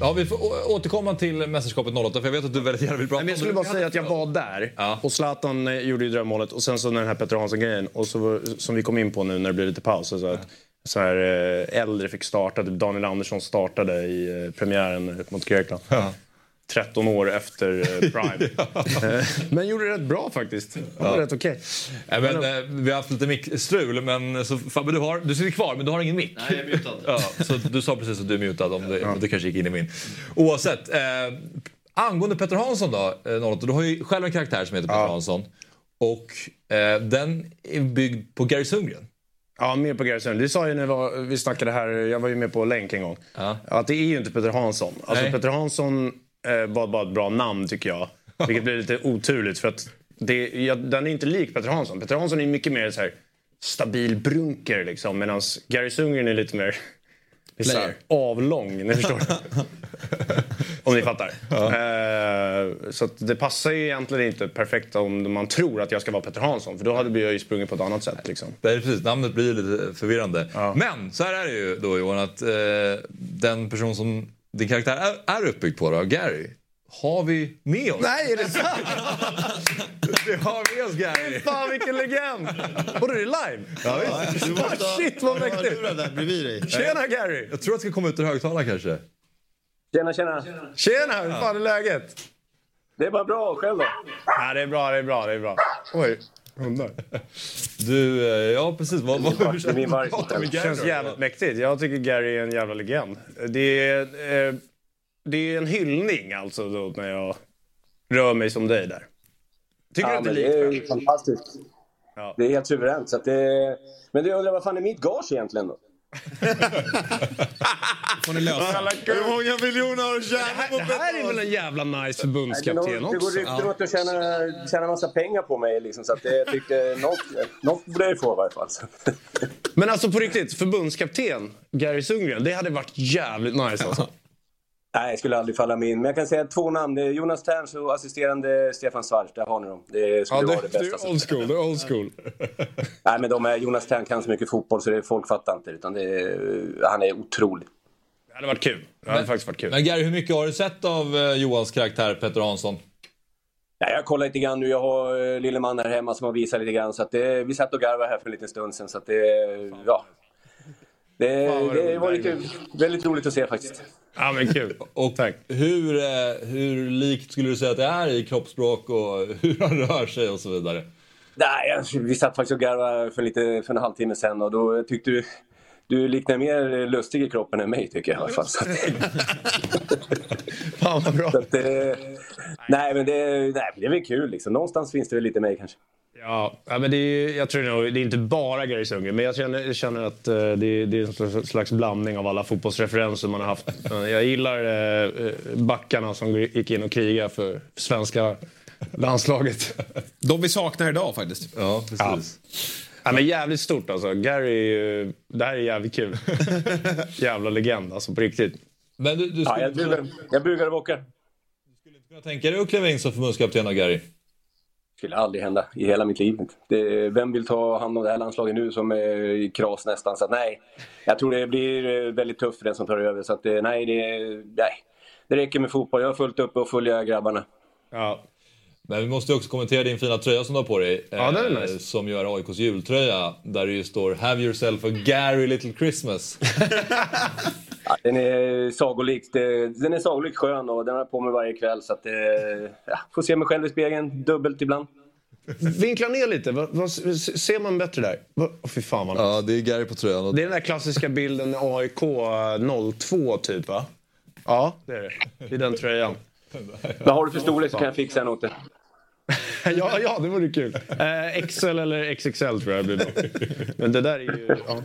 Ja, vi får återkomma till mästerskapet 08 för jag vet att du väldigt gärna vill prata Men jag skulle bara säga att jag var där Ja. och Zlatan eh, gjorde ju drömmålet och sen så den här Petter Hansson-grejen och så var, som vi kom in på nu när det blev lite paus. Så att, så här, eh, äldre fick starta, typ Daniel Andersson startade i eh, premiären mot Grekland. 13 år efter eh, Prime. Eh, men gjorde det rätt bra faktiskt. Det var Ja. rätt okej. Nej, men, eh, vi har haft lite mickstrul, men så, Fabbe, du, har, du sitter kvar men du har ingen mick. Nej, jag är mutad. Ja, så du sa precis att du är mutad om det, om det kanske gick in i min. Oavsett. Eh, angående Petter Hansson då, eh, 08, du har ju själv en karaktär som heter Petter Hansson. Och eh, den är byggd på Gary Sundgren. Ja, mer på Gary Sundgren. Det sa ju när vi, var, vi snackade här, jag var ju med på länk en gång. Ja. Att det är ju inte Peter Hansson. Alltså Nej. Peter Hansson eh, var bara ett bra namn tycker jag. Vilket blir lite oturligt för att det, ja, den är inte lik Peter Hansson. Peter Hansson är mycket mer så här stabil brunker liksom. Medan Gary Sundgren är lite mer så här, avlång. Ni förstår. om ni fattar. Eh, så att det passar ju egentligen inte perfekt om man tror att jag ska vara Peter Hansson. För då hade jag ju sprungit på ett annat sätt. Liksom. Det är precis, namnet blir lite förvirrande. Men så här är det ju då Johan att eh, den person som din karaktär är, är uppbyggd på, då, Gary, har vi med oss. Nej, är det sant? Vi har med oss Gary. Fan vilken legend! Och du är live? Ja, visst. Ah, shit vad mäktigt! bredvid dig. Tjena Gary! Jag tror att det ska komma ut ur högtalaren kanske. Tjena, tjena. Tjena! Hur fan är läget? Det är bara bra. Själv då? Ja, det är bra, det är bra, det är bra. Oj, hundar. Du, eh, ja precis. Vad, vad, hur Det med Det Gary känns jävligt mäktigt. Jag tycker Gary är en jävla legend. Det är, eh, det är en hyllning alltså då när jag rör mig som dig där. Tycker ja, du att det är det är likt? ju fantastiskt. Ja. Det är helt suveränt. Så att det... Men du undrar, vad fan är mitt gage egentligen då? Får ni lösa. Hur många miljoner har du tjänat på Det här är väl en jävla nice förbundskapten det går också? rykten om att du tjänar, tjänar massa pengar på mig. Liksom, så att det, jag tyckte något, något borde jag få i varje fall. Men alltså på riktigt, förbundskapten Gary Sundgren, det hade varit jävligt nice alltså. Nej, jag skulle aldrig falla mig in. Men jag kan säga två namn. Det är Jonas Terns och assisterande Stefan Svarts. Där har ni dem. Det skulle vara det bästa. old school, det är old school. Nej, men de är, Jonas Tern kan så mycket fotboll så det, folk fattar inte. Utan det är, han är otrolig. Det hade varit kul. Det hade faktiskt varit kul. Men Gary, hur mycket har du sett av eh, Johans karaktär Petter Hansson? Ja, jag kollar lite grann nu. Jag har eh, lille man här hemma som har visat lite grann. Så att det, vi satt och garvade här för en liten stund sedan. Så att det, ja. Det, det var lite, väldigt roligt att se faktiskt. Ja men kul. Och Tack. Hur, eh, hur likt skulle du säga att det är i kroppsspråk och hur han rör sig och så vidare? Nej, jag- vi satt faktiskt och garvade för, lite, för en halvtimme sedan och då tyckte du... Du liknar mer lustig i kroppen än mig tycker jag i alla fall. Fan vad bra. så att, eh, nej, men det, nej, det är väl kul liksom. Någonstans finns det väl lite mig kanske. Ja, ja, men det är, jag tror nog, det är inte bara Gary Sundgren, men jag känner, jag känner att eh, det, är- det är en slags- blandning av alla fotbollsreferenser man har haft. Eh, Jag gillar eh, backarna som gick in och krigade för svenska landslaget. De vi saknar idag faktiskt. Ja, precis. Ja, men jävligt stort alltså. Gary, är ju- det här är jävligt kul. Jävla legend alltså, på riktigt. Men du, du Ja, skulle jag, inte bugar, jag bugar och bockar. kunna tänka dig att kliva in som förbundskapten av Gary? Skulle aldrig hända i hela mitt liv. Det, vem vill ta hand om det här landslaget nu som eh, är i kras nästan? Så att, nej, jag tror det blir eh, väldigt tufft för den som tar över. Så att, eh, nej, det, nej, det räcker med fotboll. Jag har fullt upp och följa grabbarna. Ja. Men vi måste ju också kommentera din fina tröja som du har på dig. Ja, den är eh, nice. Som ju är AIKs jultröja. Där det ju står “Have yourself a Gary Little Christmas”. Ja, den är sagolikt, den är sagolikt skön och den har jag på mig varje kväll. Så att, eh, ja, får se mig själv i spegeln dubbelt ibland. Vinkla ner lite. Vad, vad, ser man bättre där? Vad, oh, fy fan vad Ja, det är Gary på tröjan. Det är den där klassiska bilden AIK 02 typ va? Ja, det är det. Det är den tröjan. Vad har du för storlek så kan jag fixa en åt dig. ja, ja, det vore kul. Eh, XL eller XXL tror jag blir bra. Men det där är ju... Ja.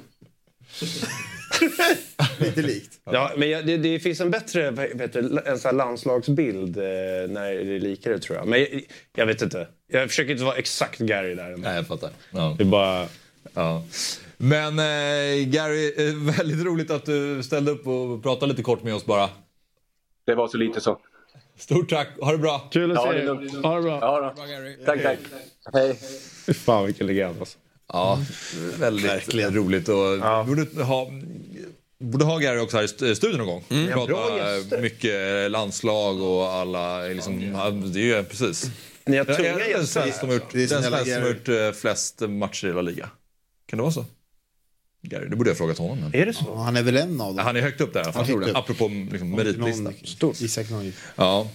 Lite likt. Ja, men jag- det, det finns en bättre heter, det, en sån här landslagsbild eh, när det är likare tror jag. Men jag, jag vet inte. Jag försöker inte vara exakt Gary där. Nej, jag fattar. Ja. Det är bara... Ja. Men eh, Gary, eh, väldigt roligt att du ställde upp och pratade lite kort med oss bara. Det var så lite så. Stort tack, ha det bra. Kul att Ja, se dig. Ha det bra. Ja, då. Tack, tack. Hej. Fan vilken legend alltså. Ja, väldigt roligt. Och borde, ha, borde ha Gary också här i st- studion någon gång. Mm. Ja, Prata bra gäster. mycket landslag och alla, liksom, ja, det är ju precis. Ni har tunga Ja, gäster. den svensk som har gjort eh, flest matcher i La Liga. Kan det vara så? Gary, det borde jag ha frågat honom. Men. Är det så? Ja, han är väl en av dem. Han är högt upp där i alla fall. Jag tror det. Apropå liksom, meritlista. Stort. Isak. Ja.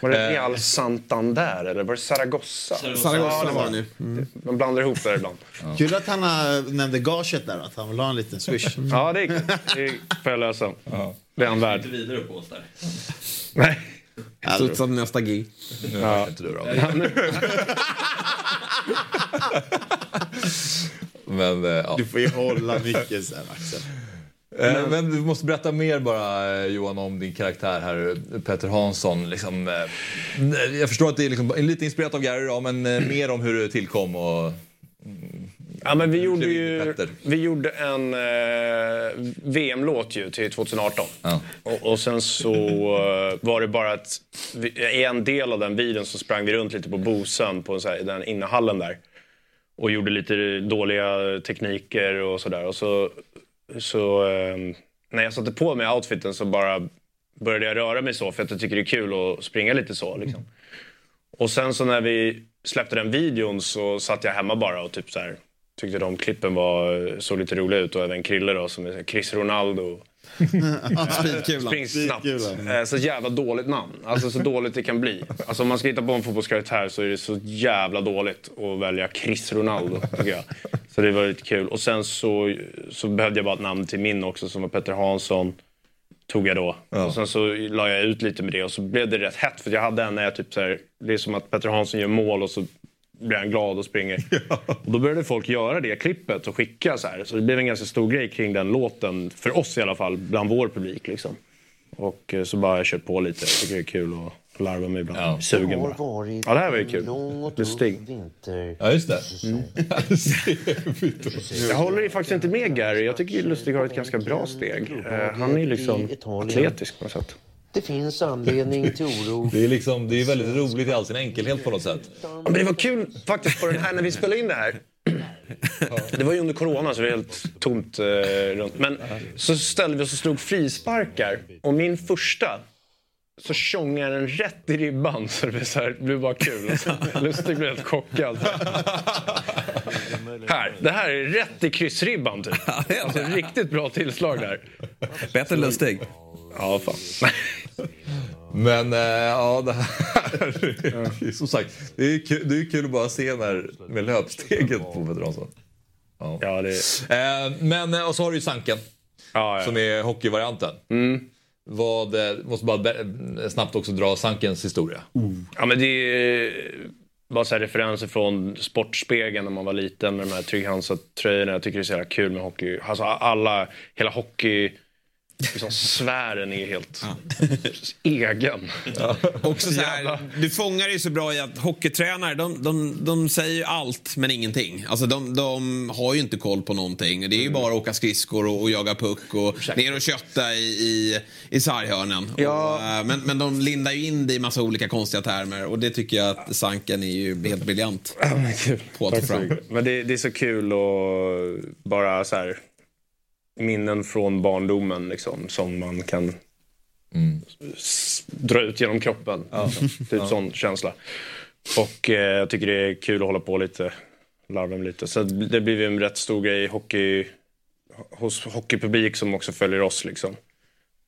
Var det Eh, Real Santander eller var det Zaragoza? Zaragoza ja, det var det nu. Man blandar ihop det ibland. Kul att han har, nämnde gaget där, att han vill ha en liten swish. Ja, det är kul. Det får jag lösa. Det är han värd. vidare på oss där. Nej. Studsade nästa gig. Nu Ja. ja. inte du då. Men, eh, ja. Du får ju hålla mycket sen Axel. Eh, Men du måste berätta mer bara eh, Johan om din karaktär här, Petter Hansson. Liksom, jag förstår att det är liksom, lite inspirerat av Gary men eh, mer om hur det tillkom och... Ja, men vi gjorde ju vi gjorde en eh, VM-låt ju till 2018. Ja. Och, och sen så eh, var det bara att i en del av den videon så sprang vi runt lite på Bosön, på så här, den innehallen där. Och gjorde lite dåliga tekniker och sådär. Och så, så eh, när jag satte på mig outfiten så bara började jag röra mig så för att jag tycker det är kul att springa lite så. Liksom. Och sen så när vi släppte den videon så satt jag hemma bara och typ så här, tyckte de klippen var, såg lite roliga ut och även Krille då som är Chris Ronaldo. Speedkulan. Spring snabbt. Speedkulan. Eh, Så jävla dåligt namn. Alltså så dåligt det kan bli. Alltså om man ska hitta på en fotbollskaraktär så är det så jävla dåligt att välja Chris Ronaldo tycker jag. Så det var lite kul. Och sen så, så behövde jag bara ett namn till min också som var Petter Hansson. Tog jag då. Och sen så la jag ut lite med det och så blev det rätt hett för jag hade en när jag typ så här, det är som att Petter Hansson gör mål och så blir han glad och springer. Och då började folk göra det klippet och skicka så här. Så det blev en ganska stor grej kring den låten, för oss i alla fall, bland vår publik. Liksom. Och eh, så bara jag kört på lite. Jag tycker det är kul att larva mig ibland. Ja. Sugen bara. Ja, det här var ju kul. Lustig. Ja, just det. Jag håller ju faktiskt inte med Gary. Jag tycker Lustig har ett ganska bra steg. Eh, Han är liksom atletisk på något sätt. Det finns anledning till oro. Det är, liksom, det är väldigt roligt i all sin enkelhet på något sätt. Ja, men det var kul faktiskt på den här när vi spelade in det här. Det var ju under corona så det var helt tomt eh, runt. Men så ställde vi oss och slog frisparkar. Och min första så tjongade den rätt i ribban så det blev, så här, det blev bara kul. Lustig blev helt chockad. Här, det här är rätt i kryssribban typ. Alltså riktigt bra tillslag där. Bättre Lustig. Ja, fan. Men eh, ja, det här... som sagt, det är, kul, det är kul att bara se när, med löpsteget på Petter Hansson. Ja. Ja, det... Eh, men, eh, och så har du ju Sanken. Ja, ja. Som är hockeyvarianten. Mm. Vad, måste bara snabbt också dra Sankens historia. Ja, men det är bara så referenser från Sportspegeln när man var liten med de här Trygg Hansa-tröjorna. Jag tycker det är så jävla kul med hockey. Alltså alla, hela hockey liksom, sfären är helt egen. Också så här, du fångar det ju så bra i att hockeytränare, de, de, de säger ju allt men ingenting. Alltså de, de har ju inte koll på någonting. Det är ju bara att åka skridskor och, och jaga puck och ner och kötta i, i, i sarghörnen. Ja. Och, eh, men, men de lindar ju in det i massa olika konstiga termer och det tycker jag att Sanken är ju helt briljant på att få så fram. Men det, det är så kul och bara så här minnen från barndomen liksom, som man kan s- dra ut genom kroppen. Liksom. Typ Ja. sån känsla. Och eh, jag tycker det är kul att hålla på lite, larva mig lite. Så det blir en rätt stor grej i hockey, hos hockeypublik som också följer oss. Liksom.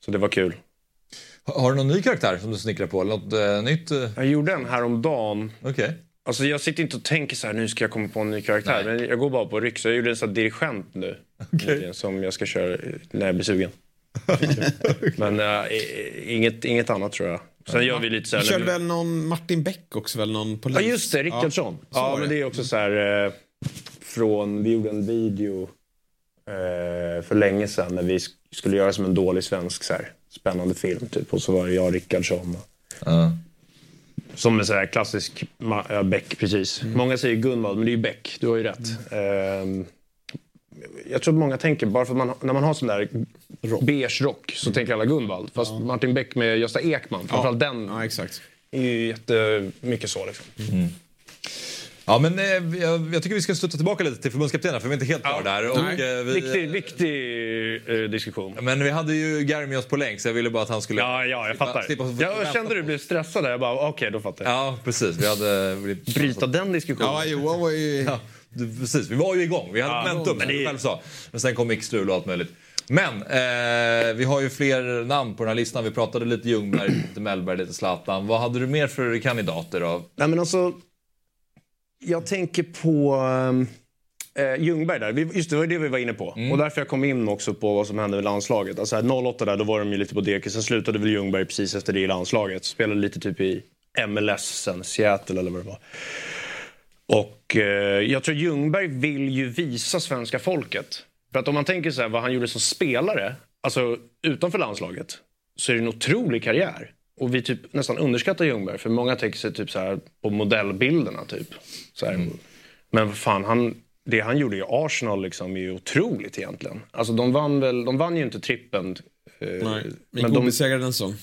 Så det var kul. Har du någon ny karaktär som du snickrar på? Något eh, nytt? eh? Jag gjorde en häromdagen. Okej. Alltså jag sitter inte och tänker så här, nu ska jag komma på en ny karaktär. Men jag går bara på ryck. Så jag gjorde en sån här dirigent nu. Som jag ska köra när jag blir sugen. Men äh, inget, inget annat tror jag. Sen gör vi lite så Du här... körde när vi- väl någon Martin Beck också? Väl någon polis? Ja just det, Rickardsson. Ja, Ja, men det. är också så här eh, från, vi gjorde en video eh, för länge sedan när vi sk- skulle göra som en dålig svensk så här, spännande film typ. Och så var det jag och Rickardsson. Som en så här klassisk ja, Beck precis. Många säger Gunvald men det är ju Beck, du har ju rätt. Ehm, jag tror att många tänker, bara för att man, när man har sån där beige rock så tänker alla Gunvald. Fast Martin Beck med Gösta Ekman, framförallt den ja, exakt. är ju jättemycket så liksom. Ja, men eh, jag, jag tycker vi ska studsa tillbaka lite till förbundskaptenen för vi är inte helt klara där. Och, eh, vi, Viktig, viktig eh, diskussion. Men vi hade ju Gary med oss på länk så jag ville bara att han skulle... Ja, ja, jag fattar. slippa- slippa- Jag kände du blev stressad där. Jag bara, okej, då fattar jag. Ja, precis. Vi hade... Bryta den diskussionen. Ja, Johan var ju... Ja, precis. Vi var ju igång. Vi hade Ja, momentum, men som det- du själv sa. Men sen kom mixstrul och allt möjligt. Men eh, vi har ju fler namn på den här listan. Vi pratade lite Ljungberg, lite Mellberg, lite Zlatan. Vad hade du mer för kandidater då? Nej, men alltså, jag tänker på eh, Ljungberg där. Just det, var det vi var inne på. Och därför jag kom in också på vad som hände med landslaget. Alltså här, 08 där, då var de ju lite på dekis. Sen slutade väl Ljungberg precis efter det i landslaget. Spelade lite typ i MLS sen, Seattle eller vad det var. Och eh, jag tror Ljungberg vill ju visa svenska folket. För att om man tänker så här, vad han gjorde som spelare, alltså utanför landslaget, så är det en otrolig karriär. Och vi typ nästan underskattar Ljungberg, för många tänker sig typ så här på modellbilderna. Typ. Så här. Men vad fan, han, det han gjorde i Arsenal liksom är ju otroligt egentligen. Alltså de vann, väl, de vann ju inte trippen. eh, Nej, gick men de, obesegrade en säsong.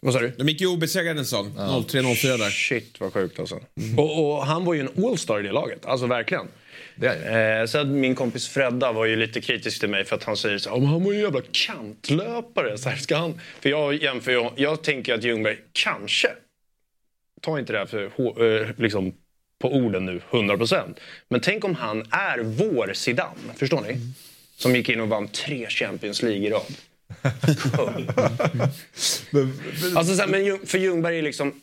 vad sa du? De gick ju obesegrade en säsong. 03-04 där. Shit vad sjukt alltså. Och, och han var ju en all-star i det laget. Alltså verkligen. Eh, sen min kompis Fredda var ju lite kritisk till mig för att han säger så här, "Ja, men han var ju en jävla kantlöpare. Så här, ska han... För jag jämför ju, jag tänker att Ljungberg kanske, ta inte det här för, eh, liksom, på orden nu, 100%. Men tänk om han är vår Zidane, förstår ni? Som gick in och vann tre Champions League i rad. Alltså, så här, men för Ljungberg är liksom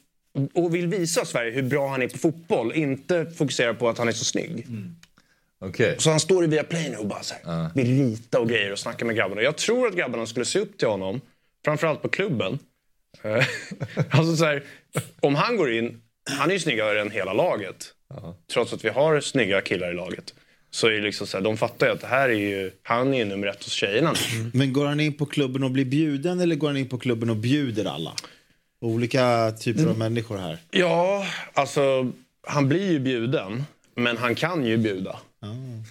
och vill visa Sverige hur bra han är på fotboll. Inte fokusera på att han är så snygg. Okej. Så han står i Viaplay nu och bara så här, vill rita och grejer och snacka med grabbarna. Jag tror att grabbarna skulle se upp till honom. Framförallt på klubben. Eh, alltså så här, om han går in, han är ju snyggare än hela laget. Trots att vi har snygga killar i laget. Så är det liksom så här, de fattar ju att det här är ju, han är ju nummer ett hos tjejerna. Men går han in på klubben och blir bjuden eller går han in på klubben och bjuder alla? Olika typer av människor här. Ja, alltså han blir ju bjuden, men han kan ju bjuda.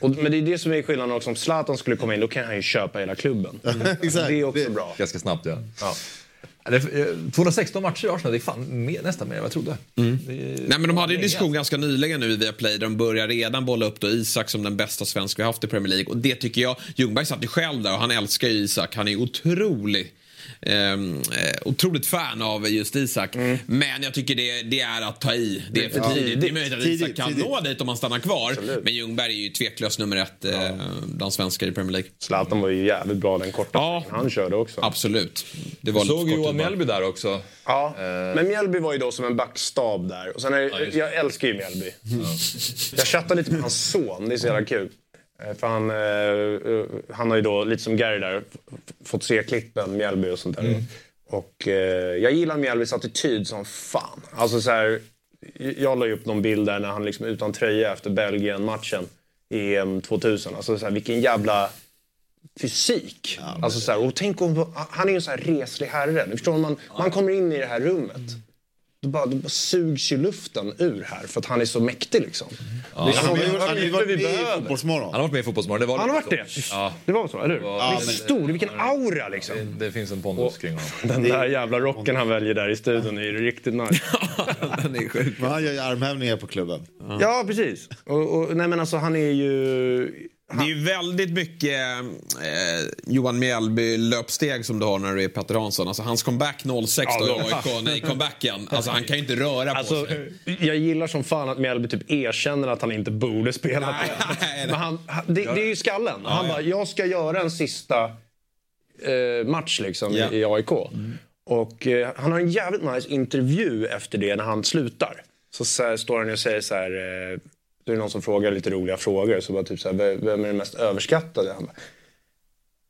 Och, men det är det som är skillnaden också. Om Zlatan skulle komma in, då kan han ju köpa hela klubben. Exakt. Det är också bra. Ganska snabbt ja. Ja. Det är, eh, 216 matcher i Arsenal, det är fan mer, nästan mer än vad jag trodde. Det är- Nej, men de hade ju en diskussion ganska nyligen nu i Viaplay där de börjar redan bolla upp då Isak som den bästa svensk vi haft i Premier League. Och det tycker jag, Ljungberg satt ju själv där och han älskar ju Isak. Han är otrolig. Ehm, eh, otroligt fan av just Isak. Men jag tycker det, det är att ta i. Det är för Ja. tidigt. Det är möjligt att Isak kan tidigt. nå dit om han stannar kvar. Men Ljungberg är ju tveklöst nummer ett eh, bland svenskar i Premier League. Zlatan var ju jävligt bra den korta Ja. han körde också. Absolut. Det var lite såg Johan. Mjällby där också. Ja, Eh. men Mjällby var ju då som en backstab där. Och sen är, Ja, jag älskar ju Mjällby. Jag chattade lite med hans son, det är så jävla kul. Eh, För han, eh, eh, han har ju då, lite som Gary där, fått se klippen, Mjällby och sånt där. Mm. Och jag gillar Mjällbys attityd som fan. Alltså så här, jag la ju upp någon bild där när han liksom utan tröja efter Belgien-matchen i EM 2000. Alltså så här, vilken jävla fysik. alltså, så här, och tänk om, han är ju en sån här reslig herre. Du förstår, man, man kommer in i det här rummet. Då bara, då bara sugs ju luften ur här för att han är så mäktig liksom. Ja. Han är han det varit vi med i. Fotbollsmorgon. Han har varit med i Fotbollsmorgon. Det var Han har varit det? Ja. Det var så, eller hur? Ja, men- stor, vilken aura liksom. Det, det finns en pondus kring honom. Den där jävla rocken han väljer där i studion är ju riktigt nice. Den är sjuk. Men han gör ju armhävningar på klubben. Ja, precis. Och, och, nej men alltså han är ju... Det är ju väldigt mycket eh, Johan Mjällby-löpsteg som du har när du är Petter Hansson. Alltså hans comeback 06 då i AIK, i comebacken. Alltså han kan ju inte röra på Alltså, sig. jag gillar som fan att Mjällby typ erkänner att han inte borde spela. Men han, det, det är ju skallen. Ja, Han ja. bara, jag ska göra en sista eh, match liksom Ja. i, i AIK. Och eh, han har en jävligt nice intervju efter det när han slutar. Så, så här, står han och säger så här, eh, det är någon som frågar lite roliga frågor. Så bara typ så här, "Vem- är den mest överskattade?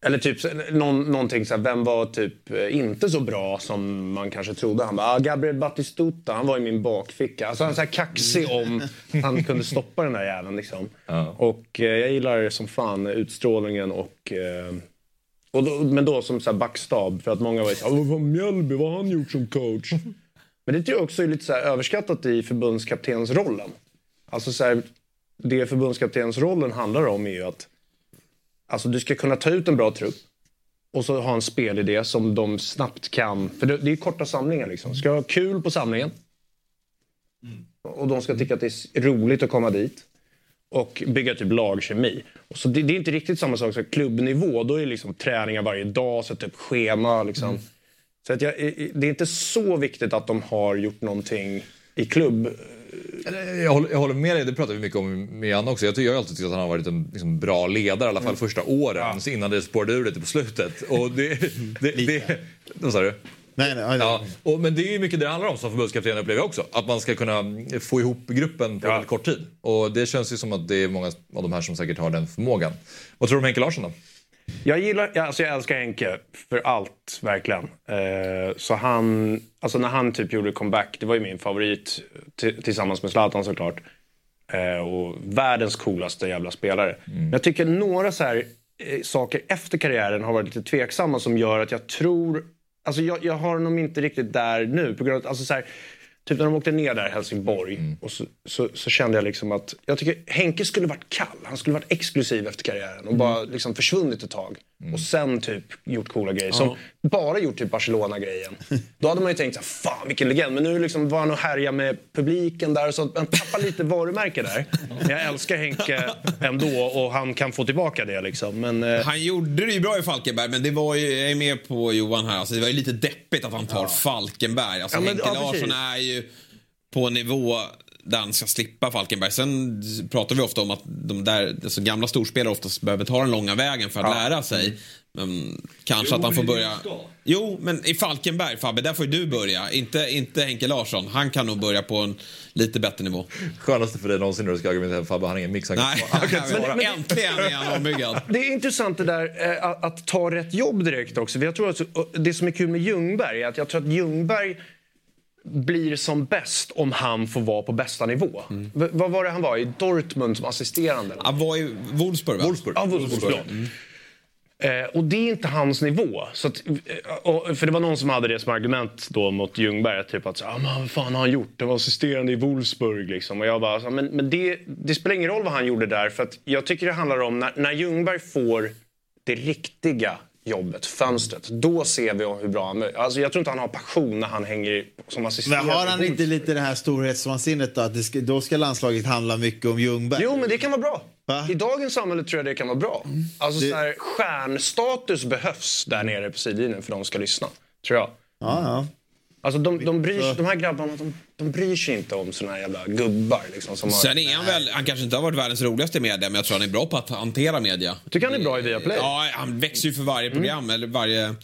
Eller typ någon, någonting så här, vem var typ eh, inte så bra som man kanske trodde? Han bara, ah, Gabriel Batistuta, han var i min bakficka. Alltså han är så här kaxig om han kunde stoppa den där jäveln liksom. Och eh, jag gillar som fan utstrålningen och... Eh, och då, men då som så här backstab, för att många var ju såhär, vad Mjällby, vad har han gjort som coach? Men det tror jag också är lite så överskattat i förbundskaptensrollen. Alltså så här, det förbundskaptensrollen handlar om är ju att Alltså du ska kunna ta ut en bra trupp och så ha en spelidé som de snabbt kan... För det, det är korta samlingar liksom. Ska ha kul på samlingen. Och de ska tycka att det är roligt att komma dit. Och bygga typ lagkemi. Och så det, det är inte riktigt samma sak som klubbnivå. Då är det liksom träningar varje dag, sätta upp schema. Liksom. Så att jag, det är inte så viktigt att de har gjort någonting i klubb. Jag håller, jag håller med dig, det pratar vi mycket om med Janne också. Jag, tycker, jag har alltid tyckt att han har varit en liksom, bra ledare, i alla fall första åren. Så innan det spårade ur lite på slutet. Och det, det, det, vad sa du? Nej, nej, ja, och, men det är ju mycket det det handlar om som förbundskapten upplever jag också. Att man ska kunna få ihop gruppen på väldigt kort tid. Och det känns ju som att det är många av de här som säkert har den förmågan. Vad tror du om Henke Larsson då? Jag gillar, alltså jag älskar Henke för allt, verkligen. Eh, så han, alltså när han typ gjorde comeback, det var ju min favorit tillsammans med Zlatan såklart. Eh, och världens coolaste jävla spelare. Men jag tycker några så här, eh, saker efter karriären har varit lite tveksamma som gör att jag tror, alltså jag, jag har nog inte riktigt där nu. På grund av, alltså så här, Typ när de åkte ner där i Helsingborg och så, så, så kände jag liksom att jag tycker Henke skulle varit kall. Han skulle varit exklusiv efter karriären och bara liksom försvunnit ett tag. Och sen typ gjort coola grejer. Som bara gjort typ Barcelona-grejen. Då hade man ju tänkt så här, fan vilken legend. Men nu liksom var han och härja med publiken där. Så han tappar lite varumärke där. Men jag älskar Henke ändå och han kan få tillbaka det liksom. Men, eh, Han gjorde det ju bra i Falkenberg, men det var ju, jag är med på Johan här, alltså det var ju lite deppigt att han tar Falkenberg. Alltså Ja, men- Henke ja, Larsson är ju på nivå där han ska slippa Falkenberg. Sen pratar vi ofta om att de där alltså gamla storspelare oftast behöver ta den långa vägen för att Ja. lära sig. Men kanske att han får börja... Jo, men i Falkenberg, Fabbe, där får ju du börja. Inte, inte Henke Larsson. Han kan nog börja på en lite bättre nivå. Skönaste för dig någonsin när du ska argumentera Fabbe, han har ingen mix. Han kan Nej. Han kan men- men- Äntligen är han ombyggad. Det är intressant det där eh, att, att ta rätt jobb direkt också. Jag tror att, det som är kul med Ljungberg är att jag tror att Ljungberg blir som bäst om han får vara på bästa nivå. V- vad var det han var i Dortmund som assisterande? Han var i Wolfsburg, va? Wolfsburg. Ja, Wolfsburg. förlåt. Eh, och det är inte hans nivå. Så att, eh, och, för det var någon som hade det som argument då mot Ljungberg. Typ att ah, men vad fan har han gjort? Han var assisterande i Wolfsburg. Liksom. Och jag bara, så, men, men det, det spelar ingen roll vad han gjorde där. För att jag tycker det handlar om när, när Ljungberg får det riktiga jobbet, fönstret. Då ser vi hur bra han är. Alltså, Jag tror inte han har passion när han hänger som assisterande. Men har han inte lite det här storhetsvansinnet då? Att det ska, då ska landslaget handla mycket om Ljungberg? Jo, men det kan vara bra. I dagens samhälle tror jag det kan vara bra. Alltså, så här, stjärnstatus behövs där nere på sidlinjen för de ska lyssna. Tror jag. Ja, ja. Alltså, de, de, bryr, sig- de här grabbarna de, de bryr sig inte om såna här jävla gubbar. Liksom, som har, Sen är han väl, han kanske inte har varit världens roligaste i media, men jag tror han är bra på att hantera media. Tycker han är bra i Viaplay? Ja, han växer ju för varje program, eller varje,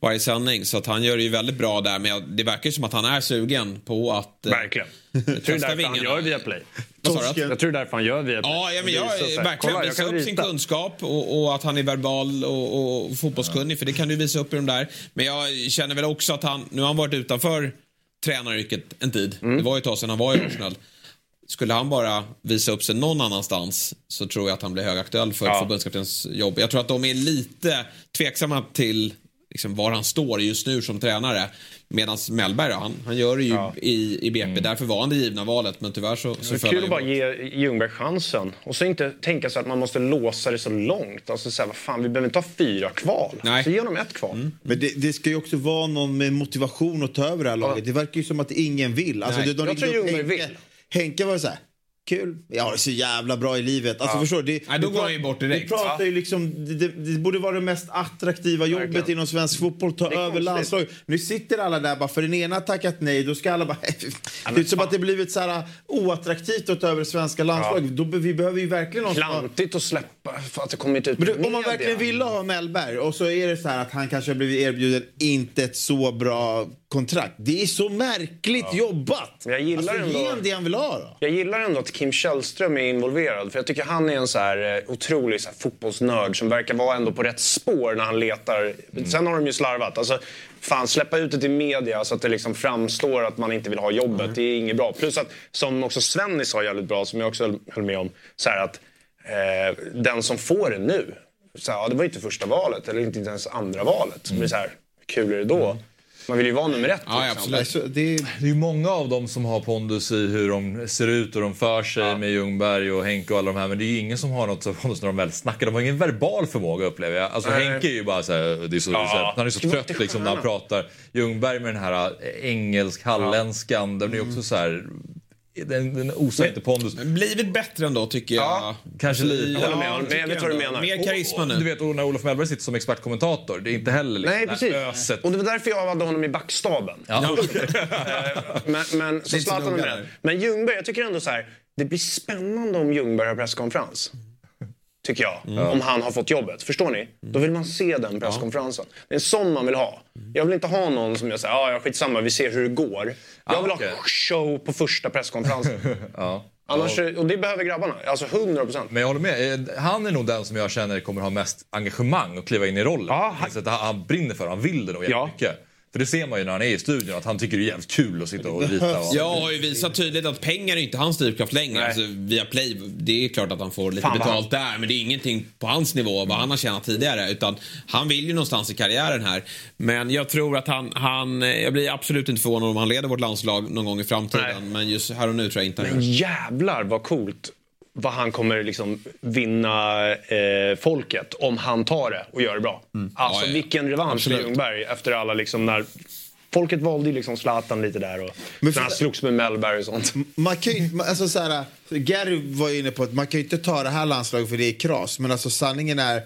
varje sändning. Så att han gör det ju väldigt bra där, men det verkar ju som att han är sugen på att... eh, Verkligen. Jag tror det är testa därför han vingarna. gör Viaplay. Vad sa du? Jag tror det är därför han gör Viaplay. Ja, ja men jag verkligen jag visa upp sin rita. kunskap och, och att han är verbal och, och fotbollskunnig, för det kan du visa upp i de där. Men jag känner väl också att han, nu har han varit utanför tränaryrket en tid. Mm. Det var ju ett tag sedan han var i Arsenal. skulle han bara visa upp sig någon annanstans så tror jag att han blir högaktuell för Ja. förbundskaptens jobb. Jag tror att de är lite tveksamma till liksom, var han står just nu som tränare. Medan Mellberg, han, han gör det ju i, i BP. Därför var han det givna valet, men tyvärr så, så Det är föll kul att bara ge Ljungberg chansen. Och så inte tänka sig att man måste låsa det så långt. Alltså så här, vad fan, vi behöver inte ha fyra kval. Nej. Så ge honom ett kval. Mm. Men det, det ska ju också vara någon med motivation att ta över det här laget. Det verkar ju som att ingen vill. Alltså, det, de Jag tror upp Ljungberg Henke, Henke var så här. Kul. Jag har det så jävla bra i livet. Alltså, Ja. förstår? Det, Nej, då går han ju bort direkt. Vi pratar ju liksom, det, det, borde vara det mest attraktiva jobbet Verkligen. inom svensk fotboll. Ta över landslaget. Nu sitter alla där bara för den ena har tackat nej. Då ska alla bara... det är som att det blivit så här oattraktivt att ta över svenska landslaget. Då, be- vi behöver ju verkligen någon Klantigt att släppa för att det kommit ut men om man verkligen ville ha Mellberg och så är det så här att han kanske har blivit erbjuden inte ett så bra kontrakt. Det är så märkligt jobbat. Men jag gillar alltså, ändå- Ge det han vill ha då. Jag gillar ändå att Kim Källström är involverad. För jag tycker han är en så här eh, otrolig så här fotbollsnörd som verkar vara ändå på rätt spår när han letar. Sen har de ju slarvat. Alltså, fan, släppa ut det till media så att det liksom framstår att man inte vill ha jobbet. Det är inget bra. Plus att, som också Svenny sa jävligt bra, som jag också höll- med om, så att eh, den som får det nu, så här, ja, det var inte första valet eller inte ens andra valet. Men det är så här, kul är det då? Man vill ju vara nummer ett. liksom. Alltså, det, är... Det är ju många av dem som har pondus i hur de ser ut och de för sig med Ljungberg och Henke och alla de här. Men det är ju ingen som har något så pondus när de väl snackar. De har ingen verbal förmåga upplever jag. Alltså Nej. Henke är ju bara så här, det är så, Ja. så här, han är så trött liksom när han pratar. Ljungberg med den här äh, engelsk-halländskan, den är också så här, den, den osar inte pondus. Blivit bättre ändå tycker jag. Kanske lite. Jag håller med. Men jag vet vad du menar. Mer karisma nu. Du vet och när Olof Mellberg sitter som expertkommentator, det är inte heller liksom Nej, precis. öset. Och det var därför jag hade honom i backstaben. Ja. Eh, men, men, så Zlatan med. Men Ljungberg, jag tycker ändå så här. Det blir spännande om Ljungberg har presskonferens. Tycker jag. Mm. Om han har fått jobbet. Förstår ni? Då vill man se den presskonferensen. Det är en sån man vill ha. Jag vill inte ha någon som jag säger, ja, ja skitsamma, vi ser hur det går. Jag vill okej. ha show på första presskonferensen. ja. Annars, och det behöver grabbarna. Alltså 100 procent. Men jag håller med. Eh, Han är nog den som jag känner kommer ha mest engagemang och kliva in i rollen. Ja, han... han, han brinner för det, han vill det nog Ja. För det ser man ju när han är i studion, att han tycker det är jävligt kul att sitta och rita. Och... Jag har ju visat tydligt att pengar är inte hans drivkraft längre. Alltså, via Play, det är klart att han får lite Fan, betalt där, men det är ingenting på hans nivå, vad han har tjänat tidigare. Utan han vill ju någonstans i karriären här. Men jag tror att han, han jag blir absolut inte förvånad om han leder vårt landslag någon gång i framtiden. Men just här och nu tror jag inte han Men gör. jävlar vad coolt vad han kommer liksom vinna eh, folket om han tar det och gör det bra. Alltså Mm. Ja, ja. vilken revansch Absolut. för Ljungberg efter alla liksom när Folket valde ju liksom Zlatan lite där och Men när han slogs med Mellberg och sånt. Man kan ju, alltså så här, Gary var ju inne på att man kan ju inte ta det här landslaget för det är kras. Men alltså sanningen är...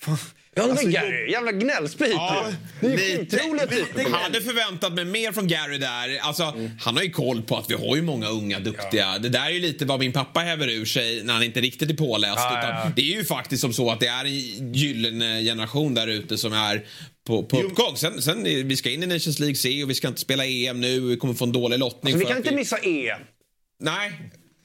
Fan, Ja, men alltså, Gary, jävla gnällspik Ja. Det är ju lite- skitroliga typer. Jag hade förväntat mig mer från Gary där. Alltså, Han har ju koll på att vi har ju många unga duktiga. Det där är ju lite vad min pappa häver ur sig när han inte riktigt är påläst. Ja, utan ja, ja. Det är ju faktiskt som så att det är en gyllene generation där ute som är på, på uppgång. Sen, sen, vi ska in i Nations League C och vi ska inte spela EM nu. Vi kommer få en dålig lottning. Alltså, vi kan att inte missa EM. Nej.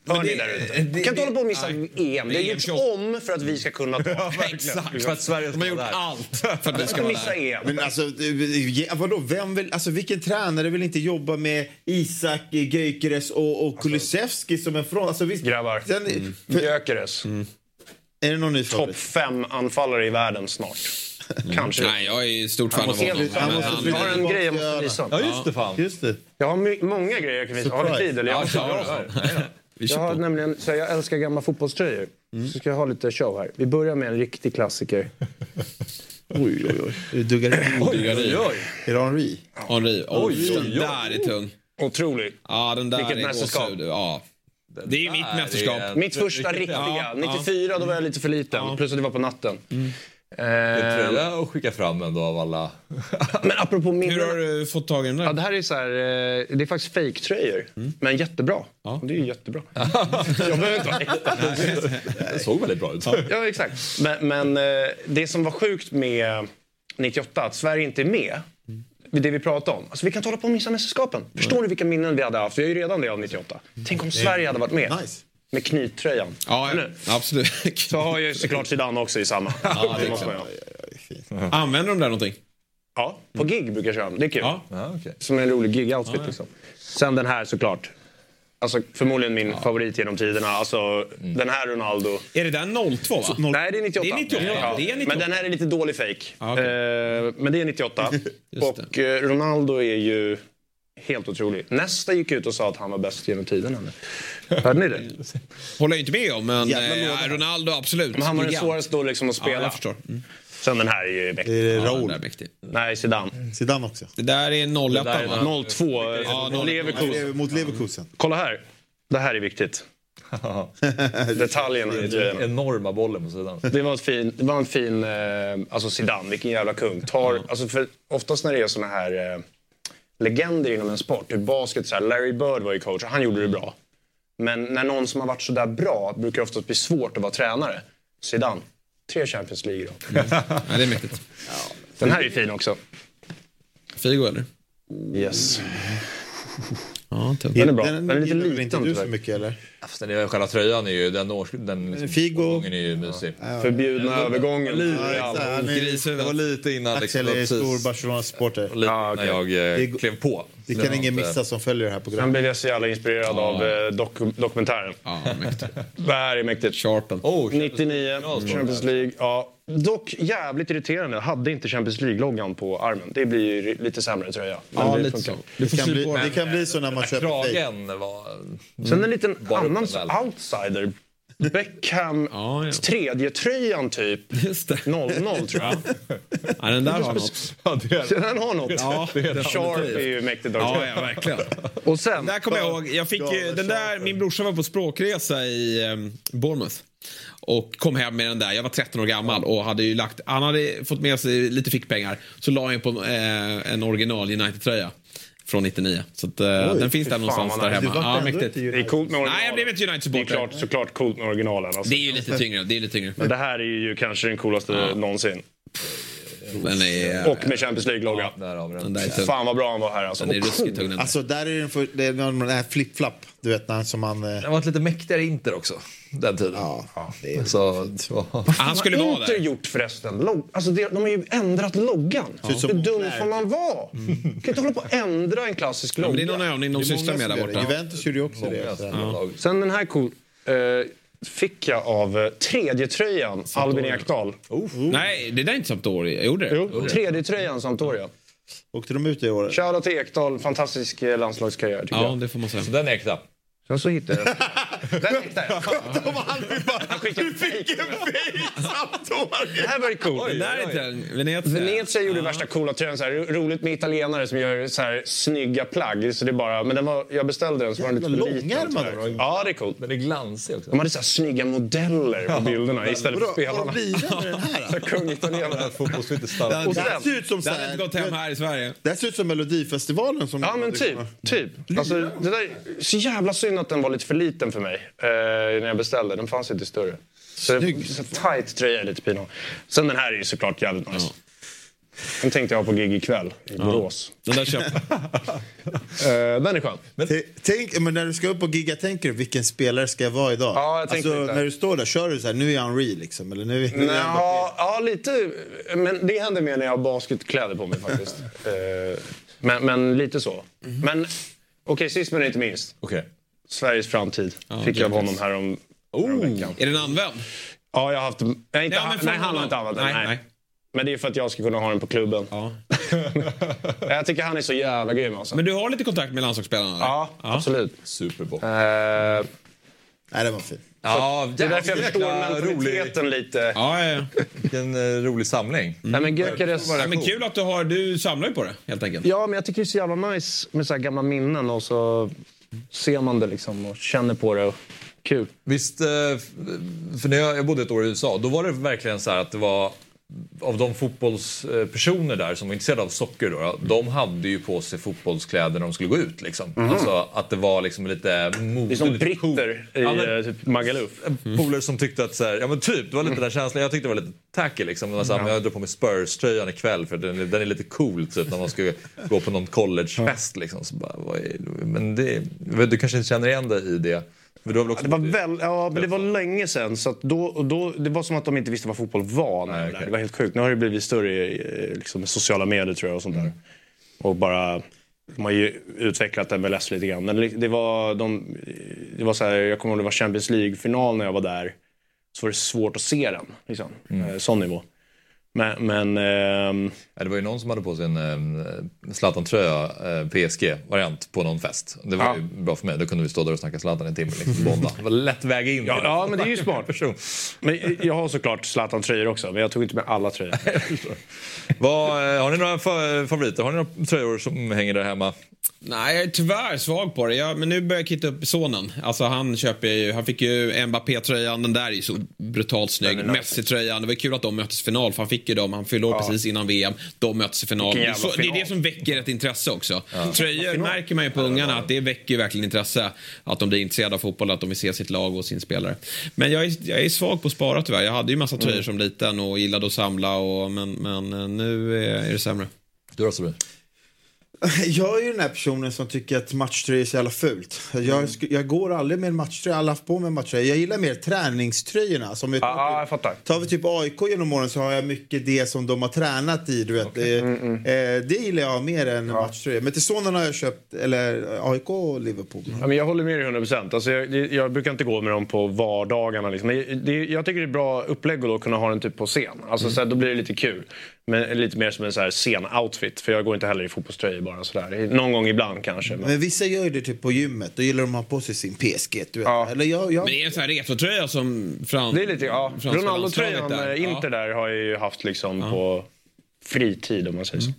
Hör ni det- där ute? det- Vi kan inte hålla på och missa nej. EM. Det är gjorts 28. om för att vi ska kunna ta Exakt. För att Sverige De har gjort allt för att vi ska missa där. EM. Men alltså, det- vadå, vem vill, alltså vilken tränare vill inte jobba med Isak Gyökeres och, och Kulusevski som en front? Alltså, visst, Grabbar. Sen, för, Gyökeres. är det någon ny Topp fem anfallare i världen snart. Kanske. Nej, jag är stort Han fan av honom. han Men måste han- Jag har en grej jag måste visa. Ja, just det fan. Just det. Jag har många grejer jag kan visa. Har du tid? Eller? Ja, Jag, kör. Vi jag har nämligen, så jag älskar gamla fotbollströjor. Så ska jag ha lite show här. Vi börjar med en riktig klassiker. Oj, oj, oj. Är det Duggari? Duggari. Är det Henri? Henri. Oj, Oj, den oj. där är tung. Otrolig. Ja, den där Vilket är mästerskap. Ja. Det är ju mitt mästerskap. Mitt första riktiga. ja. 94 då var jag lite för liten. Plus att det var på natten. Det tror Eh, jag att skicka fram ändå av alla. men apropå minnen. Hur har du fått tag i den där? Ja, det här är så här, eh, det är faktiskt fake-tröjor. Men jättebra. Ja. Det är ju jättebra. jag behöver inte vara äkta. Det såg väldigt bra ut. Ja, exakt. Men, men eh, det som var sjukt med 98, att Sverige inte är med. Det vi pratade om. Alltså, vi kan inte hålla på och missa mästerskapen. Förstår ni vilka minnen vi hade haft? Vi har ju redan det av 98. Tänk om Sverige hade varit med. Nice. Med knyttröjan. Ja, absolut. Så har ju såklart Zidane också i samma. Ja, det måste man ju ha. Använder de där någonting? Ja, på gig brukar jag köra dem. Det är kul. Ja. Ja, okej. Som en rolig gig-outfit liksom. Sen den här såklart. Alltså, förmodligen min favorit genom tiderna. Alltså, Mm. Den här Ronaldo. Är det den 02 va? Nej, det är 98. Det är 98. Ja. Det är 98. Men den här är lite dålig fake. Ja, okej. Eh, men det är 98. och eh, Ronaldo är ju helt otrolig. Nästa gick ut och sa att han var bäst genom tiderna. Hörde ni det? Håller jag inte med om, men eh. Ronaldo absolut. Men han var den svåraste då liksom att spela. Ja, jag förstår. Mm. Sen den här är ju mäktig. Det är Ja, är mäktig. Nej, Zidane. Zidane också. Det där är 01 Det där är va? 02. Ja, Ja, 01. Leverkusen. Mot Leverkusen. Kolla här. Det här är viktigt. Detaljerna i tröjan. Enorma bollen på sidan. Det var, ett fin, det var en fin... Eh, alltså Zidane, vilken jävla kung. Tar, alltså för oftast när det är såna här eh, legender inom en sport, typ basket, så här, Larry Bird var ju coach och han gjorde det bra. Men när någon som har varit så där bra brukar det oftast bli svårt att vara tränare. Zidane, tre Champions League då. Ja, det är mäktigt. Den här är ju fin också. Figo eller? Yes. Ja, tuff. Den är bra. Den, Den är lite liten inte du så mycket eller? Den är, själva tröjan är ju, den, års, den liksom, Figo. är ju mysig. Förbjudna övergången. Lite, Ja, ja, är-. Det var lite innan Axel är precis. stor Barcelona-supporter. Lite Ja, okej. när jag eh, Det- klev på. Det kan ingen missa som följer det här Sen programmet. blev jag så jävla inspirerad av eh, dok- dokumentären. Ja, mäktigt. Det här är mäktigt. Sharpen. Oh, 99, Champions League. Ja. Dock jävligt irriterande. Jag hade inte Champions League-loggan på armen. Det blir ju lite sämre tröja. Men Ja, det lite funkar. så. Du Det kan, bli, det kan bli så när man köper. Kragen var... Sen en liten upp annan outsider. Beckham, Ja, ja. tredje tröjan typ. Just det. 0-0 tror jag. Ja, den där har något. Ja, det är, den har något. Ja, Sharp definitivt. är ju mäktigt. Ja, ja, verkligen. Och sen... Där kommer jag ihåg, jag fick ju, den där, min brorsa var på språkresa i um, Bournemouth. Och kom hem med den där, jag var 13 år gammal och hade ju lagt, han hade fått med sig lite fickpengar. Så la jag på eh, en original United-tröja. Från 99. Så att, eh, den finns där någonstans där hemma. Ja, mäktigt. Det är coolt med originalen. Nej, jag blev inte Det är United-supporter. klart, såklart coolt med originalen. Alltså. Det är ju lite tyngre. Det är lite tyngre. Men det här är ju kanske den coolaste någonsin. Den är, Och med Champions League-logga. tung. Fan vad bra han var här alltså. Den är ruskigt tung. Alltså där är den, för, det är den här flip-flap. Du vet när som man... eh, Det var ett lite mäktigare Inter också, den tiden. Ja, det är... Så, så. Han skulle Vad har vara Inter där. gjort förresten? Log- alltså det, de har ju ändrat loggan. som Hur dum får man vara? kan inte hålla på och ändra en klassisk Ja, logga. men det är någon övning de sysslar med där borta. Juventus gjorde ju också det. Ja. Sen den här cool, eh, fick jag av eh, tredje tröjan Albin Ekdal. Nej, det där är inte Sampdoria. Gjorde det? Jo, tredje tröjan Sampdoria. Åkte de ut i år? Shoutout till Ekdal, fantastisk eh, landslagskarriär Ja, jag. det får man säga. Så den är äkta. Sen så hittade jag den. hittade jag. Han skickade Du fick en Sampdoria! Det här var ju coolt. Den där är inte den. Venezia. Venezia gjorde värsta coola tröjan. Så här, ro- roligt med italienare som gör så här, snygga plagg. Så det är bara, men den var, jag beställde den så var den lite för liten. långärmad. Ja, det är coolt. Den är glansig också. De hade så här snygga modeller på bilderna istället för spelarna. Vad blir det med den här? Så Kung italienare. Och Det ser ut som den hade inte gått hem här i Sverige. det här ser ut som Melodifestivalen. Som ja men typ. typ. Alltså, det där, så jävla synd att den var lite för liten för mig eh, när jag beställde. Den fanns inte större. Så, så tight tröja lite pinsamt. Sen den här är ju såklart jävligt nice. Den tänkte jag ha på gig ikväll i Borås. Den där köpte Eh, den är skön. T- Tänk, men när du ska upp och gigga, tänker du vilken spelare ska jag vara idag? Ja, jag alltså, när du står där, kör du så här, nu är jag Henri liksom? Eller nu, nu Mbappé? Ja, ja, lite. Men det händer mer när jag har basketkläder på mig faktiskt. Eh, men, men lite så. Men okej, sist men inte minst. Okej. Sveriges framtid Ja, fick jag av honom här om Oh, veckan. är den använd? Ja, jag har haft... Nej, inte, Ja, från nej han har inte använt den. Nej, Nej, nej. Men det är för att jag ska kunna ha den på klubben. Ja. Jag tycker han är så jävla grym alltså. Men du har lite kontakt med landslagsspelarna? eller? Ja, absolut. Superboll. Eh, Nej, det var fint. Ja, det är därför jag förstår jäkla rolig, mentaliteten lite. Ja, ja, ja. vilken eh, rolig samling. Nej, men Gyökeres... ja. Men kul att du har, du samlar ju på det helt enkelt. Ja, men jag tycker det är så jävla nice med så här gamla minnen och så ser man det liksom och känner på det. Och kul. Visst, eh, för när jag, jag bodde ett år i USA, då var det verkligen så här att det var av de fotbollspersoner där som var intresserade av socker då, de hade ju på sig fotbollskläder när de skulle gå ut. Liksom. Alltså att det var liksom lite mode. Det är som britter i Ja, men- eh, typ Magaluf. polare som tyckte att så här, ja men typ, det var lite den känslan. Jag tyckte det var lite tacky liksom. Det var så här, men Jag drar på mig Spurs-tröjan ikväll för den, den är lite cool typ när man ska gå på någon collegefest liksom. Bara, är, men det, du kanske inte känner igen dig i det? Men du har väl också Det var, väl, ja, men det var länge. Så att då, då, det var som att de inte visste vad fotboll var. Nej, okej. Det var helt sjukt. Nu har det blivit större eh, liksom, med sociala medier tror jag och sånt där. Och bara de har ju utvecklat MLS lite grann. Men det var, de, det var så här, jag kommer ihåg det var Champions League-final när jag var där. Så var det svårt att se den. Liksom. Mm. Sån nivå. Men... men ehm... ja, det var ju någon som hade på sig en eh, Zlatan-tröja, eh, PSG-variant, på någon fest. Det var Ja. ju bra för mig. Då kunde vi stå där och snacka Zlatan en timme. Liksom, bonda. Det var lätt väga in. Ja, ja, men det är ju smart. Person. Men jag har såklart Zlatan-tröjor också, men jag tog inte med alla tröjor. Vad, eh, har ni några fa- favoriter? Har ni några tröjor som hänger där hemma? Nej, jag är tyvärr svag på det. Jag, men nu börjar jag kitta upp sonen. Alltså han köper ju, han fick ju Mbappé-tröjan, den där är ju så brutalt snygg. Messi-tröjan, det var kul att de möttes i final för han fick ju dem, han fyllde år Ja. precis innan VM. De möttes i final. Det är, så, det är final. det som väcker ett intresse också. Tröjor Final. märker man ju på ungarna att det väcker verkligen intresse. Att de blir intresserade av fotboll, att de vill se sitt lag och sin spelare. Men jag är, jag är svag på att spara tyvärr. Jag hade ju massa tröjor Mm. som liten och gillade att samla och, men, men eh, nu är, är det sämre. Du då Sabine? Jag är ju den här personen som tycker att matchtröja är så jävla fult. Jag, sk- jag går aldrig med en matchtröja, jag har aldrig haft på mig en matchtröja. Jag gillar mer träningströjorna. Som Ja, ja, jag fattar. Tar vi typ AIK genom åren så har jag mycket det som de har tränat i. Du vet. Eh, eh, det gillar jag mer än en matchtröja. Men till sonen har jag köpt, eller AIK och Liverpool. Ja, men jag håller med dig 100 procent. Alltså, jag, jag brukar inte gå med dem på vardagarna. Liksom. Men det, jag tycker det är ett bra upplägg att då kunna ha den typ på scen. Alltså, så här, då blir det lite kul. Men lite mer som en så här scen-outfit. För jag går inte heller i fotbollströjor bara sådär. Någon gång ibland kanske. Men... Men vissa gör ju det typ på gymmet. Då gillar de att ha på sig sin PSG. Du vet. Eller jag, jag... Men det är en sån här retrotröja som fram, Det är lite, ja. Ronaldo-tröjan, där. eh, Inter där, har jag ju haft liksom på fritid om man säger så.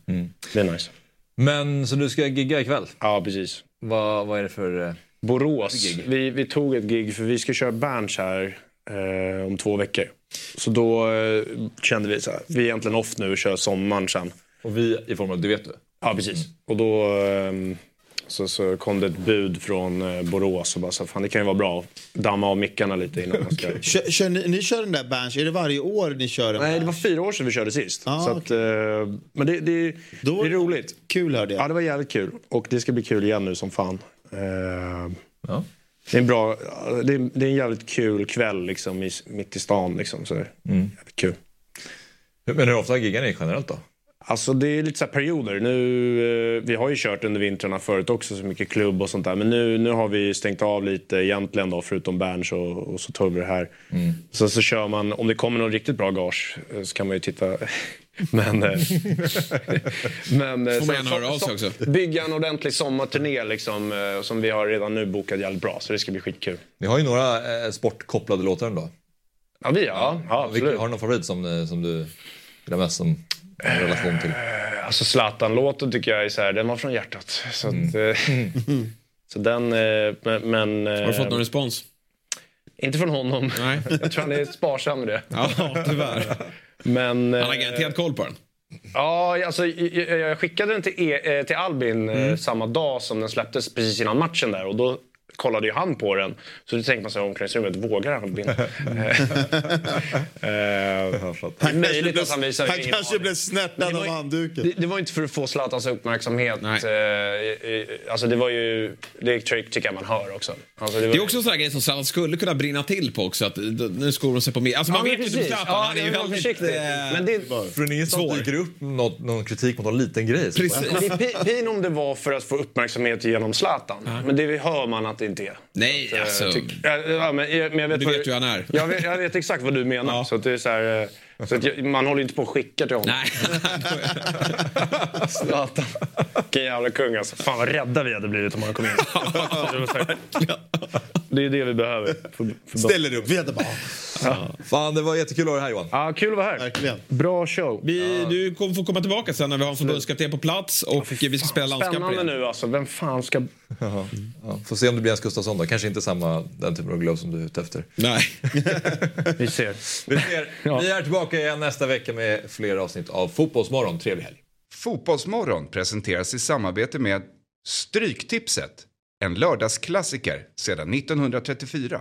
Det är nice. Men så du ska gigga ikväll? Ja, precis. Vad, vad är det för... eh, Borås. Vi, vi tog ett gig för vi ska köra Berns här eh, om två veckor. Så då eh, kände vi så här, vi är egentligen off nu och kör sommaren sen. Och vi i form av, det vet du? Ja, precis. Och då eh, så, så kom det ett bud från eh, Borås och bara så fan det kan ju vara bra att damma av mickarna lite innan man ska... Kör, kör ni, ni kör den där Berns, är det varje år ni kör den? Nej, det var fyra år sedan vi körde sist. Ah, så att, eh, men det, det, det är roligt. Kul hörde jag. Ja, det var jävligt kul. Och det ska bli kul igen nu som fan. Eh, Ja. Det är en bra, det är, det är en jävligt kul kväll liksom i, mitt i stan liksom. Så Mm. jävligt kul. Men hur ofta giggar ni generellt då? Alltså det är lite så här perioder. Nu, eh, vi har ju kört under vintrarna förut också, så mycket klubb och sånt där. Men nu, nu har vi stängt av lite egentligen då, förutom Berns och, och så tar vi det här. Mm. Så, så kör man, om det kommer någon riktigt bra gage eh, så kan man ju titta. men... eh, men eh, Får man höra av sig så- också. Bygga en ordentlig sommarturné liksom, eh, som vi har redan nu bokat jävligt bra. Så det ska bli skitkul. Ni har ju några eh, sportkopplade låtar ändå. Ja, vi ja. ja absolut. har du någon favorit som, som du gillar mest som relation till? Alltså Zlatan-låten tycker jag är så här, den var från hjärtat. Så, att, eh, så den, men... men Har du fått någon respons? Inte från honom. Nej. Jag tror han är sparsam med det. Ja, tyvärr. Men, Han har eh, garanterat koll på den. Ja, alltså, jag, skickade den till, e, eh, till Albin eh, Mm. samma dag som den släpptes precis innan matchen där. Och då kollade ju han på den. Så då tänkte man sig i omklädningsrummet, vågar Albin? Eh, det är möjligt att han visar han kanske blev snärtad Det var av handduken. Det, det var inte för att få Zlatans uppmärksamhet. Eh, eh, alltså det var ju, det tror- tycker jag man hör också. Alltså det, var, Det är också en sån här grej som Zlatan skulle kunna brinna till på också. Att, nu skor de sig på mer. Alltså man Ja, vet ju inte precis. Zlatan. Ja, han är ju väldigt... försiktig. eh, Men det, Från ingenstans Svår. dyker upp något, någon kritik mot någon liten grej. Precis. det är pi- pin om det var för att få uppmärksamhet genom Zlatan. Men det hör man att det inte är. Nej, Så, eh, alltså. tyck- ja, ja, men, men jag vet Du vad- vet hur han är. Jag vet, jag vet exakt vad du menar. Så att det är så här, eh, så att jag, man håller inte på och skickar till honom. Nej. Zlatan. Vilken jävla kung alltså. Fan vad rädda vi hade blivit om han kom in. Det så är det vi behöver. För, för Ställer upp, vi hade bara... Fan, det var jättekul att ha dig här Johan. Ja, kul att vara här. Verkligen. Bra show. Vi, du kommer få komma tillbaka sen när vi har en förbundskapten på plats och vi ska spela landskamper Spännande nu alltså. Vem fan ska... Ja. Får se om det blir Jens Gustafsson då. Kanske inte samma, den typen av glove som du är ute efter. Nej. Vi ser. Vi, ser. vi är tillbaka igen nästa vecka med fler avsnitt av Fotbollsmorgon. Trevlig helg. Fotbollsmorgon presenteras i samarbete med Stryktipset. En lördagsklassiker sedan 1934.